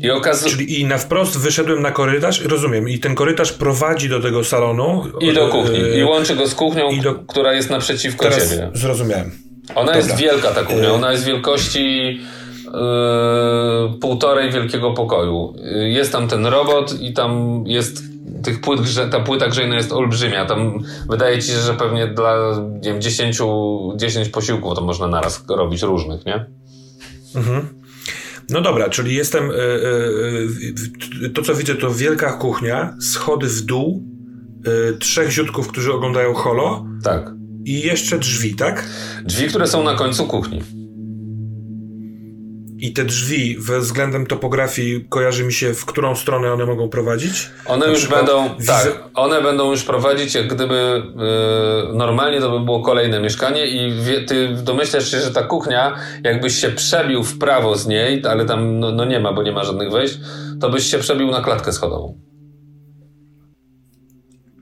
I okaz... Czyli i na wprost wyszedłem na korytarz, rozumiem, i ten korytarz prowadzi do tego salonu.
I do kuchni. I łączy go z kuchnią, do... która jest naprzeciwko Teraz ciebie.
Zrozumiałem.
Ona Dobra. jest wielka, ta kuchnia. Ona jest wielkości yy, półtorej wielkiego pokoju. Jest tam ten robot i tam jest tych płyt, ta płyta grzejna jest olbrzymia. Tam wydaje ci się, że pewnie dla nie wiem, 10, 10 posiłków to można naraz robić różnych, nie? Mhm.
No dobra, czyli jestem. Yy, yy, to, co widzę, to wielka kuchnia, schody w dół, trzech ziutków, którzy oglądają holo.
Tak.
I jeszcze drzwi, tak?
Drzwi, które są na końcu kuchni.
I te drzwi względem topografii kojarzy mi się, w którą stronę one mogą prowadzić?
One Na już będą, tak, one będą już prowadzić, jak gdyby yy, normalnie to by było kolejne mieszkanie i wie, ty domyślasz się, że ta kuchnia, jakbyś się przebił w prawo z niej, ale tam no, no nie ma, bo nie ma żadnych wejść, to byś się przebił na klatkę schodową.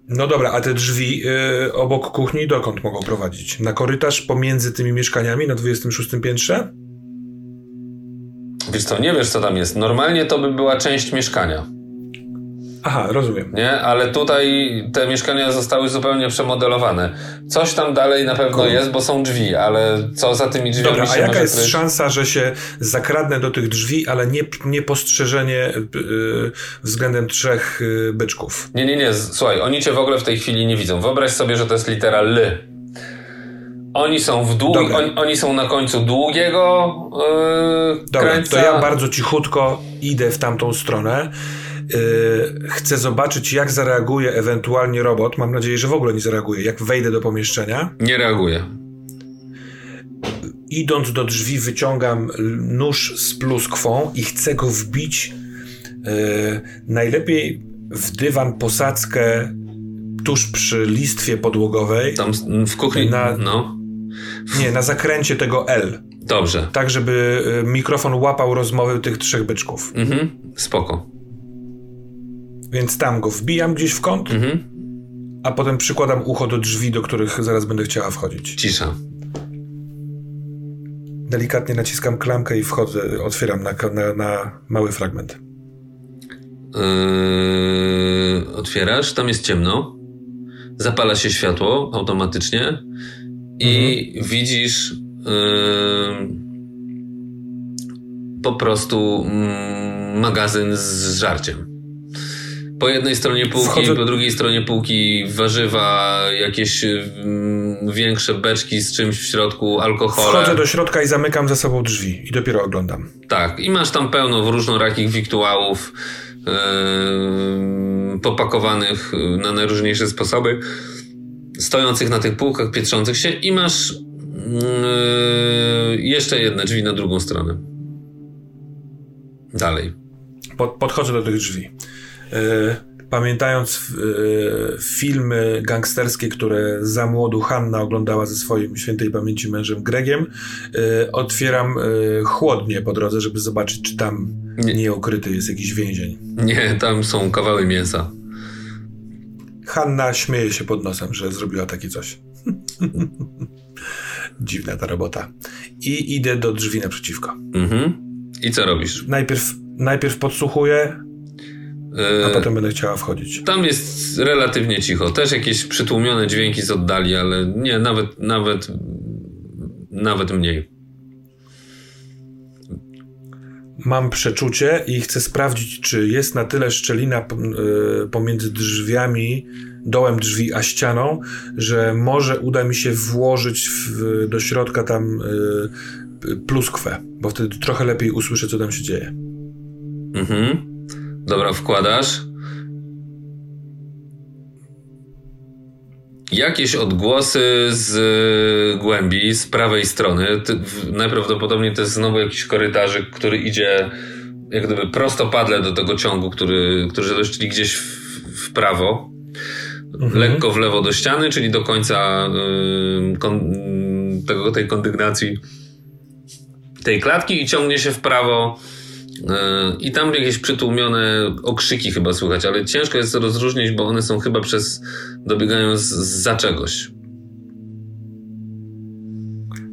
No dobra, a te drzwi yy, obok kuchni dokąd mogą prowadzić? Na korytarz pomiędzy tymi mieszkaniami na 26 piętrze?
Wiesz co, nie wiesz co tam jest. Normalnie to by była część mieszkania.
Aha, rozumiem.
Nie, ale tutaj te mieszkania zostały zupełnie przemodelowane. Coś tam dalej na pewno Kurde. jest, bo są drzwi, ale co za tymi drzwiami
Dobra, a jaka jest kryć? szansa, że się zakradnę do tych drzwi, ale nie, niepostrzeżenie yy, względem trzech yy, byczków?
Nie, nie, nie. Słuchaj, oni cię w ogóle w tej chwili nie widzą. Wyobraź sobie, że to jest litera L oni są w dług, oni, oni, są na końcu długiego yy, Dobra,
kręca. to ja bardzo cichutko idę w tamtą stronę. Yy, chcę zobaczyć, jak zareaguje ewentualnie robot. Mam nadzieję, że w ogóle nie zareaguje. Jak wejdę do pomieszczenia.
Nie reaguje.
Idąc do drzwi, wyciągam nóż z pluskwą i chcę go wbić yy, najlepiej w dywan posadzkę tuż przy listwie podłogowej.
Tam w kuchni.
Na,
no.
Nie, na zakręcie tego L.
Dobrze.
Tak, żeby y, mikrofon łapał rozmowy tych trzech byczków.
Mhm, spoko.
Więc tam go wbijam gdzieś w kąt, mhm. a potem przykładam ucho do drzwi, do których zaraz będę chciała wchodzić.
Cisza.
Delikatnie naciskam klamkę i wchodzę, otwieram na, na, na mały fragment.
Yy, otwierasz, tam jest ciemno. Zapala się światło automatycznie i mhm. widzisz yy, po prostu mm, magazyn z żarciem. Po jednej stronie półki, Wchodzę... po drugiej stronie półki warzywa, jakieś mm, większe beczki z czymś w środku, alkohol.
Wchodzę do środka i zamykam za sobą drzwi i dopiero oglądam.
Tak, i masz tam pełno różnorakich wiktuałów yy, popakowanych na najróżniejsze sposoby, stojących na tych półkach, pietrzących się i masz yy, jeszcze jedne drzwi na drugą stronę. Dalej.
Pod, podchodzę do tych drzwi. E, pamiętając e, filmy gangsterskie, które za młodu Hanna oglądała ze swoim świętej pamięci mężem Gregiem, e, otwieram chłodnie po drodze, żeby zobaczyć, czy tam nie. nieokryty jest jakiś więzień.
Nie, tam są kawały mięsa.
Hanna śmieje się pod nosem, że zrobiła takie coś. Dziwna ta robota. I idę do drzwi naprzeciwko.
Mhm. I co robisz?
Najpierw, najpierw podsłuchuję, a potem będę chciała wchodzić.
Tam jest relatywnie cicho. Też jakieś przytłumione dźwięki z oddali, ale nie, nawet, nawet, nawet mniej.
Mam przeczucie i chcę sprawdzić, czy jest na tyle szczelina e, pomiędzy drzwiami, dołem drzwi a ścianą, że może uda mi się włożyć w, do środka tam e, pluskwę, bo wtedy trochę lepiej usłyszę, co tam się dzieje.
Mhm. Dobra, wkładasz. Jakieś odgłosy z głębi, z prawej strony. Najprawdopodobniej to jest znowu jakiś korytarzyk, który idzie jak gdyby prostopadle do tego ciągu, który, który doszli gdzieś w, w prawo. Mhm. Lekko w lewo do ściany, czyli do końca y, kon, tego, tej kondygnacji tej klatki i ciągnie się w prawo I tam jakieś przytłumione okrzyki chyba słychać, ale ciężko jest rozróżnić, bo one są chyba przez. dobiegają z, za czegoś.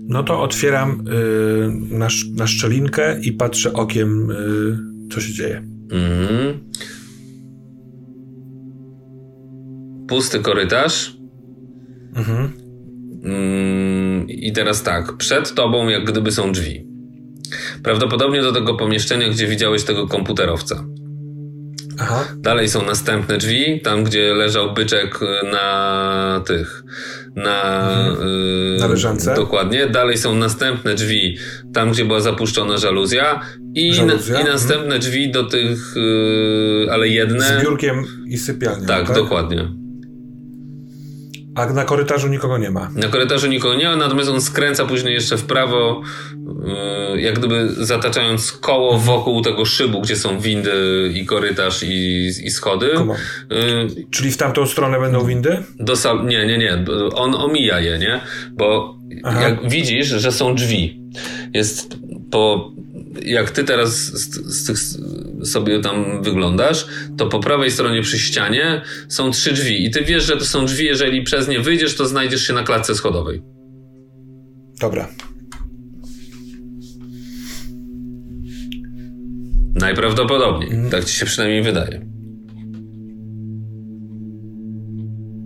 No to otwieram y, na, na szczelinkę i patrzę okiem, y, co się dzieje. Mhm.
Pusty korytarz. Mhm. Mm, I teraz tak, przed tobą jak gdyby są drzwi. Prawdopodobnie do tego pomieszczenia, gdzie widziałeś tego komputerowca. Aha. Dalej są następne drzwi, tam gdzie leżał byczek na tych. Na,
mhm. y, na leżance.
Dokładnie. Dalej są następne drzwi, tam gdzie była zapuszczona żaluzja. I, żaluzja? Na, i następne mhm. drzwi do tych, y, ale jedne.
Z biurkiem i sypialnią.
Tak, tak, dokładnie.
A na korytarzu nikogo nie ma.
Na korytarzu nikogo nie ma, natomiast on skręca później jeszcze w prawo, yy, jak gdyby zataczając koło wokół tego szybu, gdzie są windy i korytarz i, i schody.
Yy, Czyli w tamtą stronę będą windy?
Do sal- nie, nie, nie. On omija je, nie? Bo Aha. jak widzisz, że są drzwi. Jest po jak ty teraz z, z tych sobie tam wyglądasz, to po prawej stronie przy ścianie są trzy drzwi i ty wiesz, że to są drzwi, jeżeli przez nie wyjdziesz, to znajdziesz się na klatce schodowej.
Dobra.
Najprawdopodobniej. Mhm. Tak ci się przynajmniej wydaje.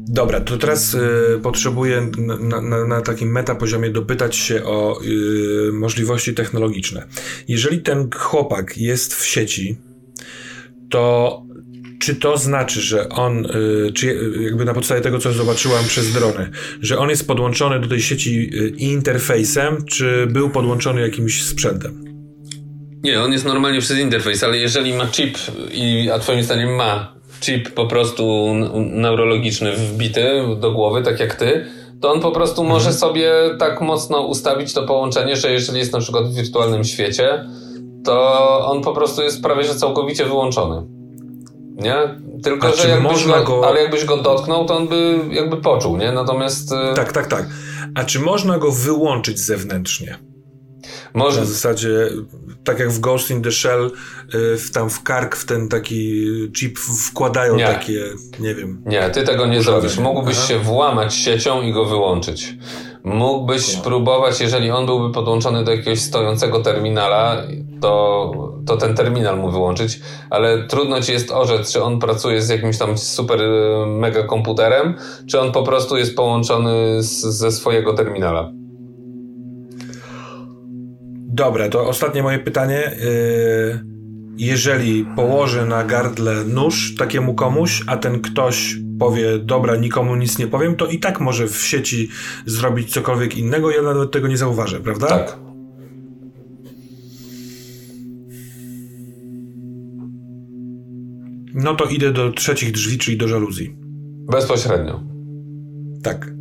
Dobra, to teraz y, potrzebuję na, na, na, takim metapoziomie dopytać się o y, możliwości technologiczne. Jeżeli ten chłopak jest w sieci, to czy to znaczy, że on, y, czy jakby na podstawie tego, co zobaczyłam przez drony, że on jest podłączony do tej sieci y, interfejsem, czy był podłączony jakimś sprzętem?
Nie, on jest normalnie przez interfejs, ale jeżeli ma chip, i, a twoim zdaniem ma chip po prostu neurologiczny wbity do głowy, tak jak ty, to on po prostu mhm. może sobie tak mocno ustawić to połączenie, że jeżeli jest na przykład w wirtualnym świecie, to on po prostu jest prawie że całkowicie wyłączony. Nie? Tylko, że jakbyś go, go, ale jakbyś go dotknął, to on by jakby poczuł, nie? Natomiast... Y,
tak, tak, tak. A czy można go wyłączyć zewnętrznie? Może... Na zasadzie, tak jak w Ghost in the Shell, y, w, tam w kark, w ten taki chip wkładają nie. takie, nie wiem.
Nie, ty tego nie zrobisz. Mógłbyś Aha. się włamać siecią i go wyłączyć. Mógłbyś no. próbować, jeżeli on byłby podłączony do jakiegoś stojącego terminala, to, to ten terminal mu wyłączyć, ale trudno ci jest orzec, czy on pracuje z jakimś tam super y, mega komputerem, czy on po prostu jest połączony z, ze swojego terminala.
Dobra, to ostatnie moje pytanie. Yy, jeżeli położę na gardle nóż takiemu komuś, a ten ktoś powie, dobra, nikomu nic nie powiem, to i tak może w sieci zrobić cokolwiek innego, ja nawet tego nie zauważę, prawda?
Tak.
No to idę do trzecich drzwi, czyli do żaluzji.
Bezpośrednio.
Tak.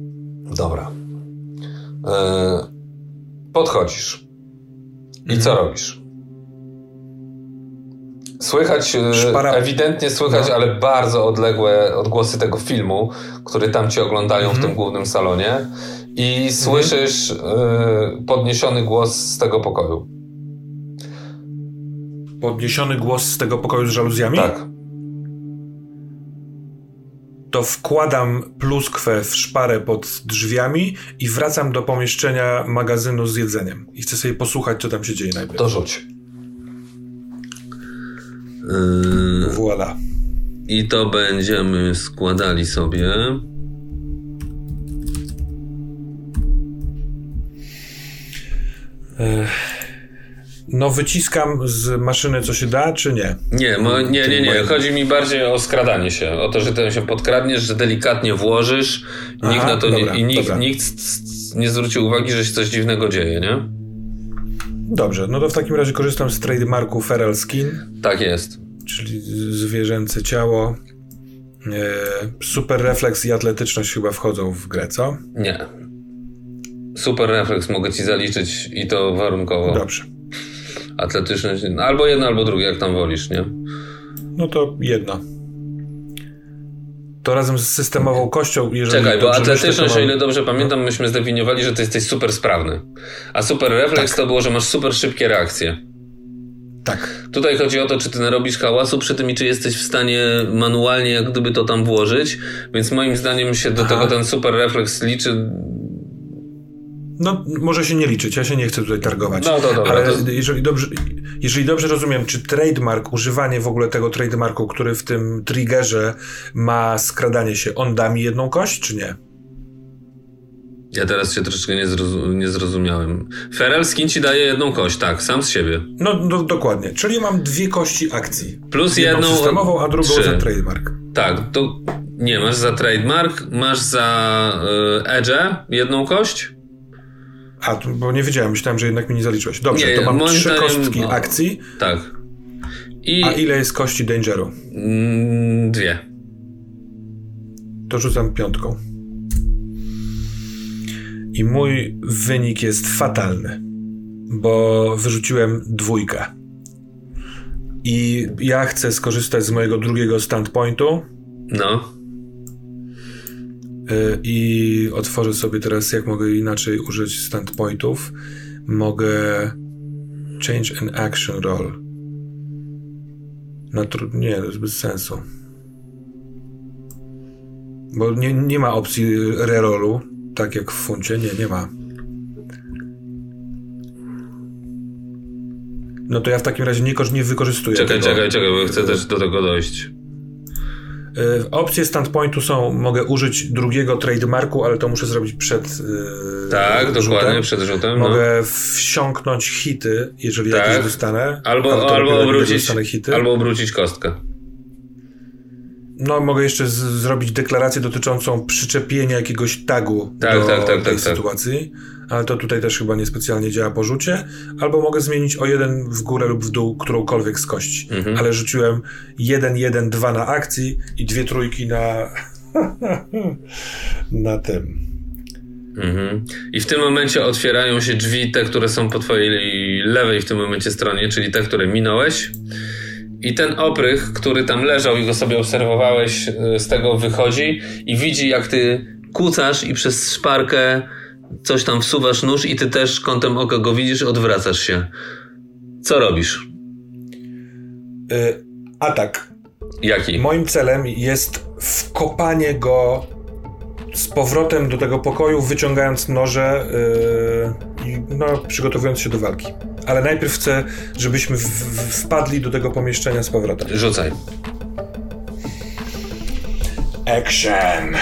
Dobra. E, podchodzisz. I co robisz? Słychać, e,
Szpara-
ewidentnie słychać,
No.
ale bardzo odległe odgłosy tego filmu, który tam ci oglądają w tym głównym salonie. I słyszysz e, podniesiony głos z tego pokoju.
Podniesiony głos z tego pokoju z żaluzjami?
Tak.
To wkładam pluskwę w szparę pod drzwiami i wracam do pomieszczenia magazynu z jedzeniem. I chcę sobie posłuchać, co tam się dzieje najpierw.
To rzuć.
Voila.
I to będziemy składali sobie.
No wyciskam z maszyny, co się da, czy nie?
Nie, mo, nie, nie, nie. Chodzi mi bardziej o skradanie się. O to, że ty się podkradniesz, że delikatnie włożysz. Nikt
Aha,
na to
dobra,
nie, i nikt,
dobra.
nikt nie zwrócił uwagi, że się coś dziwnego dzieje, nie?
Dobrze, no to w takim razie korzystam z trademarku Feral Skin,
Tak jest.
czyli zwierzęce ciało. E, super refleks i atletyczność chyba wchodzą w grę, co?
Nie. Super refleks mogę ci zaliczyć i to warunkowo.
Dobrze.
Atletyczność. no, Albo jedno, albo drugie, jak tam wolisz, nie?
No to jedno. To razem z systemową kością, jeżeli
Czekaj, bo
myślę,
atletyczność,
to
o ile dobrze pamiętam, myśmy zdefiniowali, że ty jesteś super sprawny. A super refleks
Tak.
to było, że masz super szybkie reakcje.
Tak.
Tutaj chodzi o to, czy ty narobisz hałasu przy tym i czy jesteś w stanie manualnie jak gdyby to tam włożyć, więc moim zdaniem się do
Aha.
tego ten super refleks liczy.
No, może się nie liczyć, ja się nie chcę tutaj targować.
No to dobra,
Ale
to-
jeżeli, dobrze, jeżeli dobrze rozumiem, czy trademark, używanie w ogóle tego trademarku, który w tym triggerze ma skradanie się, on da mi jedną kość, czy nie?
Ja teraz się troszeczkę nie, zrozu- nie zrozumiałem. Feral Skin ci daje jedną kość, tak, sam z siebie.
No, no dokładnie. Czyli mam dwie kości akcji.
Plus
Jedną
jedną.
systemową, a drugą
trzy.
za trademark.
Tak, to nie, masz za trademark, masz za y, Edge jedną kość.
A, bo nie wiedziałem, myślałem, że jednak mi nie zaliczyłeś. Dobrze,
Nie,
to mam trzy kostki
no.
akcji,
Tak. I
a ile jest kości dangeru?
mm, dwie.
To rzucam piątką. I mój wynik jest fatalny, bo wyrzuciłem dwójkę. I ja chcę skorzystać z mojego drugiego standpointu
No.
Y, i otworzę sobie teraz, jak mogę inaczej użyć standpointów. Mogę change an action roll. Na tru- nie, to jest bez sensu. Bo nie, nie ma opcji rerollu, tak jak w funcie. Nie, nie ma. No to ja w takim razie nie, nie wykorzystuję
Czekaj,
tego.
czekaj, czekaj, bo chcę też do tego dojść.
Y, Opcje standpointu są, mogę użyć drugiego trademarku, ale to muszę zrobić przed y,
Tak,
rzutem.
dokładnie, przed rzutem. No.
Mogę wsiąknąć hity, jeżeli
Tak.
jakieś dostanę.
Albo, albo, obrócić,
hity.
albo obrócić kostkę.
No, mogę jeszcze zrobić deklarację dotyczącą przyczepienia jakiegoś tagu
Tak,
do
tak, tak,
tej
tak, tak.
sytuacji, ale to tutaj też chyba niespecjalnie działa po rzucie. Albo mogę zmienić o jeden w górę lub w dół którąkolwiek z kości.
Mhm.
Ale rzuciłem 1, 1, 2 na akcji i dwie trójki na na tym.
Mhm. I w tym momencie otwierają się drzwi, te, które są po twojej lewej w tym momencie stronie, czyli te, które minąłeś. I ten oprych, który tam leżał i go sobie obserwowałeś, y, z tego wychodzi i widzi, jak ty kucasz i przez szparkę coś tam wsuwasz nóż i ty też kątem oka go widzisz, odwracasz się. Co robisz?
Y, atak.
Jaki?
Moim celem jest wkopanie go z powrotem do tego pokoju, wyciągając noże yy, i no, przygotowując się do walki. Ale najpierw chcę, żebyśmy wpadli do tego pomieszczenia z powrotem.
Rzucaj.
Action!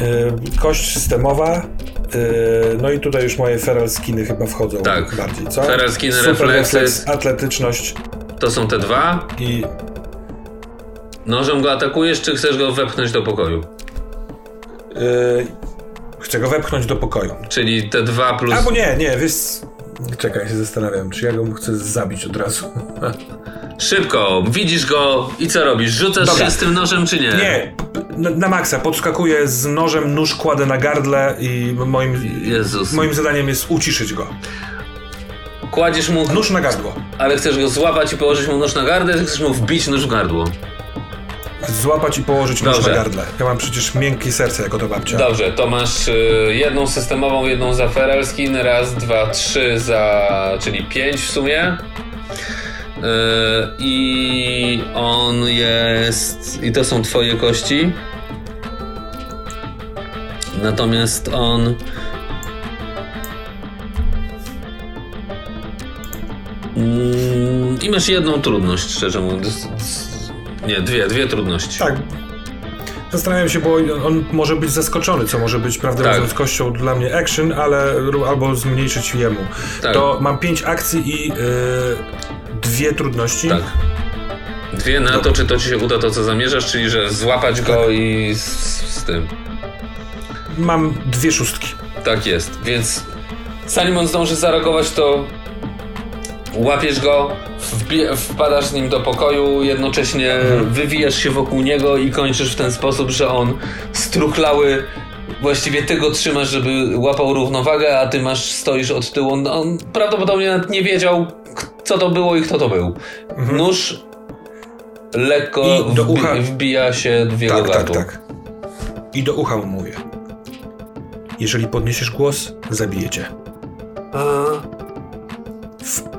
Yy, kość systemowa, no i tutaj już moje feral skiny chyba wchodzą
tak.
bardziej, co?
Feral skiny, refleksy. Refleks,
atletyczność.
To są te dwa.
I...
Nożem go atakujesz, czy chcesz go wepchnąć do pokoju?
Yy, chcę go wepchnąć do pokoju.
Czyli te dwa plus...
Albo nie, nie, wiesz... Czekaj, się zastanawiam, czy ja go chcę zabić od razu.
Szybko, widzisz go i co robisz? Rzucasz Dobra. się z tym nożem, czy nie?
Nie, na, na maksa. Podskakuję z nożem, nóż kładę na gardle i moim, Jezus. moim zadaniem jest uciszyć go.
Kładziesz mu...
Nóż na gardło.
Ale chcesz go złapać i położyć mu nóż na gardle, czy chcesz mu wbić nóż w gardło?
Złapać i położyć nóż na gardle. Ja mam przecież miękkie serce jako to babcia.
Dobrze, to masz y, jedną systemową, jedną za Feral Skin, raz, dwa, trzy za... czyli pięć w sumie. Yy, I on jest. I to są twoje kości. Natomiast on. Mm, I masz jedną trudność, szczerze mówiąc. Nie, dwie, dwie trudności.
Tak. Zastanawiam się, bo on może być zaskoczony, co może być, prawdę tak. dla mnie action, ale albo zmniejszyć jemu. Tak. To mam pięć akcji i yy, dwie trudności.
Tak. Dwie na to, czy to ci się uda to, co zamierzasz, czyli że złapać go tak. i z, z, tym.
Mam dwie szóstki.
Tak jest, więc zanim on zdąży zareagować, to łapiesz go, wpadasz z nim do pokoju, jednocześnie mhm. wywijasz się wokół niego i kończysz w ten sposób, że on struchlały właściwie ty go trzymasz, żeby łapał równowagę, a ty masz, stoisz od tyłu. On, on prawdopodobnie nawet nie wiedział, co to było i kto to był. Mhm. Nóż lekko I do ucha... wbija się w jego tak, Tak, tak.
I do ucha mu mówię. Jeżeli podniesiesz głos, zabijecie. A...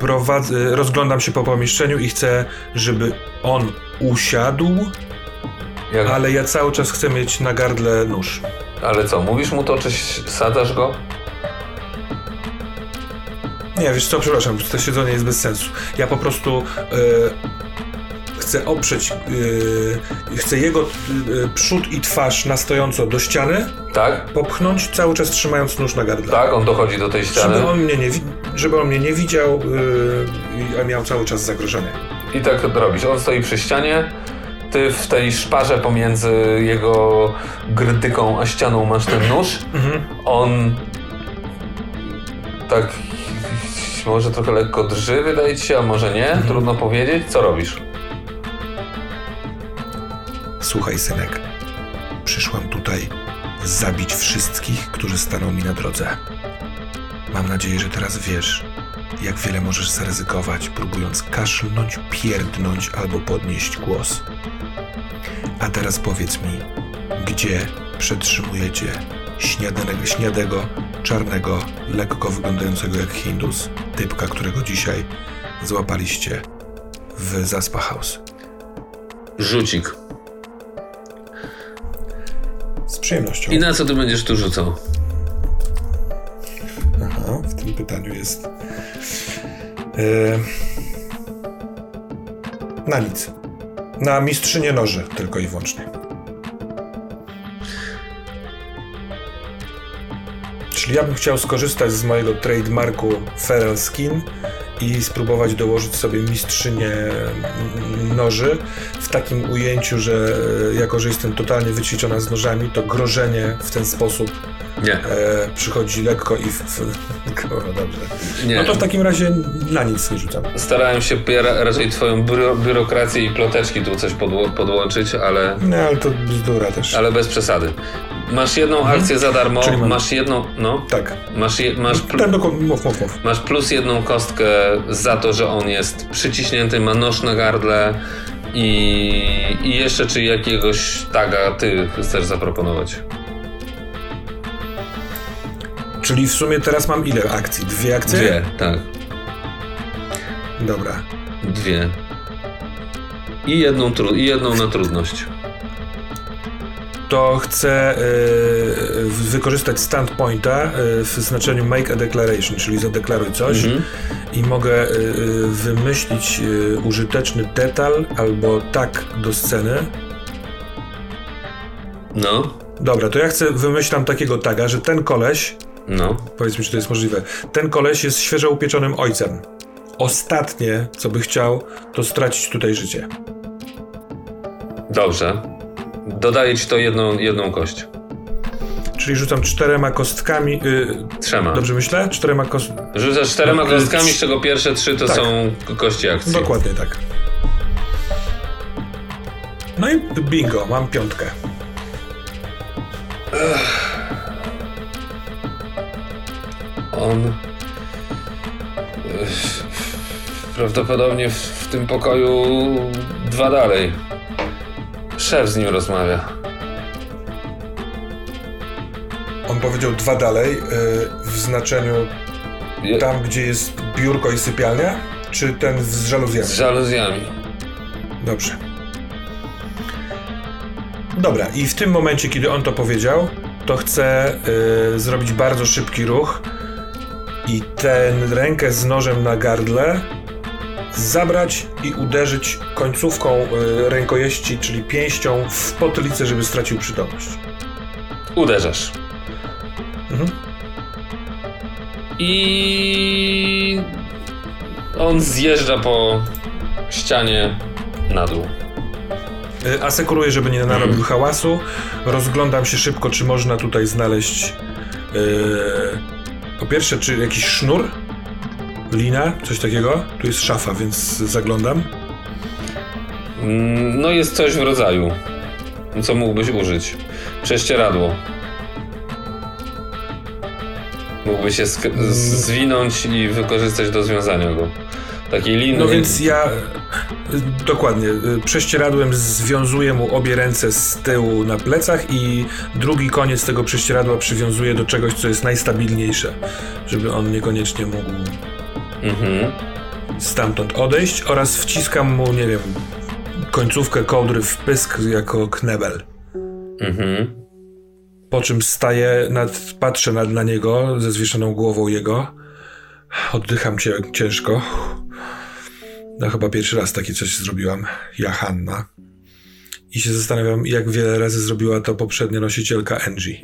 Wprowadzę, rozglądam się po pomieszczeniu i chcę, żeby on usiadł, Jak? ale ja cały czas chcę mieć na gardle nóż.
Ale co, mówisz mu to, czy sadzasz go?
Nie, wiesz co, przepraszam, to siedzenie jest bez sensu. Ja po prostu yy, chcę oprzeć, yy, chcę jego yy, przód i twarz na stojąco do ściany.
Tak.
Popchnąć, cały czas trzymając nóż na gardle.
Tak, on dochodzi do tej ściany.
Żeby on mnie nie, żeby on mnie nie widział, a miał cały czas zagrożenie.
I tak robisz. On stoi przy ścianie, ty w tej szparze pomiędzy jego grytyką a ścianą masz ten nóż. Mhm. On tak może trochę lekko drży, wydaje ci się, a może nie? Mhm. Trudno powiedzieć. Co robisz?
Słuchaj, synek. Przyszłam tutaj zabić wszystkich, którzy staną mi na drodze. Mam nadzieję, że teraz wiesz, jak wiele możesz zaryzykować, próbując kaszlnąć, pierdnąć albo podnieść głos. A teraz powiedz mi, gdzie przetrzymujecie śniadanego, śniadego, czarnego, lekko wyglądającego jak Hindus, typka, którego dzisiaj złapaliście w Zaspa House?
Rzucik.
Przyjemnością.
I na co ty będziesz tu rzucał?
Aha, w tym pytaniu jest. Yy... Na nic. Na mistrzynię noży tylko i wyłącznie. Czyli ja bym chciał skorzystać z mojego trademarku Feral Skin i spróbować dołożyć sobie mistrzynię noży takim ujęciu, że e, jako, że jestem totalnie wyćwiczona z nożami, to grożenie w ten sposób
nie. E,
przychodzi lekko i w... w no dobrze. Nie. No to w takim razie na nic nie rzucam.
Starałem się raczej twoją biuro, biurokrację i ploteczki tu coś podło podłączyć, ale...
No, ale to bzdura też.
Ale bez przesady. Masz jedną mhm. akcję za darmo, Czyli masz jedną, no.
Tak.
Masz, je, masz,
pl mów, mów, mów.
masz plus jedną kostkę za to, że on jest przyciśnięty, ma nóż na gardle i, i jeszcze czy jakiegoś taga ty chcesz zaproponować?
Czyli w sumie teraz mam ile akcji? Dwie akcje?
Dwie, tak.
Dobra.
Dwie. I jedną, i jedną na trudność
to chcę y, wykorzystać standpointa y, w znaczeniu make a declaration, czyli zadeklaruj coś -hmm. i mogę y, wymyślić użyteczny detal albo tak do sceny.
No.
Dobra, to ja chcę, wymyślam takiego taga, że ten koleś
No.
Powiedz mi, czy to jest możliwe. Ten koleś jest świeżo upieczonym ojcem. Ostatnie, co by chciał, to stracić tutaj życie.
Dobrze. Dodaję ci to jedną, jedną kość.
Czyli rzucam czterema kostkami. Yy,
Trzema.
dobrze myślę? Czterema kostkami.
Rzucasz czterema
No,
kostkami,
trz-
z czego pierwsze trzy to
Tak.
są kości akcji.
Dokładnie tak. No i bingo, mam piątkę.
On. Ech, Prawdopodobnie w, w tym pokoju dwa dalej. Szef z nim rozmawia.
On powiedział dwa dalej, yy, w znaczeniu
Je-
tam, gdzie jest biurko i sypialnia, czy ten z żaluzjami?
Z żaluzjami.
Dobrze. Dobra, i w tym momencie, kiedy on to powiedział, to chcę y, zrobić bardzo szybki ruch i tę rękę z nożem na gardle zabrać i uderzyć końcówką y, rękojeści, czyli pięścią w potylicę, żeby stracił przytomność.
Uderzasz.
Mhm.
I on zjeżdża po ścianie na dół.
Y, Asekuruję, żeby nie narobił hałasu. Rozglądam się szybko, czy można tutaj znaleźć. y, po pierwsze, czy jakiś sznur? Lina? Coś takiego? Tu jest szafa, więc zaglądam.
Mm, No jest coś w rodzaju. Co mógłbyś użyć? Prześcieradło. Mógłbyś się z- zwinąć i wykorzystać do związania go. Takiej liny.
No więc ja. Dokładnie. Prześcieradłem związuję mu obie ręce z tyłu na plecach i drugi koniec tego prześcieradła przywiązuję do czegoś, co jest najstabilniejsze, żeby on niekoniecznie mógł
Mhm.
stamtąd odejść oraz wciskam mu, nie wiem, końcówkę kołdry w pysk jako knebel.
Mhm.
Po czym staję, nad, patrzę nad, na niego ze zwieszoną głową jego. Oddycham cię, ciężko. No chyba pierwszy raz takie coś zrobiłam. Ja, Hanna. I się zastanawiam, jak wiele razy zrobiła to poprzednia nosicielka Angie.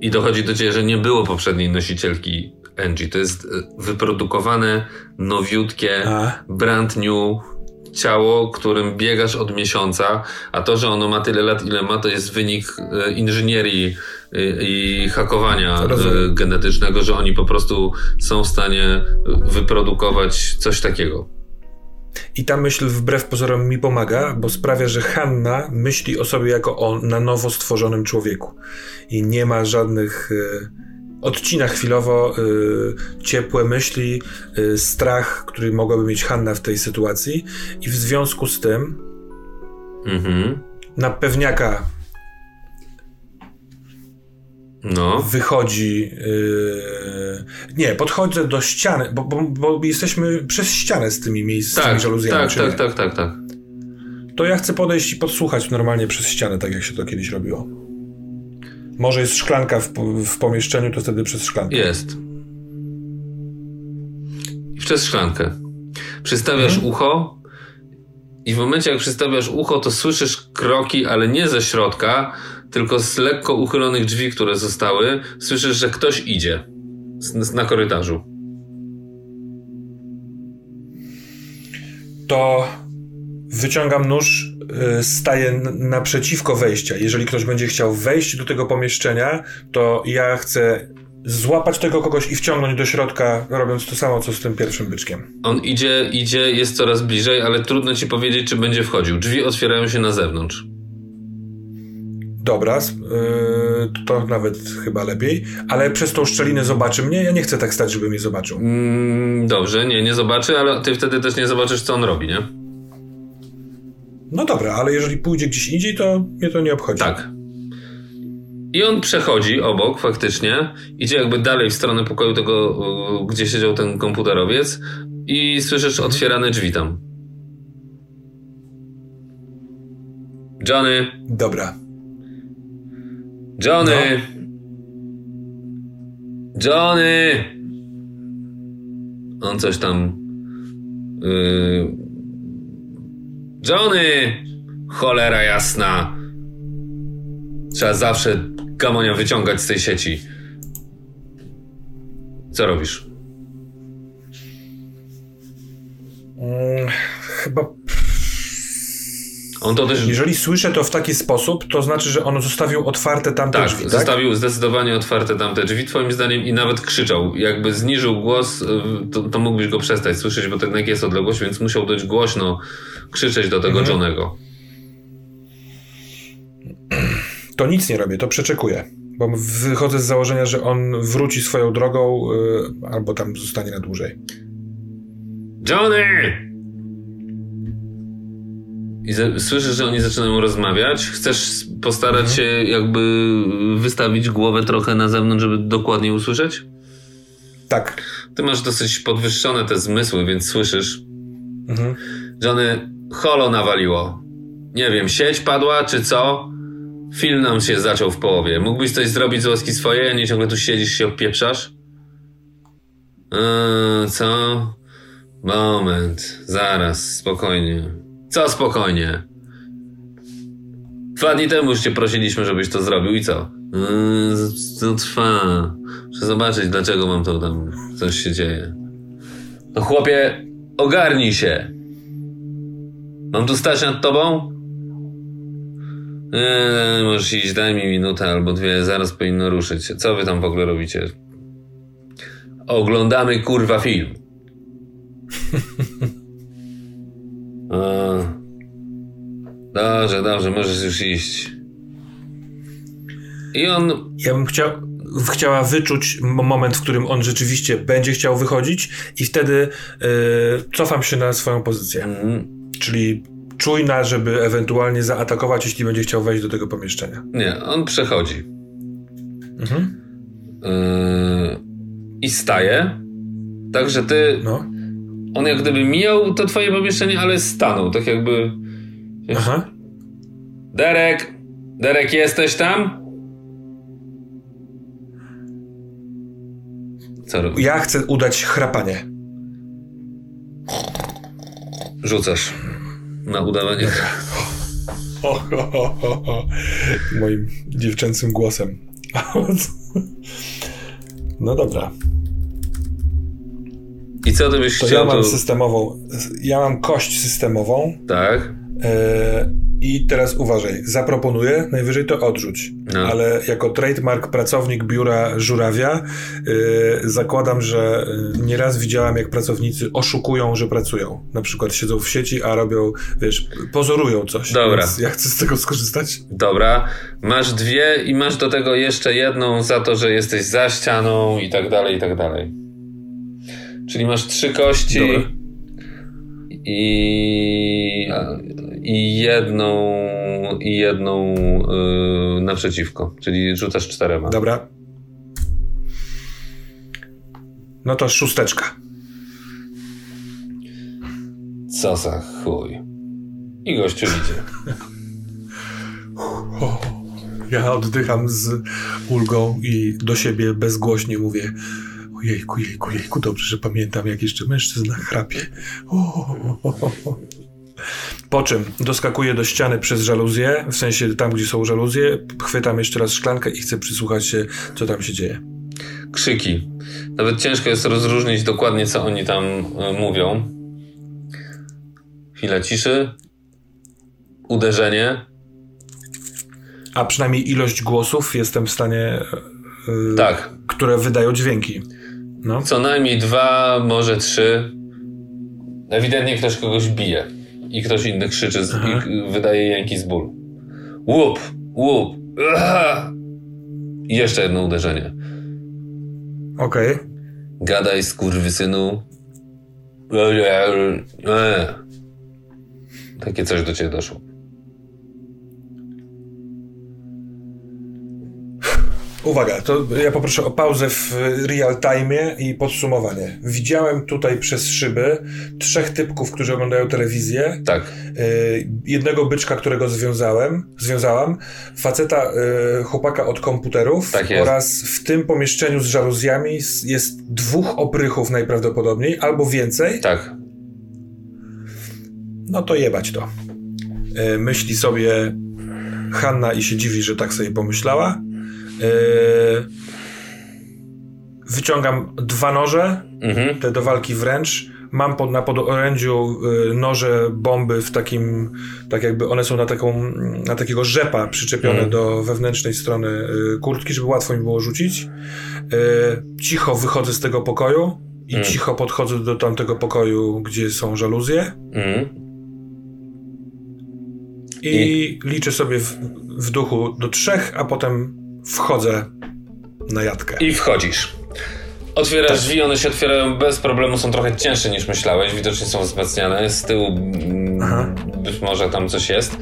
I dochodzi do ciebie, że nie było poprzedniej nosicielki Angie. To jest e, wyprodukowane, nowiutkie,
A?
brand new ciało, którym biegasz od miesiąca, a to, że ono ma tyle lat, ile ma, to jest wynik e, inżynierii e, i hakowania
Rozumiem.
genetycznego, że oni po prostu są w stanie wyprodukować coś takiego.
I ta myśl wbrew pozorom mi pomaga, bo sprawia, że Hanna myśli o sobie jako o na nowo stworzonym człowieku. I nie ma żadnych. Y, odcina chwilowo y, ciepłe myśli, y, strach, który mogłaby mieć Hanna w tej sytuacji. I w związku z tym
Mhm.
na pewniaka
No.
wychodzi. y, nie, podchodzę do ściany, bo, bo, bo jesteśmy przez ścianę z tymi miejscami
Tak,
żaluzjami.
tak, tak, tak, tak, tak.
To ja chcę podejść i podsłuchać normalnie przez ścianę, tak jak się to kiedyś robiło. Może jest szklanka w, w pomieszczeniu, to wtedy przez szklankę.
Jest. I przez szklankę. Przystawiasz
Mhm.
ucho i w momencie, jak przystawiasz ucho, to słyszysz kroki, ale nie ze środka, tylko z lekko uchylonych drzwi, które zostały. Słyszysz, że ktoś idzie na korytarzu.
To wyciągam nóż, staję n- naprzeciwko wejścia. Jeżeli ktoś będzie chciał wejść do tego pomieszczenia, to ja chcę złapać tego kogoś i wciągnąć do środka, robiąc to samo, co z tym pierwszym byczkiem.
On idzie, idzie, jest coraz bliżej, ale trudno ci powiedzieć, czy będzie wchodził. Drzwi otwierają się na zewnątrz.
Dobra, s- y, to nawet chyba lepiej, ale przez tą szczelinę zobaczy mnie. Ja nie chcę tak stać, żeby mnie zobaczył.
Mm, dobrze, nie, nie zobaczy, ale ty wtedy też nie zobaczysz, co on robi, nie?
No dobra, ale jeżeli pójdzie gdzieś indziej, to mnie to nie obchodzi.
Tak. I on przechodzi obok, faktycznie. Idzie jakby dalej w stronę pokoju tego, gdzie siedział ten komputerowiec. I słyszysz otwierane drzwi tam. Johnny,
Dobra.
Johnny! Johnny! On coś tam. Yy... Johnny! Cholera jasna! Trzeba zawsze gamonia wyciągać z tej sieci. Co robisz?
Hmm, chyba
on to też.
Jeżeli słyszę to w taki sposób, to znaczy, że on zostawił otwarte tamte
Tak,
drzwi, tak?
zostawił zdecydowanie otwarte tamte drzwi, twoim zdaniem, i nawet krzyczał. Jakby zniżył głos, y, to, to mógłbyś go przestać słyszeć, bo jednak jest odległość, więc musiał dość głośno krzyczeć do tego
Mhm.
Johnego.
To nic nie robię, to przeczekuję. Bo wychodzę z założenia, że on wróci swoją drogą y, albo tam zostanie na dłużej.
Johnny! I słyszysz, że oni zaczynają rozmawiać. Chcesz postarać
Mhm.
się jakby wystawić głowę trochę na zewnątrz, żeby dokładnie usłyszeć?
Tak.
Ty masz dosyć podwyższone te zmysły, więc słyszysz.
Mhm.
Johnny, holo nawaliło. Nie wiem, sieć padła czy co? Film nam się zaczął w połowie. Mógłbyś coś zrobić z łaski swojej, a nie ciągle tu siedzisz i się opieprzasz? Eee, co? Moment, zaraz, spokojnie. Co spokojnie? Dwa dni temu już cię prosiliśmy, żebyś to zrobił i co? Eee, to trwa. Muszę zobaczyć, dlaczego mam to tam, coś się dzieje. No chłopie, ogarnij się. Mam tu stać nad tobą? Eee, możesz iść, daj mi minutę albo dwie, zaraz powinno ruszyć się. Co wy tam w ogóle robicie? Oglądamy kurwa film. A. Dobrze, dobrze, możesz już iść. I on
Ja bym chciał, chciała wyczuć moment, w którym on rzeczywiście będzie chciał wychodzić i wtedy y, cofam się na swoją pozycję.
mm,
Czyli czujna, żeby ewentualnie zaatakować, jeśli będzie chciał wejść do tego pomieszczenia.
Nie, on przechodzi.
Mhm.
Yy, I staje. Także ty.
No.
On jak gdyby mijał to twoje pomieszczenie, ale stanął. Tak jakby.
Aha.
Derek! Derek, jesteś tam? Co robisz?
Ja chcę udać chrapanie.
Rzucasz. Na udawanie.
O. Moim dziewczęcym głosem. No dobra.
I co ty byś
To
chciał
ja mam
tu...
systemową. Ja mam kość systemową.
Tak?
E, I teraz uważaj, zaproponuję, najwyżej to odrzuć.
No.
Ale jako trademark pracownik biura Żurawia e, zakładam, że e, nieraz widziałam, jak pracownicy oszukują, że pracują. Na przykład siedzą w sieci, a robią, wiesz, pozorują coś.
Dobra.
Więc ja chcę z tego skorzystać.
Dobra. Masz dwie i masz do tego jeszcze jedną za to, że jesteś za ścianą i tak dalej, i tak dalej. Czyli masz trzy kości
Dobra.
i, i jedną i jedną yy, naprzeciwko, czyli rzucasz czterema.
Dobra. No to szósteczka.
Co za chuj. I gościu idzie.
Ja oddycham z ulgą i do siebie bezgłośnie mówię ojejku, jejku, jejku, dobrze, że pamiętam, jak jeszcze mężczyzna chrapie. O. Po czym doskakuję do ściany przez żaluzję, w sensie tam, gdzie są żaluzje, chwytam jeszcze raz szklankę i chcę przysłuchać się, co tam się dzieje.
Krzyki. Nawet ciężko jest rozróżnić dokładnie, co oni tam y, mówią. Chwila ciszy. Uderzenie.
A przynajmniej ilość głosów jestem w stanie, yy,
Tak.
które wydają dźwięki. No.
Co najmniej dwa, może trzy. Ewidentnie ktoś kogoś bije. I ktoś inny krzyczy z, i wydaje jęki z bólu. Łup! Łup! I jeszcze jedno uderzenie.
Okej.
Gadaj, skurwysynu. Eee. Takie coś do ciebie doszło.
Uwaga, to ja poproszę o pauzę w real time i podsumowanie. Widziałem tutaj przez szyby trzech typków, którzy oglądają telewizję.
Tak.
Y, jednego byczka, którego związałem, związałam, faceta, y, chłopaka od komputerów
Tak
oraz w tym pomieszczeniu z żaluzjami jest dwóch oprychów najprawdopodobniej, albo więcej.
Tak.
No to jebać to. Y, myśli sobie Hanna i się dziwi, że tak sobie pomyślała. Y, wyciągam dwa noże,
Mhm.
te do walki wręcz. Mam pod, na podorędziu y, noże, bomby w takim, tak jakby one są na taką, na takiego rzepa przyczepione
Mhm.
do wewnętrznej strony y, kurtki, żeby łatwo mi było rzucić. Cicho wychodzę z tego pokoju i
Mhm.
cicho podchodzę do tamtego pokoju, gdzie są żaluzje
Mhm.
i, liczę sobie w, w duchu do trzech, a potem wchodzę na jatkę.
I wchodzisz. Otwierasz drzwi, one się otwierają bez problemu, są trochę cięższe niż myślałeś, widocznie są wzmacniane. Z tyłu mm,
Aha.
być może tam coś jest.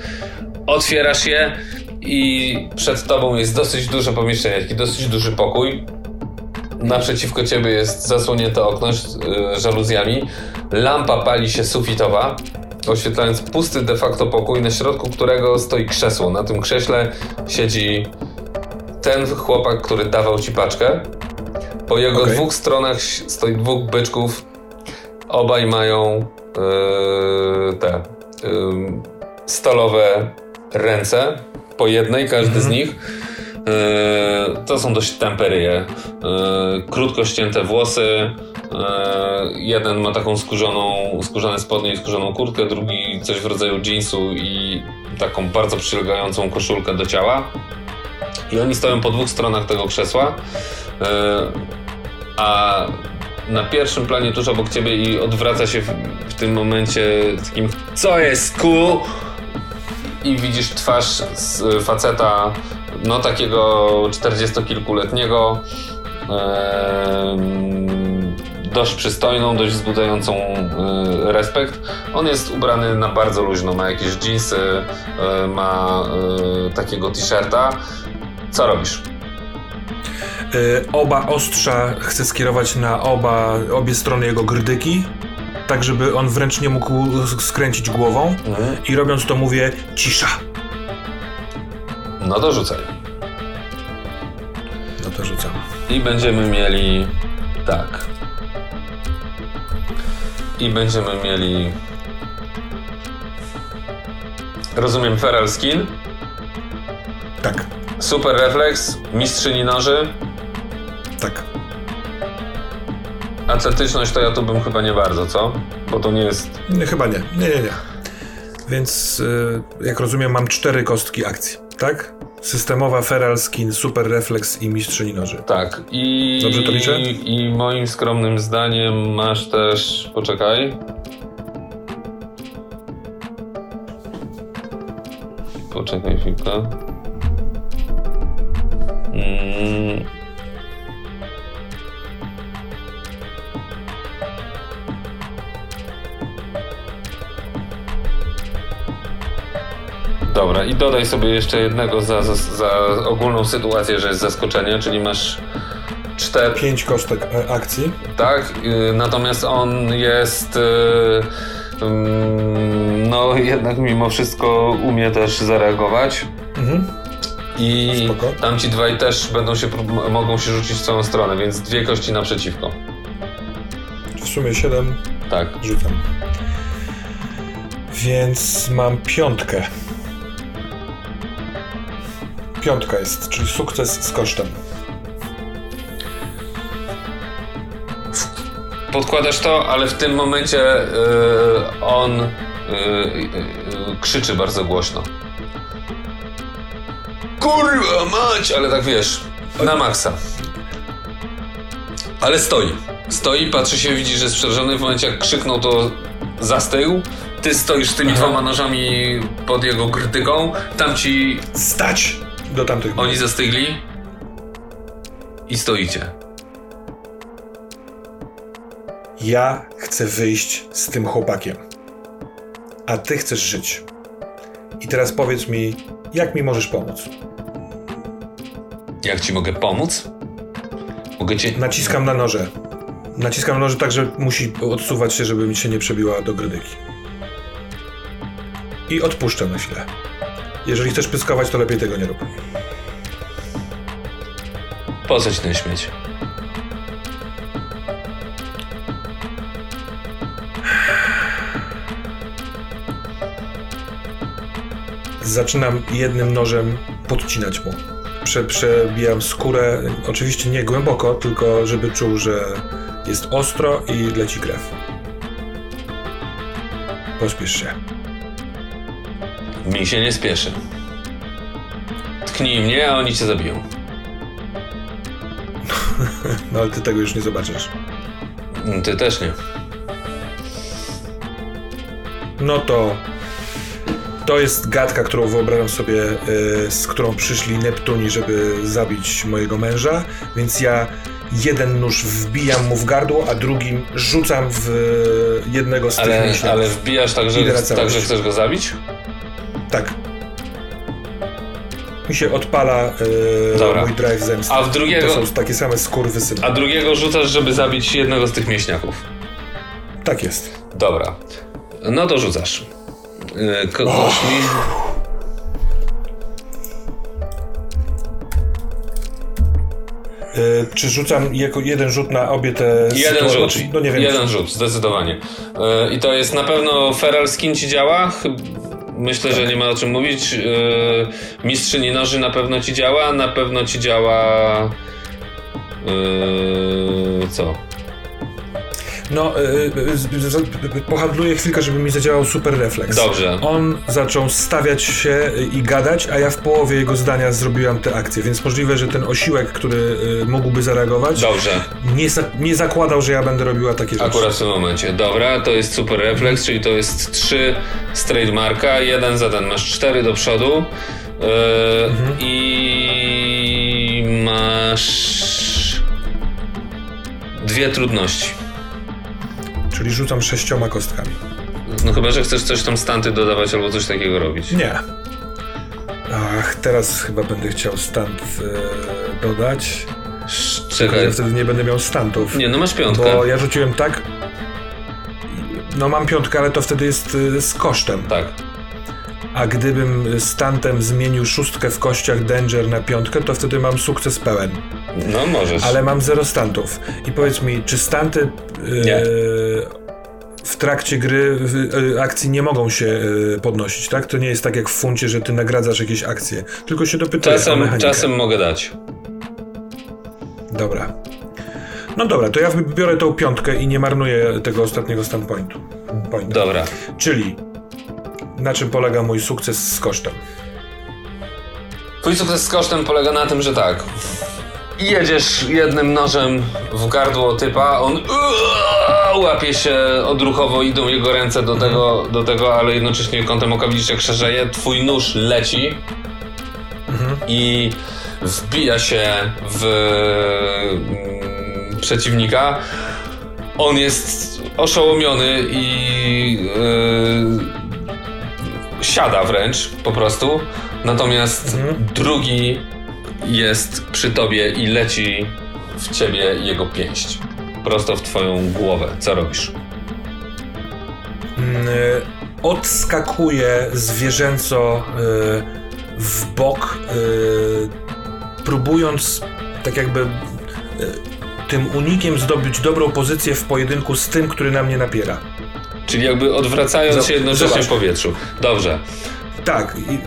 Otwierasz je i przed tobą jest dosyć duże pomieszczenie, taki dosyć duży pokój. Naprzeciwko ciebie jest zasłonięte okno y, żaluzjami. Lampa pali się sufitowa, oświetlając pusty de facto pokój, na środku którego stoi krzesło. Na tym krześle siedzi ten chłopak, który dawał ci paczkę. Po jego
Okej.
dwóch stronach stoi dwóch byczków. Obaj mają yy, te yy, stalowe ręce. Po jednej, każdy z nich. Yy, to są dość temperyje. Yy, krótko ścięte włosy. Yy, jeden ma taką skórzoną, skórzane spodnie i skórzoną kurtkę, drugi coś w rodzaju jeansu i taką bardzo przylegającą koszulkę do ciała. I oni stoją po dwóch stronach tego krzesła. Yy, a na pierwszym planie tuż obok ciebie i odwraca się w, w tym momencie takim co jest cool i widzisz twarz z faceta no takiego 40-kilkuletniego em, dość przystojną, dość wzbudzającą e, respekt. On jest ubrany na bardzo luźno, ma jakieś e, ma e, takiego t-shirta. Co robisz?
Y, oba ostrza chcę skierować na oba, obie strony jego grdyki, tak żeby on wręcz nie mógł skręcić głową. I robiąc to mówię cisza.
No to rzucaj.
No to rzucam.
I będziemy mieli tak. I będziemy mieli. Rozumiem, Feral Skin,
Tak,
Super Reflex, Mistrzyni Noży,
tak.
Atletyczność to ja tu bym chyba nie bardzo, co? Bo to nie jest.
Nie, chyba nie. Nie, nie, nie. Więc y, jak rozumiem mam cztery kostki akcji, tak? Systemowa, Feral Skin, Super Reflex i Mistrzyni Noży.
Tak. I.
Dobrze to liczę?
I moim skromnym zdaniem masz też. Poczekaj. Poczekaj chwilkę. Mm. Dobra, i dodaj sobie jeszcze jednego za, za, za ogólną sytuację, że jest zaskoczenie, czyli masz cztery,
Pięć kostek e, akcji.
tak? y, Natomiast on jest. y, ym, No, jednak mimo wszystko umie też zareagować.
Mhm.
I
Spoko.
tamci dwaj też będą się, mogą się rzucić w całą stronę, więc dwie kości naprzeciwko.
W sumie siedem
Tak.
rzucam. Więc mam piątkę. Piątka jest, czyli sukces z kosztem.
Podkładasz to, ale w tym momencie y, on y, y, y, krzyczy bardzo głośno. Kurwa mać! Ale tak wiesz, na maksa. Ale stoi. Stoi, patrzy się, widzi, że jest przerażony. W momencie jak krzyknął, to zastygł. Ty stoisz z tymi dwoma nożami pod jego grdyką. Tamci
Stać! Do tamtych.
oni zastygli. I stoicie.
Ja chcę wyjść z tym chłopakiem. A ty chcesz żyć. I teraz powiedz mi, jak mi możesz pomóc?
Jak ci mogę pomóc? Mogę cię
Naciskam na noże. Naciskam na noże tak, że musi odsuwać się, żeby mi się nie przebiła do grydyki. I odpuszczę na chwilę. Jeżeli chcesz pyskować, to lepiej tego nie rób.
Po co ci ten śmieć?
Zaczynam jednym nożem podcinać mu. Prze, przebijam skórę, oczywiście nie głęboko, tylko żeby czuł, że jest ostro i leci krew. Pospiesz się.
Mi się nie spieszy. Tknij mnie, a oni cię zabiją.
No ale ty tego już nie zobaczysz.
Ty też nie.
No to to jest gadka, którą wyobrażam sobie, y, z którą przyszli Neptuni, żeby zabić mojego męża, więc ja jeden nóż wbijam mu w gardło, a drugim rzucam w jednego z tych
Ale,
mięśniów.
ale wbijasz tak, że, tak, że chcesz go zabić?
Tak. Mi się odpala y,
Dobra.
mój drive zemsty.
A w drugiego-
To są takie same skurwysyny.
A drugiego rzucasz, żeby zabić jednego z tych mięśniaków.
Tak jest.
Dobra. No to rzucasz. Yy, Kogoś mi...
Y, czy rzucam jako jeden rzut na obie te
Jeden
sytuacje?
rzut.
Czy- No nie wiem.
Jeden rzut, zdecydowanie. Yy, I to jest na pewno Feral Skin ci działa. Myślę, że nie ma o czym mówić. Yy, Mistrzyni noży na pewno ci działa. Na pewno ci działa. Yy, co?
No, y, y, z- pohandluję chwilkę, żeby mi zadziałał super refleks.
Dobrze.
On zaczął stawiać się i gadać, a ja w połowie jego zdania zrobiłam te akcje, więc możliwe, że ten osiłek, który y, mógłby zareagować,
Dobrze.
nie, za, nie zakładał, że ja będę robiła takie rzeczy.
Akurat w tym momencie. Dobra, to jest super refleks, czyli to jest 3 z trademarka, jeden za ten. Masz 4 do przodu yy, i masz dwie trudności.
Czyli rzucam sześcioma kostkami.
No chyba, że chcesz coś tam stanty dodawać albo coś takiego robić.
Nie. Ach, teraz chyba będę chciał stant y, dodać.
Czekaj.
ja wtedy nie będę miał stantów.
Nie, no masz piątkę.
Bo ja rzuciłem tak. No mam piątkę, ale to wtedy jest y, z kosztem.
Tak.
A gdybym stantem zmienił szóstkę w kościach Danger na piątkę, to wtedy mam sukces pełen.
No możesz.
Ale mam zero stantów. I powiedz mi, czy stanty
Nie.
w trakcie gry w, y, akcji nie mogą się y, podnosić, tak? To nie jest tak jak w funcie, że ty nagradzasz jakieś akcje. Tylko się dopytuję o
Czasem,
mechanikę.
czasem mogę dać.
Dobra. No dobra, to ja biorę tą piątkę i nie marnuję tego ostatniego standpointu. Pointu.
Dobra.
Czyli na czym polega mój sukces z kosztem?
Twój sukces z kosztem polega na tym, że tak. Jedziesz jednym nożem w gardło typa, on łapie się odruchowo, idą jego ręce do tego, do tego ale jednocześnie kątem oka widzisz jak szerzeje. Twój nóż leci i wbija się w mm, przeciwnika. On jest oszołomiony i yy, siada wręcz po prostu. Natomiast drugi jest przy tobie i leci w ciebie jego pięść. Prosto w twoją głowę. Co robisz?
Mm, y, Odskakuje zwierzęco y, w bok, y, próbując tak jakby tym unikiem zdobyć dobrą pozycję w pojedynku z tym, który na mnie napiera.
Czyli jakby odwracając
Zobacz-
się jednocześnie w powietrzu. Dobrze.
Tak, i,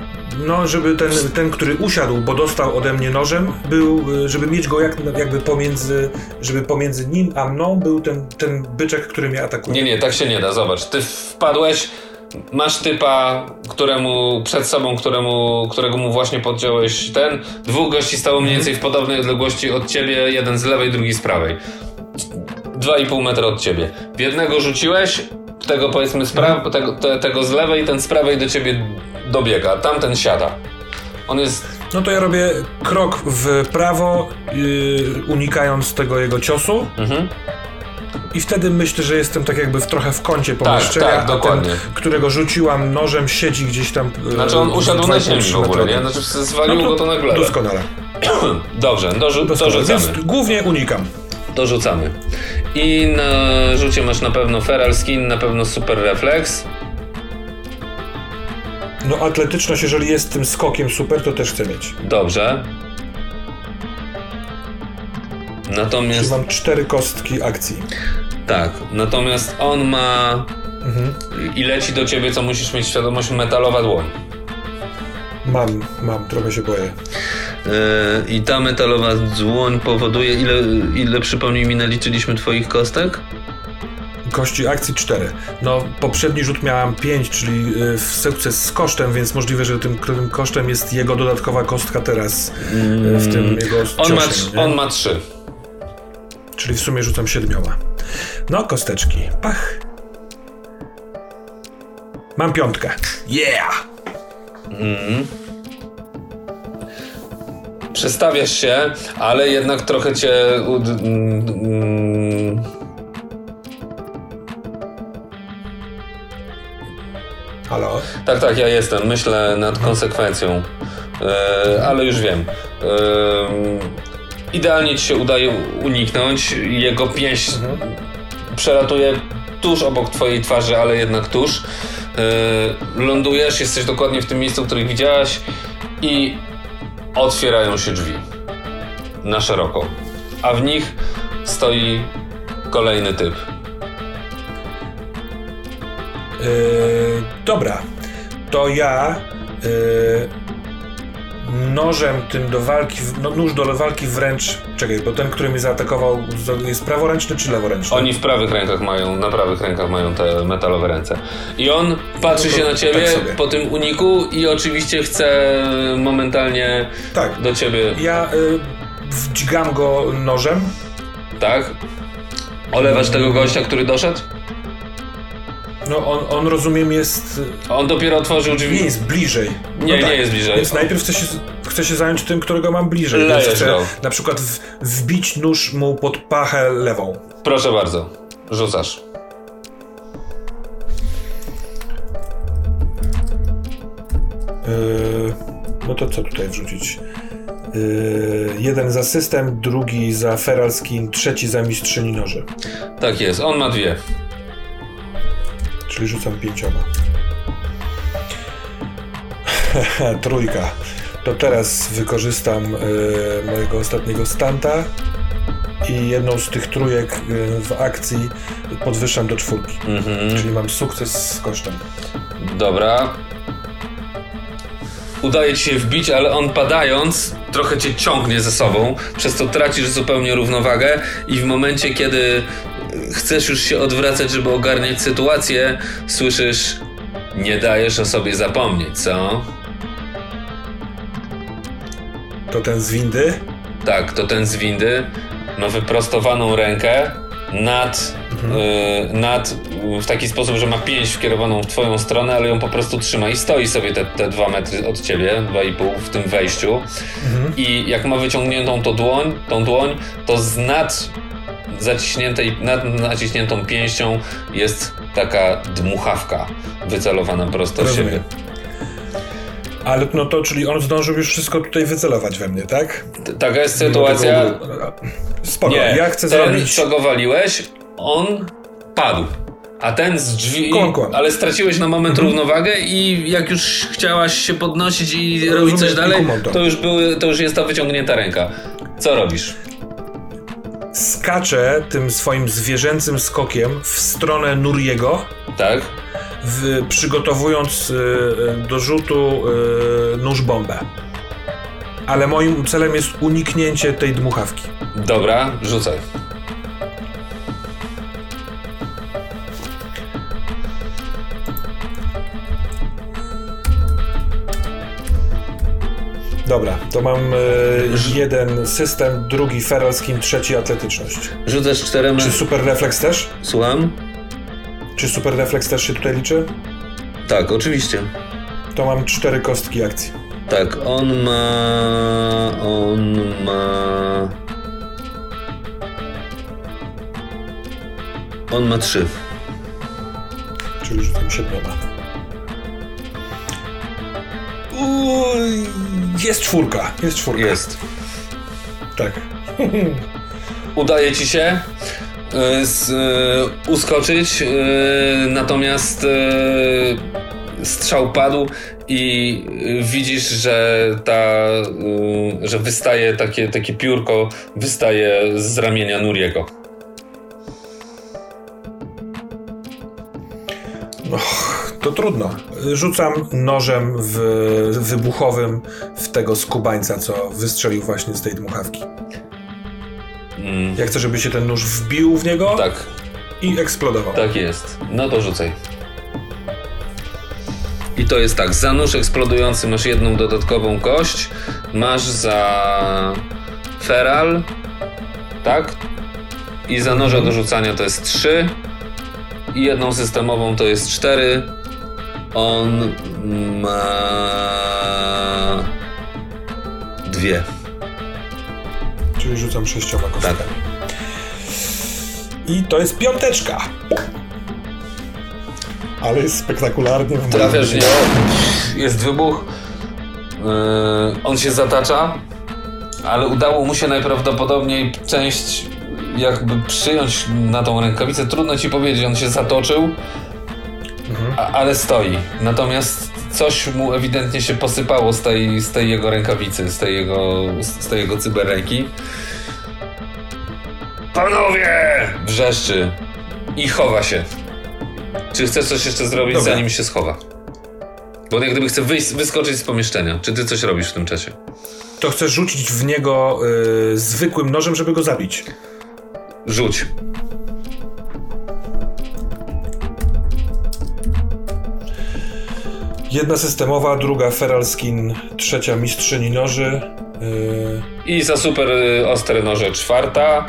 no żeby ten, ten, który usiadł, bo dostał ode mnie nożem, był, y, żeby mieć go jak, jakby pomiędzy, żeby pomiędzy nim a mną był ten, ten byczek, który mnie atakuje.
Nie, nie, tak się nie da. Zobacz, ty wpadłeś, masz typa, któremu przed sobą, któremu, którego mu właśnie podciąłeś ten. Dwóch gości stało mniej więcej w podobnej odległości od ciebie, jeden z lewej, drugi z prawej. 2,5 metra od ciebie. W jednego rzuciłeś, tego powiedzmy z pra- tego, te, tego z lewej, ten z prawej do ciebie dobiega, tamten siada. On jest
No to ja robię krok w prawo, yy, unikając tego jego ciosu.
Mhm.
I wtedy myślę, że jestem tak jakby w, trochę w kącie pomieszczenia,
tak,
a
dokładnie.
ten, którego rzuciłam nożem, siedzi gdzieś tam. yy,
Znaczy on usiadł na
2,5
ziemi w ogóle, nie? Znaczy zwalił
No to
go to na glebę.
Doskonale.
Dobrze, do, to
doskonale.
rzucamy.
Więc głównie unikam.
To rzucamy. I na rzucie masz na pewno Feral Skin, na pewno Super Reflex.
No atletyczność, jeżeli jest tym skokiem super, to też chcę mieć.
Dobrze.
Czyli
Natomiast
mam cztery kostki akcji.
tak, natomiast on ma
Mhm.
i leci do ciebie, co musisz mieć świadomość, metalowa dłoń.
Mam, mam, trochę się boję.
I ta metalowa dłoń powoduje, ile, ile przypomnij mi, naliczyliśmy twoich kostek?
Kości akcji 4. No, poprzedni rzut miałam 5, czyli y, sukces z kosztem, więc możliwe, że tym, tym kosztem jest jego dodatkowa kostka teraz y, w tym jego
On ma,
ciosie, nie?
on ma trzy.
Czyli w sumie rzucam siedmioma. No, kosteczki. Pach. Mam piątkę. Yeah!
Przestawiasz się, ale jednak trochę cię. mm, mm,
Halo?
Tak, tak, ja jestem. Myślę nad konsekwencją. E, ale już wiem. E, idealnie ci się udaje uniknąć. Jego pięść przelatuje tuż obok twojej twarzy, ale jednak tuż. E, lądujesz, jesteś dokładnie w tym miejscu, których widziałaś i otwierają się drzwi. Na szeroko. A w nich stoi kolejny typ.
Yy, dobra. To ja yy, nożem tym do walki, no, nóż do walki wręcz. Czekaj, bo ten, który mnie zaatakował, jest praworęczny czy leworęczny?
Oni w prawych rękach mają, na prawych rękach mają te metalowe ręce. I on patrzy
No to
się na ciebie
tak
po tym uniku i oczywiście chce momentalnie
Tak.
do ciebie,
Ja yy, wdźgam go nożem.
tak? Olewasz tego gościa, który doszedł?
No on, on rozumiem jest.
On dopiero otworzył
Nie
drzwi.
jest bliżej. No
Nie, nie jest bliżej.
Więc najpierw chcę się, chcę się zająć tym, którego mam bliżej. Więc chcę
go.
na przykład w, wbić nóż mu pod pachę lewą.
Proszę bardzo, rzucasz.
Yy, no to co tutaj wrzucić? Yy, jeden za system, drugi za feral skin, trzeci za mistrzyni noży.
Tak jest, on ma dwie.
Czyli rzucam pięcioma. Trójka. To teraz wykorzystam yy, mojego ostatniego stanta i jedną z tych trójek yy, w akcji podwyższam do czwórki.
Mhm.
Czyli mam sukces z kosztem.
Dobra. Udaje ci się wbić, ale on padając trochę cię ciągnie ze sobą, przez to tracisz zupełnie równowagę i w momencie, kiedy chcesz już się odwracać, żeby ogarniać sytuację, słyszysz nie dajesz o sobie zapomnieć, co?
To ten z windy.
Tak, to ten z windy ma wyprostowaną rękę nad, y, nad w taki sposób, że ma pięść wkierowaną w twoją stronę, ale ją po prostu trzyma i stoi sobie te, te dwa metry od ciebie, dwa i pół w tym wejściu. I jak ma wyciągniętą tą dłoń, tą dłoń, to z nad zaciśniętej, nad naciśniętą pięścią jest taka dmuchawka wycelowana prosto w siebie.
Rozumiem. Ale no to, czyli on zdążył już wszystko tutaj wycelować we mnie, tak?
T- Taka jest sytuacja.
Do tego- Spoko,
Nie,
ja chcę
ten,
zrobić...
co go waliłeś, on padł. A ten z drzwi,
Kłam, kłam.
ale straciłeś na moment równowagę i jak już chciałaś się podnosić i
Rozumiem,
robić coś dalej,
to
już, były, to już jest ta wyciągnięta ręka. Co robisz?
Skaczę tym swoim zwierzęcym skokiem w stronę Nuriego,
Tak?
w, przygotowując y, y, do rzutu y, nóż bombę. Ale moim celem jest uniknięcie tej dmuchawki.
Dobra, rzucaj.
Dobra, to mam y, jeden system, drugi feral skin, trzeci atletyczność.
Rzucasz czterema.
Czy super refleks też?
Słucham?
Czy super refleks też się tutaj liczy?
Tak, oczywiście.
To mam cztery kostki akcji.
Tak, on ma. On ma. On ma trzy.
Czyli rzucam siedmioma. Jest czwórka, jest czwórka.
Jest.
Tak.
Udaje ci się y, z, y, uskoczyć, y, natomiast strzał padł i widzisz, że ta, że wystaje takie, takie piórko, wystaje z ramienia Nuriego.
To trudno. Rzucam nożem w, wybuchowym w tego skubańca, co wystrzelił właśnie z tej dmuchawki.
Mm,
Ja chcę, żeby się ten nóż wbił w niego
tak,
i eksplodował.
tak jest. No to rzucaj. I to jest tak, za nóż eksplodujący masz jedną dodatkową kość, masz za feral, tak? I za noża do rzucania to jest 3 i jedną systemową to jest 4. On ma dwie.
Czyli rzucam sześcioma kostkami.
Tak.
I to jest piąteczka. Ale jest spektakularnie. w
Trafiasz niego, jest wybuch, yy, on się zatacza, ale udało mu się najprawdopodobniej część jakby przyjąć na tą rękawicę. Trudno ci powiedzieć, on się zatoczył, a, ale stoi. Natomiast coś mu ewidentnie się posypało z tej, z tej jego rękawicy, z tej jego, z tej jego cyberręki. Panowie! Wrzeszczy i chowa się. Czy chcesz coś jeszcze zrobić,
Dobra.
zanim się schowa? Bo jak gdyby chce wyjść, wyskoczyć z pomieszczenia. Czy ty coś robisz w tym czasie?
To chcę rzucić w niego y, zwykłym nożem, żeby go zabić.
Rzuć.
Jedna systemowa, druga feral skin, trzecia mistrzyni noży. y,
I za super y, ostre noże czwarta.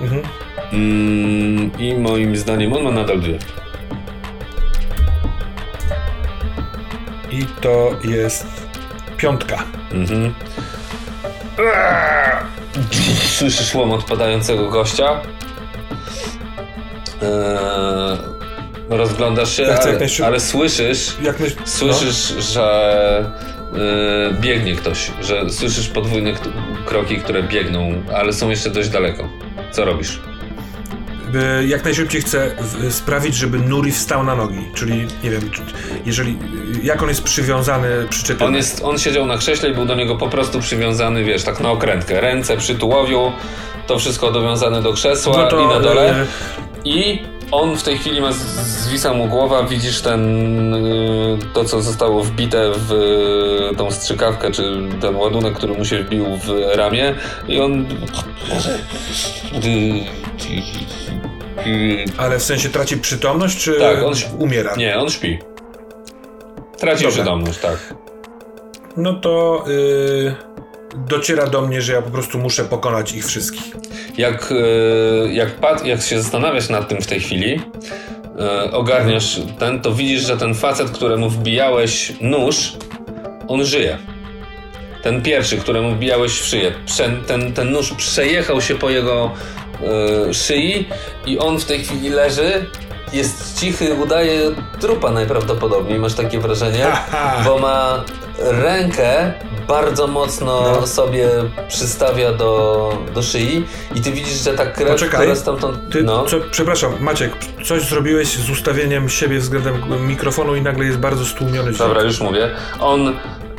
mhm.
Mm, I moim zdaniem on ma nadal dwie.
I to jest piątka.
Mhm. Słyszysz łom odpadającego gościa. Eee, rozglądasz się, ale, ale słyszysz, słyszysz, że e, biegnie ktoś, że słyszysz podwójne kroki, które biegną, ale są jeszcze dość daleko. Co robisz?
No, y, jak najszybciej chcę sprawić, żeby Nuri wstał na nogi. Czyli, nie wiem, jeżeli... Jak on jest przywiązany, przyczepiony?
On, jest, on siedział na krześle i był do niego po prostu przywiązany, wiesz, tak na okrętkę. Ręce przy tułowiu, to wszystko dowiązane do krzesła
No to,
i na dole.
y,
I on w tej chwili ma, zwisa mu głowa, widzisz ten, y, to co zostało wbite w y, tą strzykawkę, czy ten ładunek, który mu się wbił w ramię i on...
Ale w sensie traci przytomność, czy
Tak, on
umiera?
Nie, on śpi. Traci
Dobra.
przytomność, tak.
No to y, dociera do mnie, że ja po prostu muszę pokonać ich wszystkich.
Jak, e, jak, pat, jak się zastanawiasz nad tym w tej chwili, e, ogarniasz ten, to widzisz, że ten facet, któremu wbijałeś nóż, on żyje. Ten pierwszy, któremu wbijałeś w szyję, ten, ten nóż przejechał się po jego e, szyi i on w tej chwili leży, jest cichy, udaje trupa najprawdopodobniej, masz takie wrażenie,
Aha.
bo ma rękę bardzo mocno
No.
sobie przystawia do, do szyi i ty widzisz, że ta krew,
Poczekaj.
która stamtąd...
Ty,
no,
co, przepraszam, Maciek, coś zrobiłeś z ustawieniem siebie względem mikrofonu i nagle jest bardzo stłumiony
dobra, już mówię. On,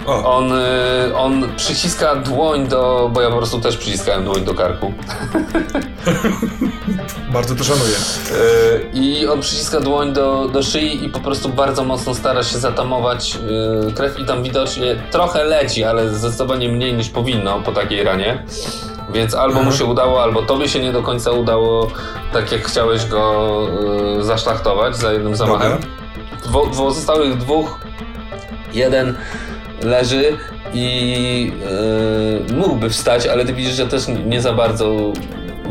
O,
on, y, on przyciska dłoń do... bo ja po prostu też przyciskałem dłoń do karku.
bardzo to szanuję.
Y, I on przyciska dłoń do, do szyi i po prostu bardzo mocno stara się zatamować y, krew i tam widocznie trochę leci, ale zdecydowanie mniej niż powinno po takiej ranie. Więc albo mu
Mhm.
się udało, albo tobie się nie do końca udało, tak jak chciałeś go y, zaszlachtować za jednym zamachem.
Dobra.
Dwo, dwo, zostałych dwóch, jeden leży i y, mógłby wstać, ale ty widzisz, że też nie za bardzo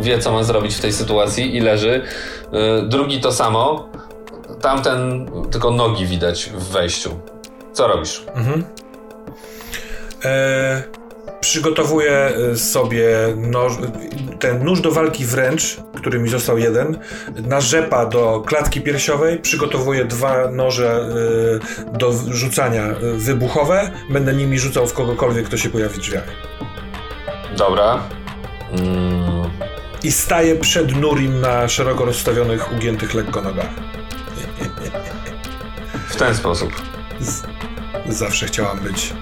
wie, co ma zrobić w tej sytuacji i leży. Y, drugi to samo. Tamten tylko nogi widać w wejściu. Co robisz?
Mhm. E, przygotowuję e, sobie nóż, ten nóż do walki wręcz, który mi został jeden, na rzepa do klatki piersiowej, przygotowuję dwa noże e, do rzucania e, wybuchowe, będę nimi rzucał w kogokolwiek, kto się pojawi w drzwiach.
Dobra. Mm,
I staję przed Nurim na szeroko rozstawionych, ugiętych lekko nogach.
w ten sposób.
Z, zawsze chciałam być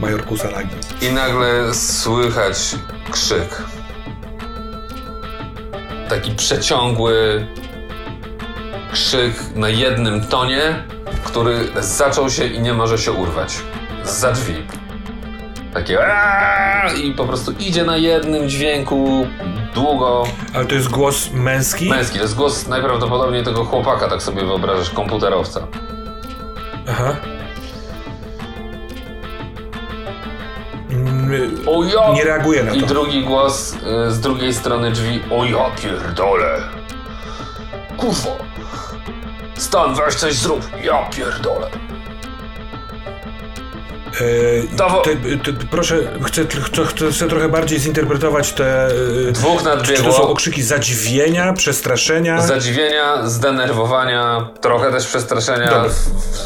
major Kusanagi.
I nagle słychać krzyk. Taki przeciągły krzyk na jednym tonie który zaczął się i nie może się urwać. Za drzwi. Takie i po prostu idzie na jednym dźwięku długo.
Ale to jest głos męski?
Męski, to jest głos najprawdopodobniej tego chłopaka, tak sobie wyobrażasz, komputerowca.
Aha.
O ja!
Nie reaguje na
I
to.
drugi głos y, z drugiej strony drzwi. O ja pierdolę! Kurwa! Stan, weź coś zrób! Ja pierdolę!
E,
Dawo-
te, te, proszę, chcę, chcę, chcę trochę bardziej zinterpretować te... e,
Dwóch
Czy to są
nadbiegło.
okrzyki zadziwienia, przestraszenia?
Zadziwienia, zdenerwowania, trochę też przestraszenia,
Dobra.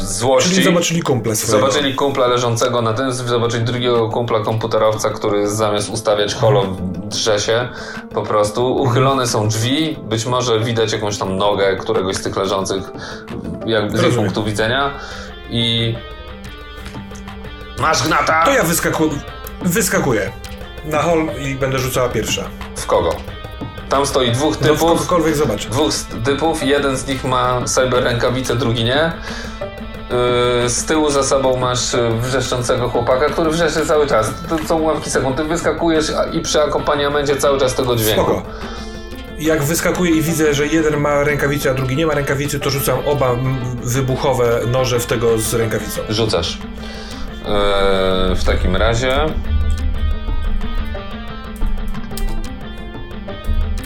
złości.
Czyli zobaczyli kumpla swojego.
Zobaczyli kumpla leżącego na tym, zobaczyli drugiego kumpla komputerowca, który zamiast ustawiać holo drze się po prostu. Uchylone są drzwi, być może widać jakąś tam nogę któregoś z tych leżących jakby z ich punktu widzenia i... Masz gnata!
To ja wyskaku... wyskakuję na hol i będę rzucała pierwsza.
W kogo? Tam stoi dwóch
No w
typów.
kogokolwiek zobaczę.
dwóch typów, jeden z nich ma cyber rękawice, drugi nie. Yy, Z tyłu za sobą masz yy, wrzeszczącego chłopaka, który wrzeszczy cały czas. To są łamki sekund. Ty wyskakujesz i przy akompaniamencie cały czas tego dźwięku.
Spoko. Jak wyskakuję i widzę, że jeden ma rękawicę, a drugi nie ma rękawicy, to rzucam oba wybuchowe noże w tego z rękawicą.
Rzucasz. Yy, w takim razie.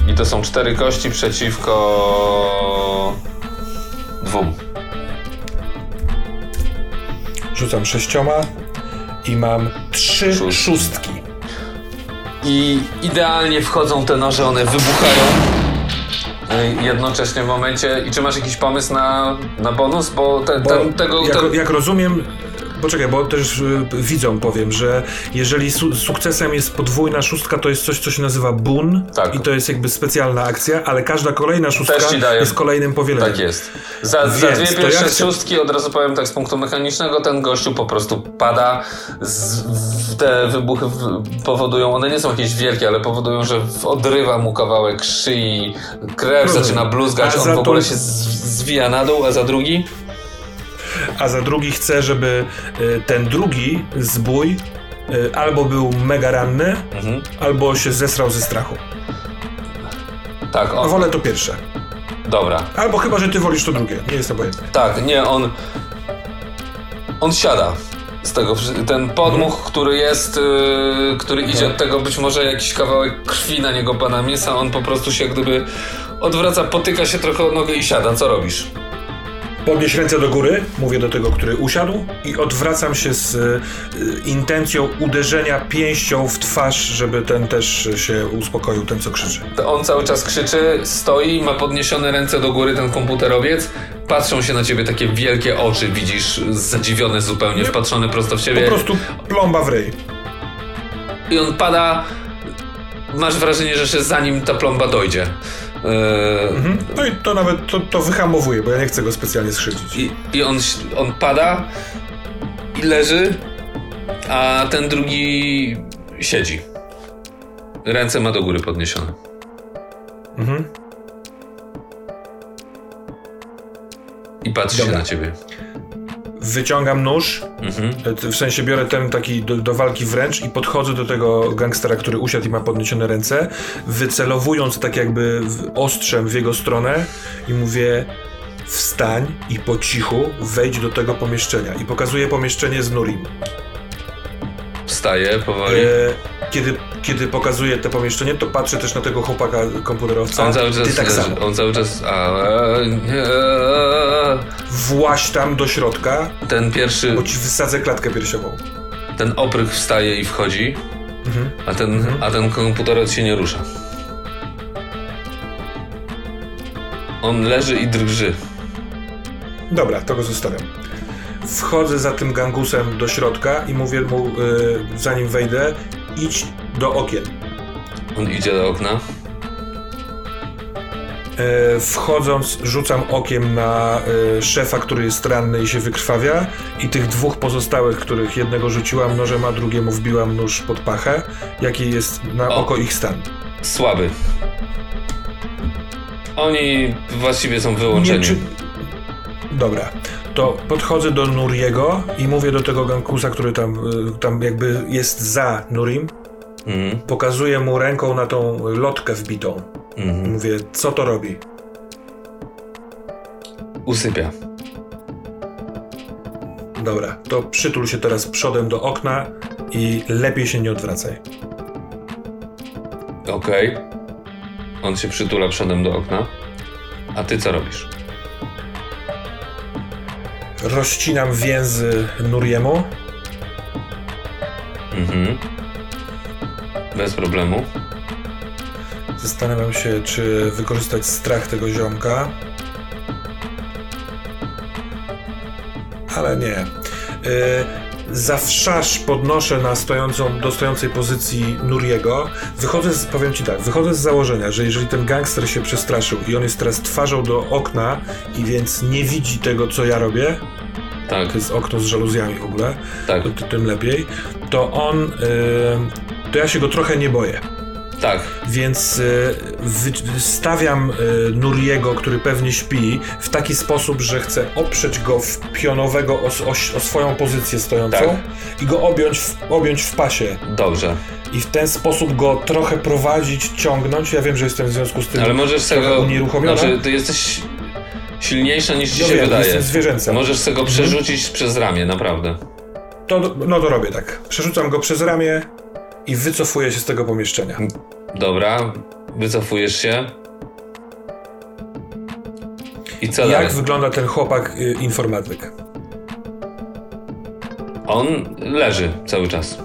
I to są cztery kości przeciwko dwóm.
Rzucam sześcioma i mam trzy
Szóstki.
szóstki.
I idealnie wchodzą te noże, one wybuchają y, jednocześnie w momencie. I czy masz jakiś pomysł na, na bonus? Bo, te,
Bo
ten, tego.
jak,
ten,
jak rozumiem, poczekaj, bo też y, widzą powiem, że jeżeli su sukcesem jest podwójna szóstka, to jest coś, co się nazywa bun
Tak.
i to jest jakby specjalna akcja, ale każda kolejna szóstka jest kolejnym powieleniem.
tak jest. Za, za dwie
to
pierwsze
ja chcę-
szóstki, od razu powiem tak z punktu mechanicznego, ten gościu po prostu pada. Z, w, te wybuchy w, powodują, one nie są jakieś wielkie, ale powodują, że odrywa mu kawałek szyi, krew
Rozumiem.
zaczyna bluzgać,
A
on w
to-
ogóle się z, zwija na dół, a za drugi?
A za drugi chcę, żeby y, ten drugi zbój y, albo był mega ranny,
Mhm.
albo się zesrał ze strachu.
Tak,
A
on,
wolę to pierwsze.
dobra.
Albo chyba, że ty wolisz to drugie. Nie jest obojętne.
Tak, nie, on. On siada z tego. Ten podmuch, który jest, yy, który idzie od tego, być może jakiś kawałek krwi na niego pana mięsa, on po prostu się jak gdyby odwraca, potyka się trochę o nogę i siada. Co robisz?
Podnieś ręce do góry, mówię do tego, który usiadł i odwracam się z y, intencją uderzenia pięścią w twarz, żeby ten też się uspokoił, ten co krzyczy.
On cały czas krzyczy, stoi, ma podniesione ręce do góry, ten komputerowiec. Patrzą się na ciebie takie wielkie oczy, widzisz, zadziwione zupełnie, wpatrzone prosto w
Po
ciebie.
prostu plomba w ryj.
I on pada. Masz wrażenie, że jeszcze zanim ta plomba dojdzie.
Mhm. No i to nawet to, to wyhamowuje, bo ja nie chcę go specjalnie skrzydzić.
I, i on, on pada i leży, a ten drugi siedzi. Ręce ma do góry podniesione.
Mhm.
I patrzy
Dobra.
się na ciebie.
Wyciągam nóż,
Mhm.
e, w sensie biorę ten taki do, do walki wręcz i podchodzę do tego gangstera, który usiadł i ma podniesione ręce, wycelowując tak jakby ostrzem w jego stronę i mówię wstań i po cichu wejdź do tego pomieszczenia. I pokazuję pomieszczenie z Nurim.
Wstaje powoli.
E, kiedy, kiedy pokazuję te pomieszczenie, to patrzę też na tego chłopaka komputerowca.
on cały czas
Ty tak samo.
On cały czas. A,
Właź tam do środka,
ten pierwszy,
bo ci wysadzę klatkę piersiową.
ten oprych wstaje i wchodzi,
Mhm.
a ten, a ten komputerowiec się nie rusza. On leży i drży.
Dobra, to go zostawiam. Wchodzę za tym gangusem do środka i mówię mu, y, zanim wejdę, idź do okien.
On idzie do okna.
E, wchodząc, rzucam okiem na e, szefa, który jest ranny i się wykrwawia, i tych dwóch pozostałych, których jednego rzuciłam nożem, a drugiemu wbiłam nóż pod pachę. Jaki jest na
O.
oko ich stan?
Słaby. Oni właściwie są wyłączeni.
Dobra. To podchodzę do Nuriego i mówię do tego gankusa, który tam, y, tam jakby jest za Nurim.
Mhm.
Pokazuję mu ręką na tą lotkę wbitą.
Mhm.
Mówię, co to robi?
Usypia.
Dobra, to przytul się teraz przodem do okna i lepiej się nie odwracaj.
Okej. On się przytula przodem do okna. A ty co robisz?
Rozcinam więzy Nuriemu.
Mhm. Bez problemu.
Zastanawiam się, czy wykorzystać strach tego ziomka. Ale nie. Yy, zawszasz podnoszę na stojącą, do stojącej pozycji Nuriego. Wychodzę z, powiem ci tak, wychodzę z założenia, że jeżeli ten gangster się przestraszył i on jest teraz twarzą do okna i więc nie widzi tego, co ja robię,
Tak,
to jest okno z żaluzjami w ogóle,
tak,
to, tym lepiej, to on, yy, to ja się go trochę nie boję.
tak.
Więc y, stawiam y, Nuriego, który pewnie śpi, w taki sposób, że chcę oprzeć go w pionowego o, o, o swoją pozycję stojącą
Tak.
i go objąć w, objąć w pasie.
Dobrze.
I w ten sposób go trochę prowadzić, ciągnąć. Ja wiem, że jestem w związku z tym
Ale możesz z
trochę
tego...
unieruchomiona.
Znaczy, ty jesteś silniejsza niż ci
No
się
wiem,
wydaje. Możesz sobie go przerzucić przez ramię, naprawdę.
To, no to robię tak. Przerzucam go przez ramię i wycofuję się z tego pomieszczenia.
Dobra, wycofujesz się. I co
Jak
dalej?
wygląda ten chłopak y, informatyk?
On leży cały czas.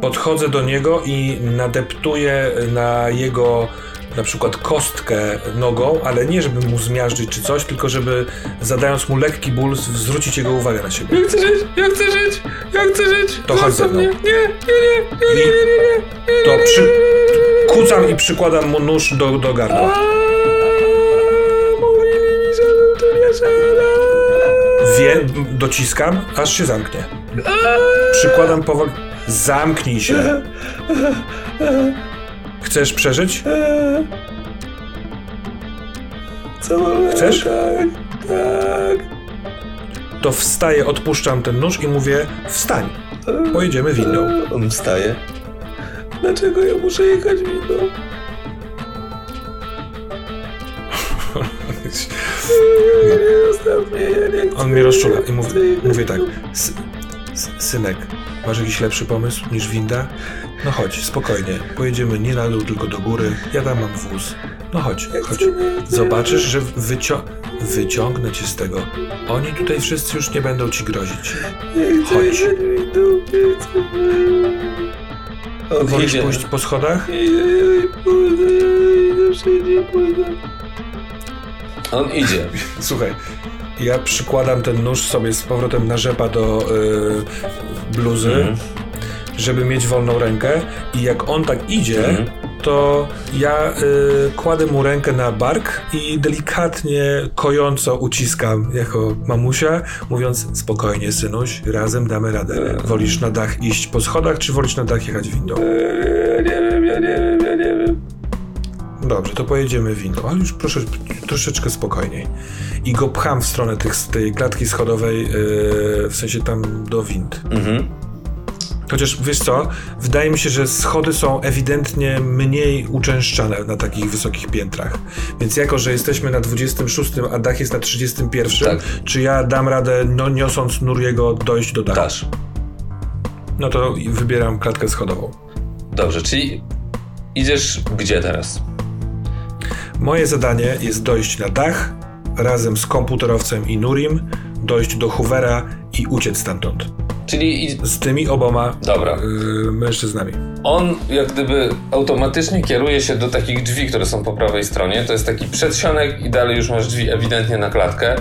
Podchodzę do niego i nadeptuję na jego na przykład kostkę nogą, ale nie żeby mu zmiażdżyć czy coś, tylko żeby zadając mu lekki ból zwrócić jego uwagę na siebie.
Ja chcę żyć, ja chcę żyć, ja chcę żyć.
To chodź ze mną.
Nie, nie, nie, nie,
I to przy... kucam i przykładam mu nóż do, do gardła.
Nie.
Wie, dociskam, aż się zamknie. Przykładam powoli. Zamknij się. Chcesz przeżyć?
Co mam
Chcesz?
Tak, tak.
To wstaję, odpuszczam ten nóż i mówię: wstań. Pojedziemy windą.
On wstaje. Dlaczego ja muszę jechać windą?
On mnie rozczula i mówi, mówię tak, "Sy- s- synek, masz jakiś lepszy pomysł niż winda? No chodź, spokojnie, pojedziemy nie na dół, tylko do góry, ja tam mam wóz. No chodź, chodź. Zobaczysz, że wycią wyciągnę cię z tego. Oni tutaj wszyscy już nie będą ci grozić. Chodź.
On
Wolisz
idzie.
pójść po schodach?
On idzie.
Słuchaj, ja przykładam ten nóż sobie z powrotem na rzepa do y, bluzy,
Mhm.
żeby mieć wolną rękę i jak on tak idzie,
Mhm.
to ja y, kładę mu rękę na bark i delikatnie, kojąco uciskam jako mamusia, mówiąc spokojnie synuś, razem damy radę. Wolisz na dach iść po schodach, czy wolisz na dach jechać windą?
Ja nie wiem, ja nie wiem, ja nie wiem.
Dobrze, to pojedziemy windą, ale już proszę troszeczkę spokojniej. I go pcham w stronę tych, tej klatki schodowej, yy, w sensie tam do wind.
Mhm.
Chociaż wiesz co, wydaje mi się, że schody są ewidentnie mniej uczęszczane na takich wysokich piętrach. Więc jako, że jesteśmy na 26, a dach jest na 31,
Tak.
czy ja dam radę, no, niosąc Nuriego, dojść do dachu?
Dasz.
No to wybieram klatkę schodową.
Dobrze, czyli idziesz gdzie teraz?
Moje zadanie jest dojść na dach razem z komputerowcem i Nurim, dojść do Hoovera i uciec stamtąd.
Czyli
Z tymi oboma
Dobra.
yy, mężczyznami.
on jak gdyby automatycznie kieruje się do takich drzwi, które są po prawej stronie. To jest taki przedsionek i dalej już masz drzwi ewidentnie na klatkę.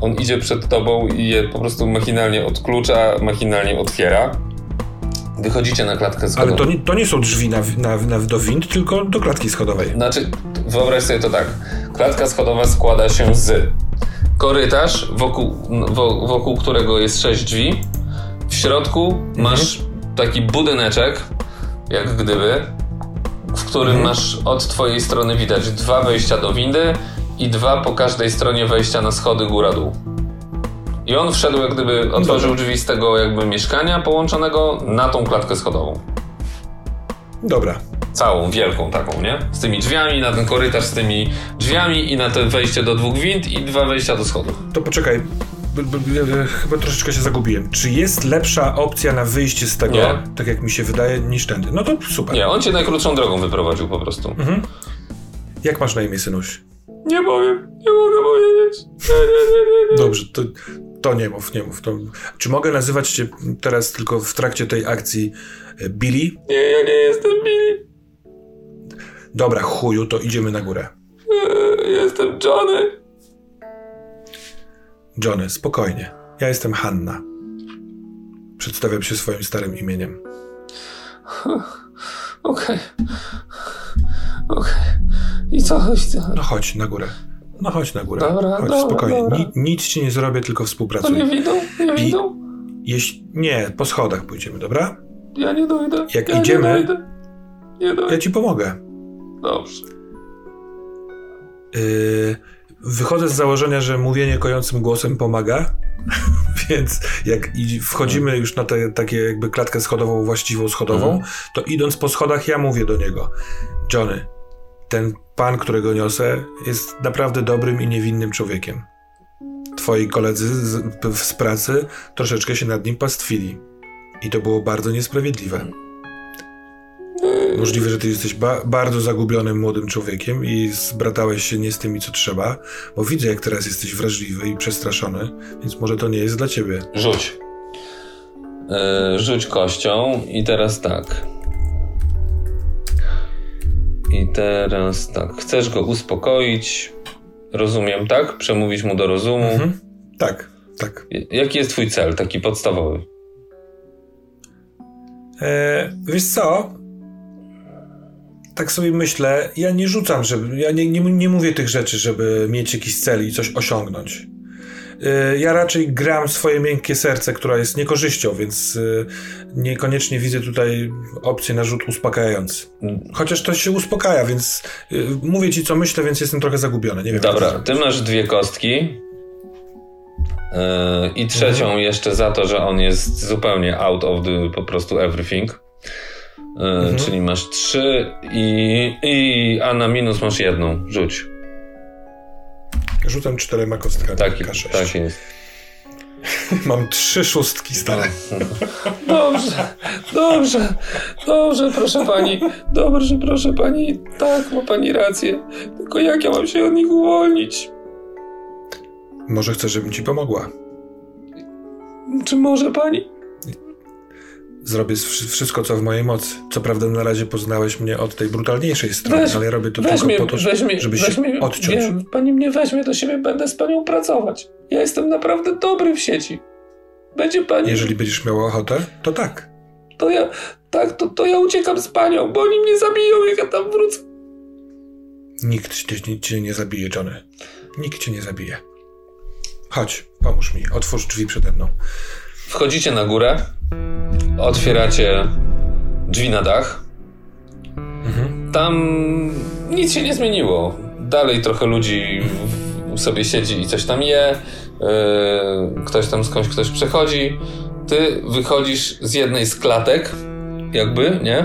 On idzie przed tobą i je po prostu machinalnie odklucza, machinalnie otwiera. Wychodzicie na klatkę schodową.
Ale to nie, to nie są drzwi na, na, na, do wind, tylko do klatki schodowej.
Znaczy, wyobraź sobie to tak. Klatka schodowa składa się z korytarz, wokół, wo, wokół którego jest sześć drzwi. W środku masz taki budyneczek, jak gdyby, w którym masz od twojej strony widać dwa wejścia do windy i dwa po każdej stronie wejścia na schody góra-dół. I on wszedł, jak gdyby otworzył
Dobra.
drzwi z tego jakby mieszkania połączonego na tą klatkę schodową.
Dobra.
Całą, wielką taką, nie? Z tymi drzwiami, na ten korytarz z tymi drzwiami i na to wejście do dwóch wind i dwa wejścia do schodów.
To poczekaj. B- b- b- chyba troszeczkę się zagubiłem. Czy jest lepsza opcja na wyjście z tego,
Nie.
tak jak mi się wydaje, niż tędy? No to super.
Nie, on cię najkrótszą drogą wyprowadził po prostu.
Mhm. Jak masz na imię, synuś?
Nie powiem, nie mogę powiedzieć. Nie, nie, nie, nie, nie.
Dobrze, to, to nie mów, nie mów. To, czy mogę nazywać cię teraz tylko w trakcie tej akcji e, Billy?
Nie, ja nie jestem Billy.
Dobra, chuju, to idziemy na górę.
Eee, Jestem Johnny.
Johnny, spokojnie. Ja jestem Hanna. Przedstawiam się swoim starym imieniem.
Okej. Okej. I co? I co?
No chodź na górę. No chodź na górę.
Dobra,
chodź,
dobra,
spokojnie.
dobra.
Ni- nic ci nie zrobię, tylko
To
współpracuj.
nie widzą? Nie
I-
widzą?
Jeśli... Nie, po schodach pójdziemy, dobra?
Ja nie dojdę.
Jak
ja
idziemy-
Nie dojdę. Nie dojdę.
Ja ci pomogę.
Dobrze.
Yy, wychodzę z założenia, że mówienie kojącym głosem pomaga, więc jak wchodzimy już na tę takie jakby klatkę schodową, właściwą schodową,
Mhm.
to idąc po schodach ja mówię do niego Johnny, ten pan, którego niosę, jest naprawdę dobrym i niewinnym człowiekiem. Twoi koledzy z, z pracy troszeczkę się nad nim pastwili. I to było bardzo niesprawiedliwe. Możliwe, że ty jesteś ba- bardzo zagubionym młodym człowiekiem i zbratałeś się nie z tymi, co trzeba, bo widzę, jak teraz jesteś wrażliwy i przestraszony, więc może to nie jest dla ciebie.
Rzuć. Eee, rzuć kością i teraz tak. I teraz tak. Chcesz go uspokoić. Rozumiem, tak? Przemówić mu do rozumu.
Mhm. Tak, tak.
Jaki jest twój cel, taki podstawowy?
E, wiesz co? Tak sobie myślę, ja nie rzucam, żeby. Ja nie, nie, nie mówię tych rzeczy, żeby mieć jakiś cel i coś osiągnąć. E, ja raczej gram swoje miękkie serce, która jest niekorzyścią, więc e, niekoniecznie widzę tutaj opcję na rzut uspokajający. Chociaż to się uspokaja, więc e, mówię ci, co myślę, więc jestem trochę zagubiony. Nie wiem,
Dobra, ty masz dwie kostki. Yy, I trzecią
Mhm.
jeszcze za to, że on jest zupełnie out of the po prostu everything. Yy,
Mhm.
Czyli masz trzy i, i a na minus masz jedną. Rzuć.
Rzucam czterema kostkami.
Tak,
K6.
tak jest.
Mam trzy szóstki stare.
Dobrze, dobrze, dobrze, proszę pani. Dobrze, proszę pani. Tak, ma pani rację. Tylko jak ja mam się od nich uwolnić?
Może chcę, żebym ci pomogła.
Czy może pani?
Zrobię wsz- wszystko, co w mojej mocy. Co prawda na razie poznałeś mnie od tej brutalniejszej strony,
Weź-
ale ja robię to tylko po to,
weźmie,
żeby się
weźmie,
odciąć.
Nie, pani mnie weźmie do siebie, będę z panią pracować. Ja jestem naprawdę dobry w sieci. Będzie pani.
Jeżeli będziesz miała ochotę, to tak.
To ja. Tak, to, to ja uciekam z panią, bo oni mnie zabiją, jak ja tam wrócę.
Nikt cię, cię, cię nie zabije, Johnny. Nikt cię nie zabije. Chodź, pomóż mi. Otwórz drzwi przede mną.
Wchodzicie na górę, otwieracie drzwi na dach.
Mhm.
Tam nic się nie zmieniło. Dalej trochę ludzi sobie siedzi i coś tam je. Yy, ktoś tam skądś ktoś przechodzi. Ty wychodzisz z jednej z klatek, jakby, nie?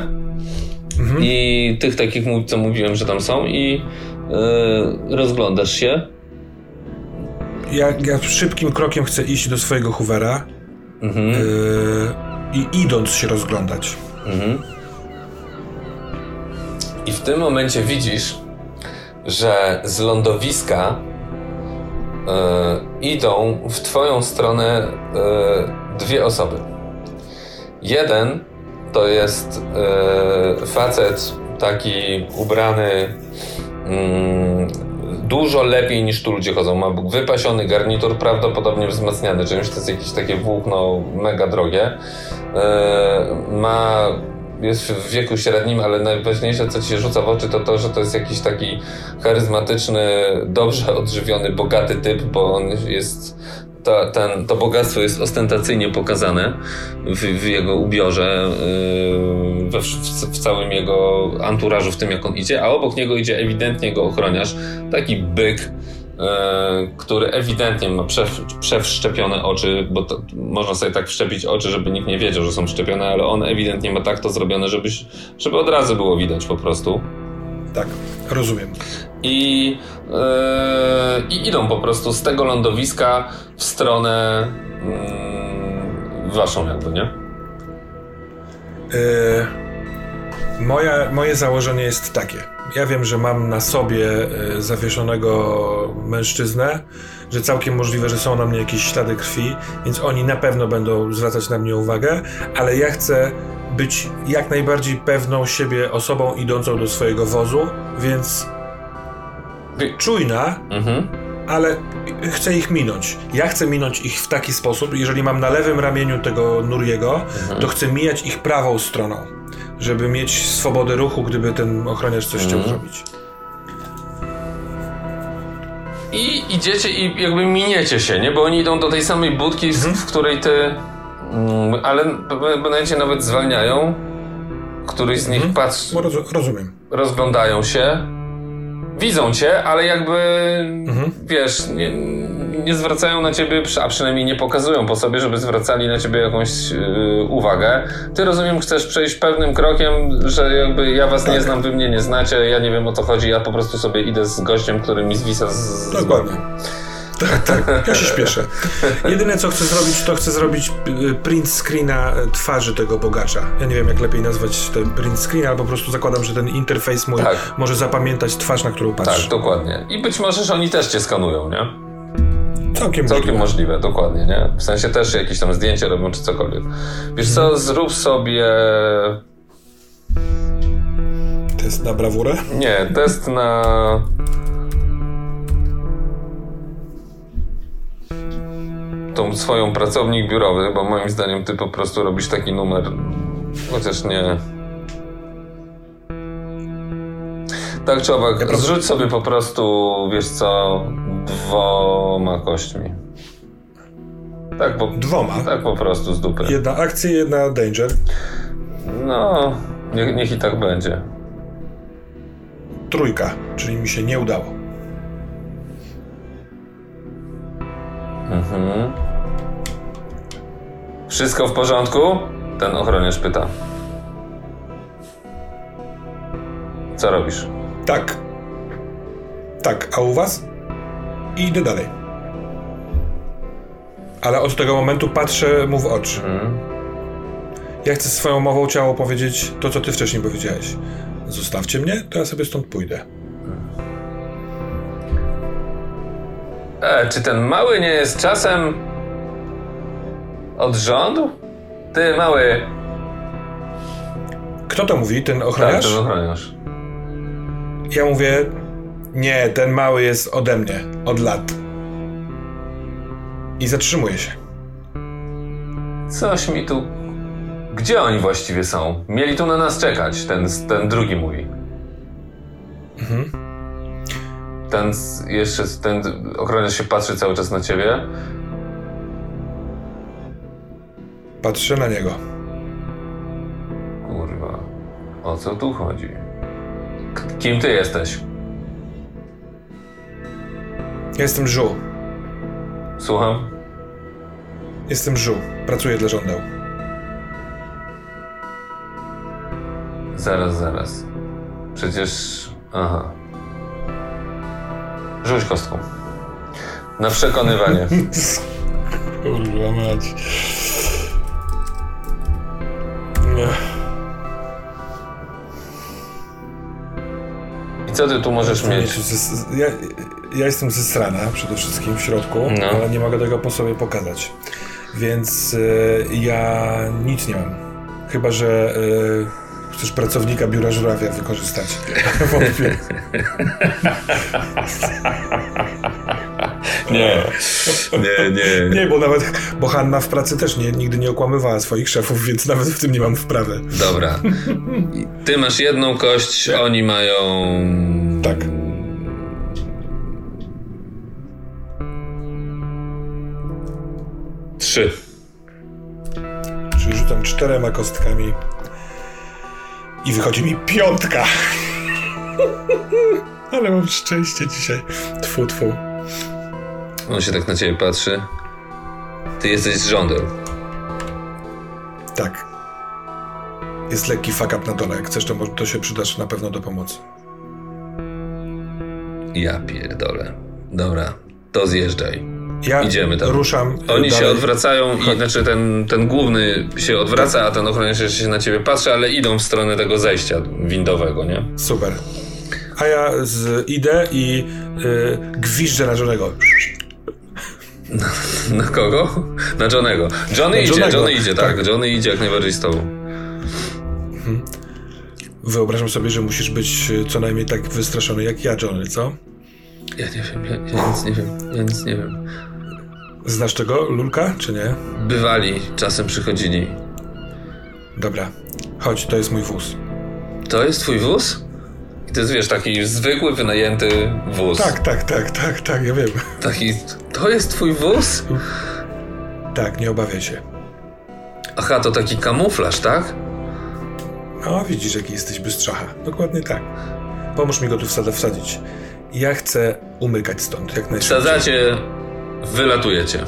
Mhm.
I tych takich, co mówiłem, że tam są, i yy, rozglądasz się.
Ja, ja szybkim krokiem chcę iść do swojego Hoovera
Mhm.
yy, i idąc się rozglądać.
Mhm. I w tym momencie widzisz, że z lądowiska e, idą w twoją stronę e, dwie osoby. Jeden to jest e, facet taki ubrany mm, dużo lepiej niż tu ludzie chodzą. Ma wypasiony garnitur, prawdopodobnie wzmacniany czymś, to jest jakieś takie włókno mega drogie. E, ma jest w wieku średnim, ale najważniejsze, co ci się rzuca w oczy, to to, że to jest jakiś taki charyzmatyczny, dobrze odżywiony, bogaty typ, bo on jest to, ten, to bogactwo jest ostentacyjnie pokazane w, w jego ubiorze, yy, w, w, całym jego anturażu, w tym jak on idzie, a obok niego idzie ewidentnie jego ochroniarz, taki byk, yy, który ewidentnie ma przew, przewszczepione oczy, bo to, można sobie tak wszczepić oczy, żeby nikt nie wiedział, że są wszczepione, ale on ewidentnie ma tak to zrobione, żeby, żeby od razu było widać po prostu.
Tak, rozumiem.
I, yy, I idą po prostu z tego lądowiska w stronę yy, waszą jakby, nie?
Yy, moja, moje założenie jest takie. Ja wiem, że mam na sobie yy, zawieszonego mężczyznę, że całkiem możliwe, że są na mnie jakieś ślady krwi, więc oni na pewno będą zwracać na mnie uwagę, ale ja chcę być jak najbardziej pewną siebie osobą idącą do swojego wozu, więc czujna, mhm. ale chcę ich minąć. Ja chcę minąć ich w taki sposób, jeżeli mam na lewym ramieniu tego Nuriego, mhm. to chcę mijać ich prawą stroną, żeby mieć swobodę ruchu, gdyby ten ochroniarz coś mhm. chciał zrobić.
I idziecie i jakby miniecie się, nie? Bo oni idą do tej samej budki, mhm. w której ty Mm, ale będziecie nawet zwalniają. Któryś z nich mhm. patrzy.
rozumiem.
Rozglądają się. Widzą cię, ale jakby mhm. wiesz, nie, nie, zwracają na ciebie, a przynajmniej nie pokazują po sobie, żeby zwracali na ciebie jakąś yy, uwagę. Ty rozumiem, chcesz przejść pewnym krokiem, że jakby ja was tak. nie znam, wy mnie nie znacie, ja nie wiem o co chodzi, ja po prostu sobie idę z gościem, który mi zwisa z,
Dokładnie. Tak, tak, ja się śpieszę. Jedyne co chcę zrobić, to chcę zrobić y, print screena twarzy tego bogacza. Ja nie wiem, jak lepiej nazwać ten print screen, ale po prostu zakładam, że ten interfejs mój tak. może zapamiętać twarz, na którą patrzę.
Tak, dokładnie. I być może, że oni też cię skanują, nie?
Całkiem,
Całkiem możliwe. możliwe, dokładnie, nie? W sensie też jakieś tam zdjęcie robią, czy cokolwiek. Wiesz co, mhm. zrób sobie...
Test na brawurę?
Nie, test na... tą swoją pracownik biurowy, bo moim zdaniem ty po prostu robisz taki numer, chociaż nie. Tak czy owak, ja zrzuć sobie po prostu, wiesz co, dwoma kośćmi. Tak, po,
Dwoma?
Tak po prostu z dupy.
Jedna akcja, jedna danger.
No, niech, niech i tak będzie.
Trójka, czyli mi się nie udało.
Mhm. Wszystko w porządku? Ten ochroniarz pyta. Co robisz?
Tak. Tak, a u was? I idę dalej. Ale od tego momentu patrzę mu w oczy. Mhm. Ja chcę swoją mową ciało powiedzieć to, co ty wcześniej powiedziałeś. Zostawcie mnie, to ja sobie stąd pójdę.
E, czy ten mały nie jest czasem od rządu? Ty, mały.
Kto to mówi? Ten ochroniarz?
Tak, ten ochroniarz.
Ja mówię, nie, ten mały jest ode mnie, od lat. I zatrzymuję się.
Coś mi tu... Gdzie oni właściwie są? Mieli tu na nas czekać, ten, ten drugi mówi. Mhm. Ten jeszcze, ten ochroniarz się patrzy cały czas na ciebie.
Patrzę na niego.
Kurwa, o co tu chodzi? Kim ty jesteś?
jestem Żu.
Słucham?
Jestem Żu. Pracuję dla żądeł.
Zaraz, zaraz. Przecież... Aha. Rzuć kostką. Na przekonywanie.
Kurwa mać.
I co ty tu możesz mieć?
Ja, ja jestem zesrana przede wszystkim w środku, no. ale nie mogę tego po sobie pokazać. Więc y, ja nic nie mam. Chyba, że y, chcesz pracownika biura żurawia wykorzystać. Wątpię.
Nie. Nie, nie.
Nie, bo nawet, bo Hanna w pracy też nie, nigdy nie okłamywała swoich szefów, więc nawet w tym nie mam wprawy.
Dobra. Ty masz jedną kość, tak. oni mają...
Tak.
Trzy.
Czyli rzucam czterema kostkami i wychodzi mi piątka. Ale mam szczęście dzisiaj. Tfu, tfu.
On się tak na ciebie patrzy. Ty jesteś z żądeł.
Tak. Jest lekki fuck up na dole. Jak chcesz, to, może, to się przydasz na pewno do pomocy.
Ja pierdolę. Dobra, to zjeżdżaj.
Ja
Idziemy tam.
ruszam.
Oni
dalej.
się odwracają i znaczy ten, ten główny się odwraca, a ten ochroniarz jeszcze się na ciebie patrzy, ale idą w stronę tego zejścia windowego, nie?
Super. A ja z, idę i y, gwiżdżę na żonego.
Na kogo? Na Johnego. Johnny
Na
idzie,
Johnego,
Johnny idzie, tak.
tak.
Johnny idzie jak najbardziej z tobą.
Wyobrażam sobie, że musisz być y, co najmniej tak wystraszony jak ja, Johnny, co?
Ja nie wiem, ja, ja nic nie wiem, ja nic nie wiem.
Znasz tego, Lulka, czy nie?
Bywali, czasem przychodzili.
Dobra. Chodź, to jest mój wóz.
To jest twój wóz? I to jest, wiesz, taki zwykły, wynajęty wóz.
Tak, tak, tak, tak, tak, ja wiem.
Taki, to jest twój wóz?
Tak, nie obawiaj się.
Aha, to taki kamuflaż, tak?
O, widzisz, jaki jesteś bystrzacha. Dokładnie tak. Pomóż mi go tu wsada wsadzić. Ja chcę umykać stąd, jak najszybciej.
Wsadzacie, wylatujecie.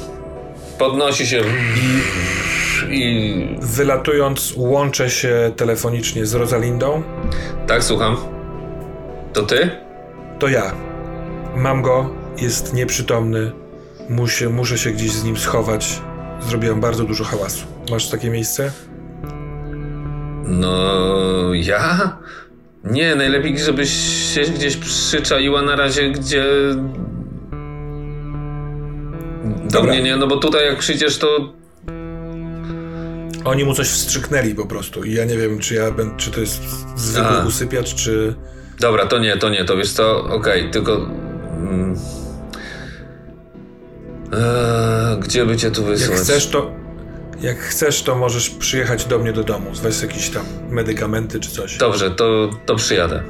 Podnosi się i...
Wylatując, łączę się telefonicznie z Rosalindą.
Tak, słucham. To ty?
To ja. Mam go, jest nieprzytomny. Muszę, muszę się gdzieś z nim schować. Zrobiłem bardzo dużo hałasu. Masz takie miejsce?
No, ja? Nie, najlepiej, żebyś się gdzieś przyczaiła na razie, gdzie... Do
Dobra.
mnie nie, no bo tutaj jak przyjdziesz, to...
Oni mu coś wstrzyknęli po prostu. I ja nie wiem, czy ja będę, czy to jest zwykły
A.
usypiacz, czy.
Dobra, to nie, to nie, to wiesz co, okej, tylko... Mm. Eee, gdzie by cię tu
Jak
wysłać?
chcesz, to. Jak chcesz, to możesz przyjechać do mnie do domu. Weź jakieś tam medykamenty czy coś.
Dobrze, to, to przyjadę.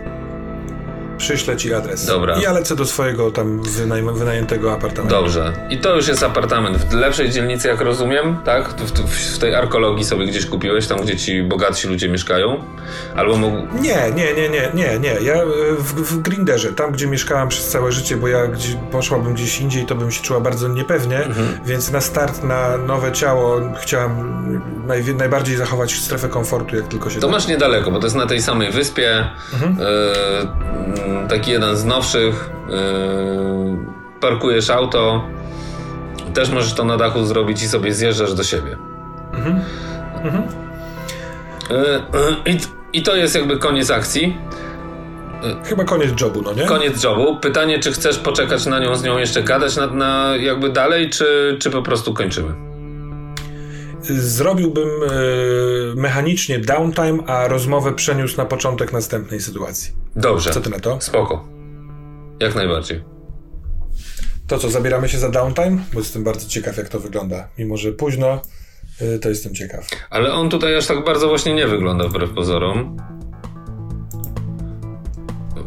Przyślę ci adres.
Dobra.
I ja lecę do swojego tam wynajm- wynajętego apartamentu.
Dobrze. I to już jest apartament w lepszej dzielnicy, jak rozumiem, tak? W, w, w tej arkologii sobie gdzieś kupiłeś, tam gdzie ci bogatsi ludzie mieszkają? Albo mógł...
Nie, nie, nie, nie, nie, nie. Ja y, w, w Grinderze, tam gdzie mieszkałam przez całe życie, bo ja gdzie, poszłabym gdzieś indziej, to bym się czuła bardzo niepewnie,
Mhm.
więc na start na nowe ciało chciałam naj, najbardziej zachować strefę komfortu, jak tylko się
To
da.
masz niedaleko, bo to jest na tej samej wyspie.
Mhm.
E, mm, taki jeden z nowszych. E, parkujesz auto. Też możesz to na dachu zrobić i sobie zjeżdżasz do siebie.
Mhm. Mhm.
E, e, i, I to jest jakby koniec akcji.
Chyba koniec jobu, no nie?
Koniec jobu. Pytanie, czy chcesz poczekać na nią, z nią jeszcze gadać na, na jakby dalej, czy, czy po prostu kończymy?
Zrobiłbym y, mechanicznie downtime, a rozmowę przeniósł na początek następnej sytuacji.
Dobrze.
Co ty na to?
Spoko. Jak najbardziej.
To co, zabieramy się za downtime? Bo jestem bardzo ciekaw, jak to wygląda. Mimo, że późno, y, to jestem ciekaw.
Ale on tutaj aż tak bardzo właśnie nie wygląda wbrew pozorom.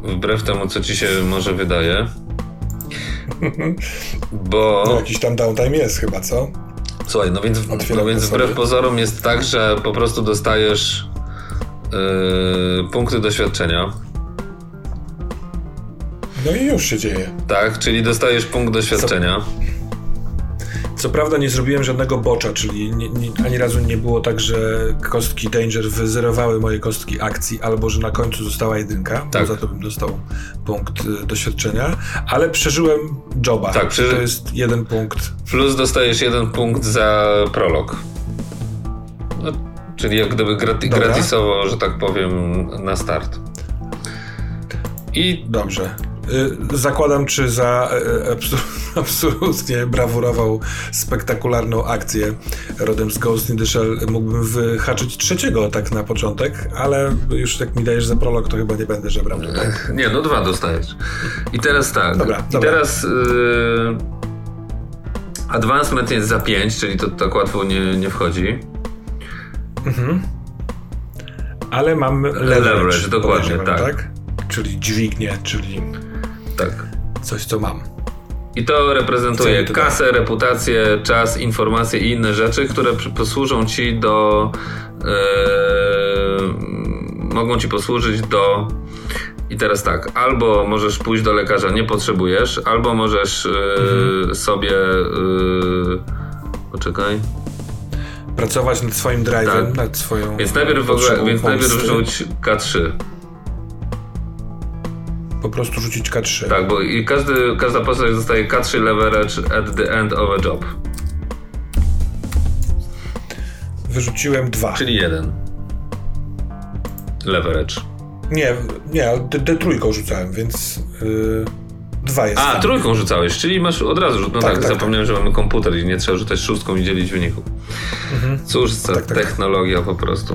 Wbrew temu, co ci się może wydaje. Bo.
No, jakiś tam downtime jest chyba, co?
Słuchaj, no więc,
Otwieram
no więc wbrew pozorom jest tak, że po prostu dostajesz yy, punkty doświadczenia.
No i już się dzieje.
Tak, czyli dostajesz punkt doświadczenia.
Co prawda nie zrobiłem żadnego bocza, czyli nie, nie, ani razu nie było tak, że kostki Danger wyzerowały moje kostki akcji, albo że na końcu została jedynka,
Tak.
bo za to bym dostał punkt y, doświadczenia, ale przeżyłem joba.
Tak, przeży-
To jest jeden punkt.
Plus dostajesz jeden punkt za prolog. No, czyli jak gdyby gratisowo, że tak powiem, na start. I
Dobrze. Y, Zakładam, czy za y, absolutnie brawurował spektakularną akcję rodem z Ghost in the Shell mógłbym wyhaczyć trzeciego tak na początek, ale już jak mi dajesz za prolog, to chyba nie będę żebrał tutaj.
Nie, no dwa dostajesz. I teraz tak.
Dobra,
I
dobra.
teraz yy, advancement jest za 5, czyli to tak łatwo nie, nie wchodzi.
Ale mam leverage,
Leverage, dokładnie,
podejrzewam,
tak.
Czyli dźwignię, czyli
Tak.
coś, co mam.
I to reprezentuje
to daje?
kasę, reputację, czas, informacje i inne rzeczy, które posłużą ci do. e, mogą ci posłużyć do. I teraz tak, albo możesz pójść do lekarza, nie potrzebujesz, albo możesz e,
Mhm.
sobie. E, poczekaj.
Pracować nad swoim drive'em,
Tak.
nad swoją.
Więc najpierw, w ogóle, więc najpierw
pomsty.
rzuć K3.
Po prostu rzucić K3.
Tak, bo i każdy, każda postać dostaje K3 leverage at the end of a job.
Wyrzuciłem dwa.
Czyli jeden. Leverage.
Nie, nie, D- D3 rzucałem, więc yy, dwa jest.
A,
tam.
trójką rzucałeś, czyli masz od razu rzut. No
Tak,
tak,
tak,
zapomniałem, że mamy komputer i nie trzeba rzucać szóstką i dzielić wyniku. Cóż za
Tak, tak.
technologia po prostu.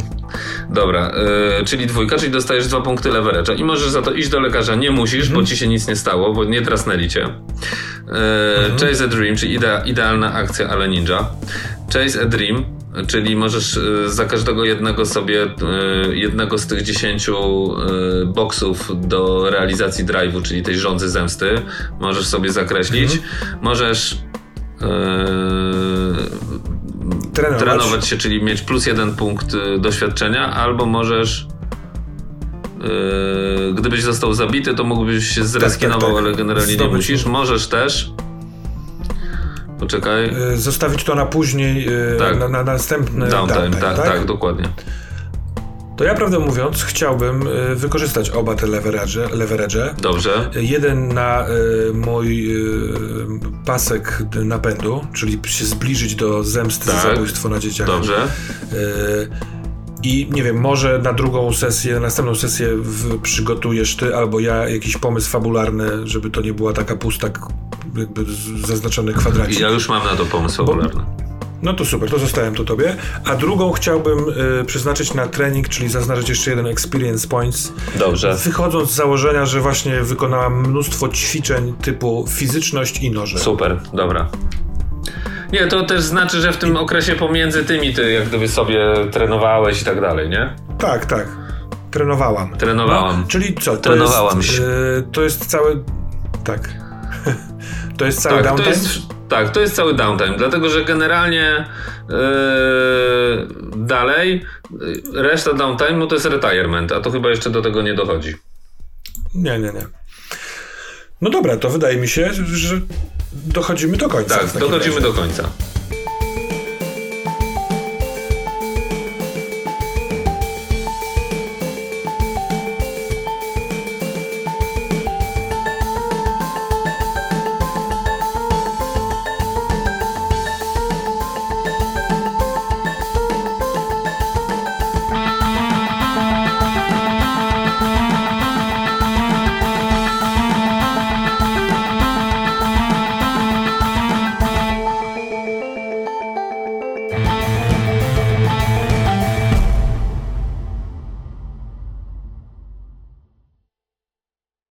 Dobra, yy, czyli dwójka, czyli dostajesz dwa punkty leverage'a i możesz za to iść do lekarza. Nie musisz,
Mhm.
bo ci się nic nie stało, bo nie trasnęli cię. Yy,
Mhm.
Chase a Dream, czyli idea, idealna akcja, ale ninja. Chase a Dream, czyli możesz yy, za każdego jednego sobie, yy, jednego z tych dziesięciu yy, boksów do realizacji drive'u, czyli tej rządzy zemsty, możesz sobie zakreślić.
Mhm.
Możesz yy,
Trenować.
trenować się, czyli mieć plus jeden punkt y, doświadczenia, albo możesz. Yy, gdybyś został zabity, to mógłbyś się zreskinował,
tak, tak.
ale generalnie nie
Zdobyć.
musisz. Możesz też. Poczekaj.
Yy, zostawić to na później, yy,
Tak.
na, na następny
Downtime, tak, tak, dokładnie.
To ja prawdę mówiąc chciałbym yy, wykorzystać oba te leverage'e. leverage'e.
Dobrze.
Jeden na y, mój y, pasek napędu, czyli się zbliżyć do zemsty za
Tak.
zabójstwo na dzieciach.
Dobrze.
Y, I nie wiem, może na drugą sesję, na następną sesję w, przygotujesz ty albo ja jakiś pomysł fabularny, żeby to nie była taka pusta, jakby zaznaczony kwadracik.
Ja już mam na to pomysł fabularny.
No to super, to zostawiam to tobie. A drugą chciałbym y, przeznaczyć na trening, czyli zaznaczyć jeszcze jeden experience points.
Dobrze.
Wychodząc z założenia, że właśnie wykonałam mnóstwo ćwiczeń typu fizyczność i noże.
Super, dobra. Nie, to też znaczy, że w tym okresie pomiędzy tymi ty jak gdyby sobie trenowałeś i tak dalej, nie?
Tak, tak. Trenowałam.
Trenowałam.
No, czyli co? To
Trenowałam
jest,
się.
y, to jest cały... Tak. To jest cały
Tak, to
downtime?
jest, tak, to jest cały downtime, dlatego że generalnie yy, dalej yy, reszta downtime'u to jest retirement, a to chyba jeszcze do tego nie dochodzi.
Nie, nie, nie. No dobra, to wydaje mi się, że dochodzimy do końca.
Tak, dochodzimy
razie.
do końca.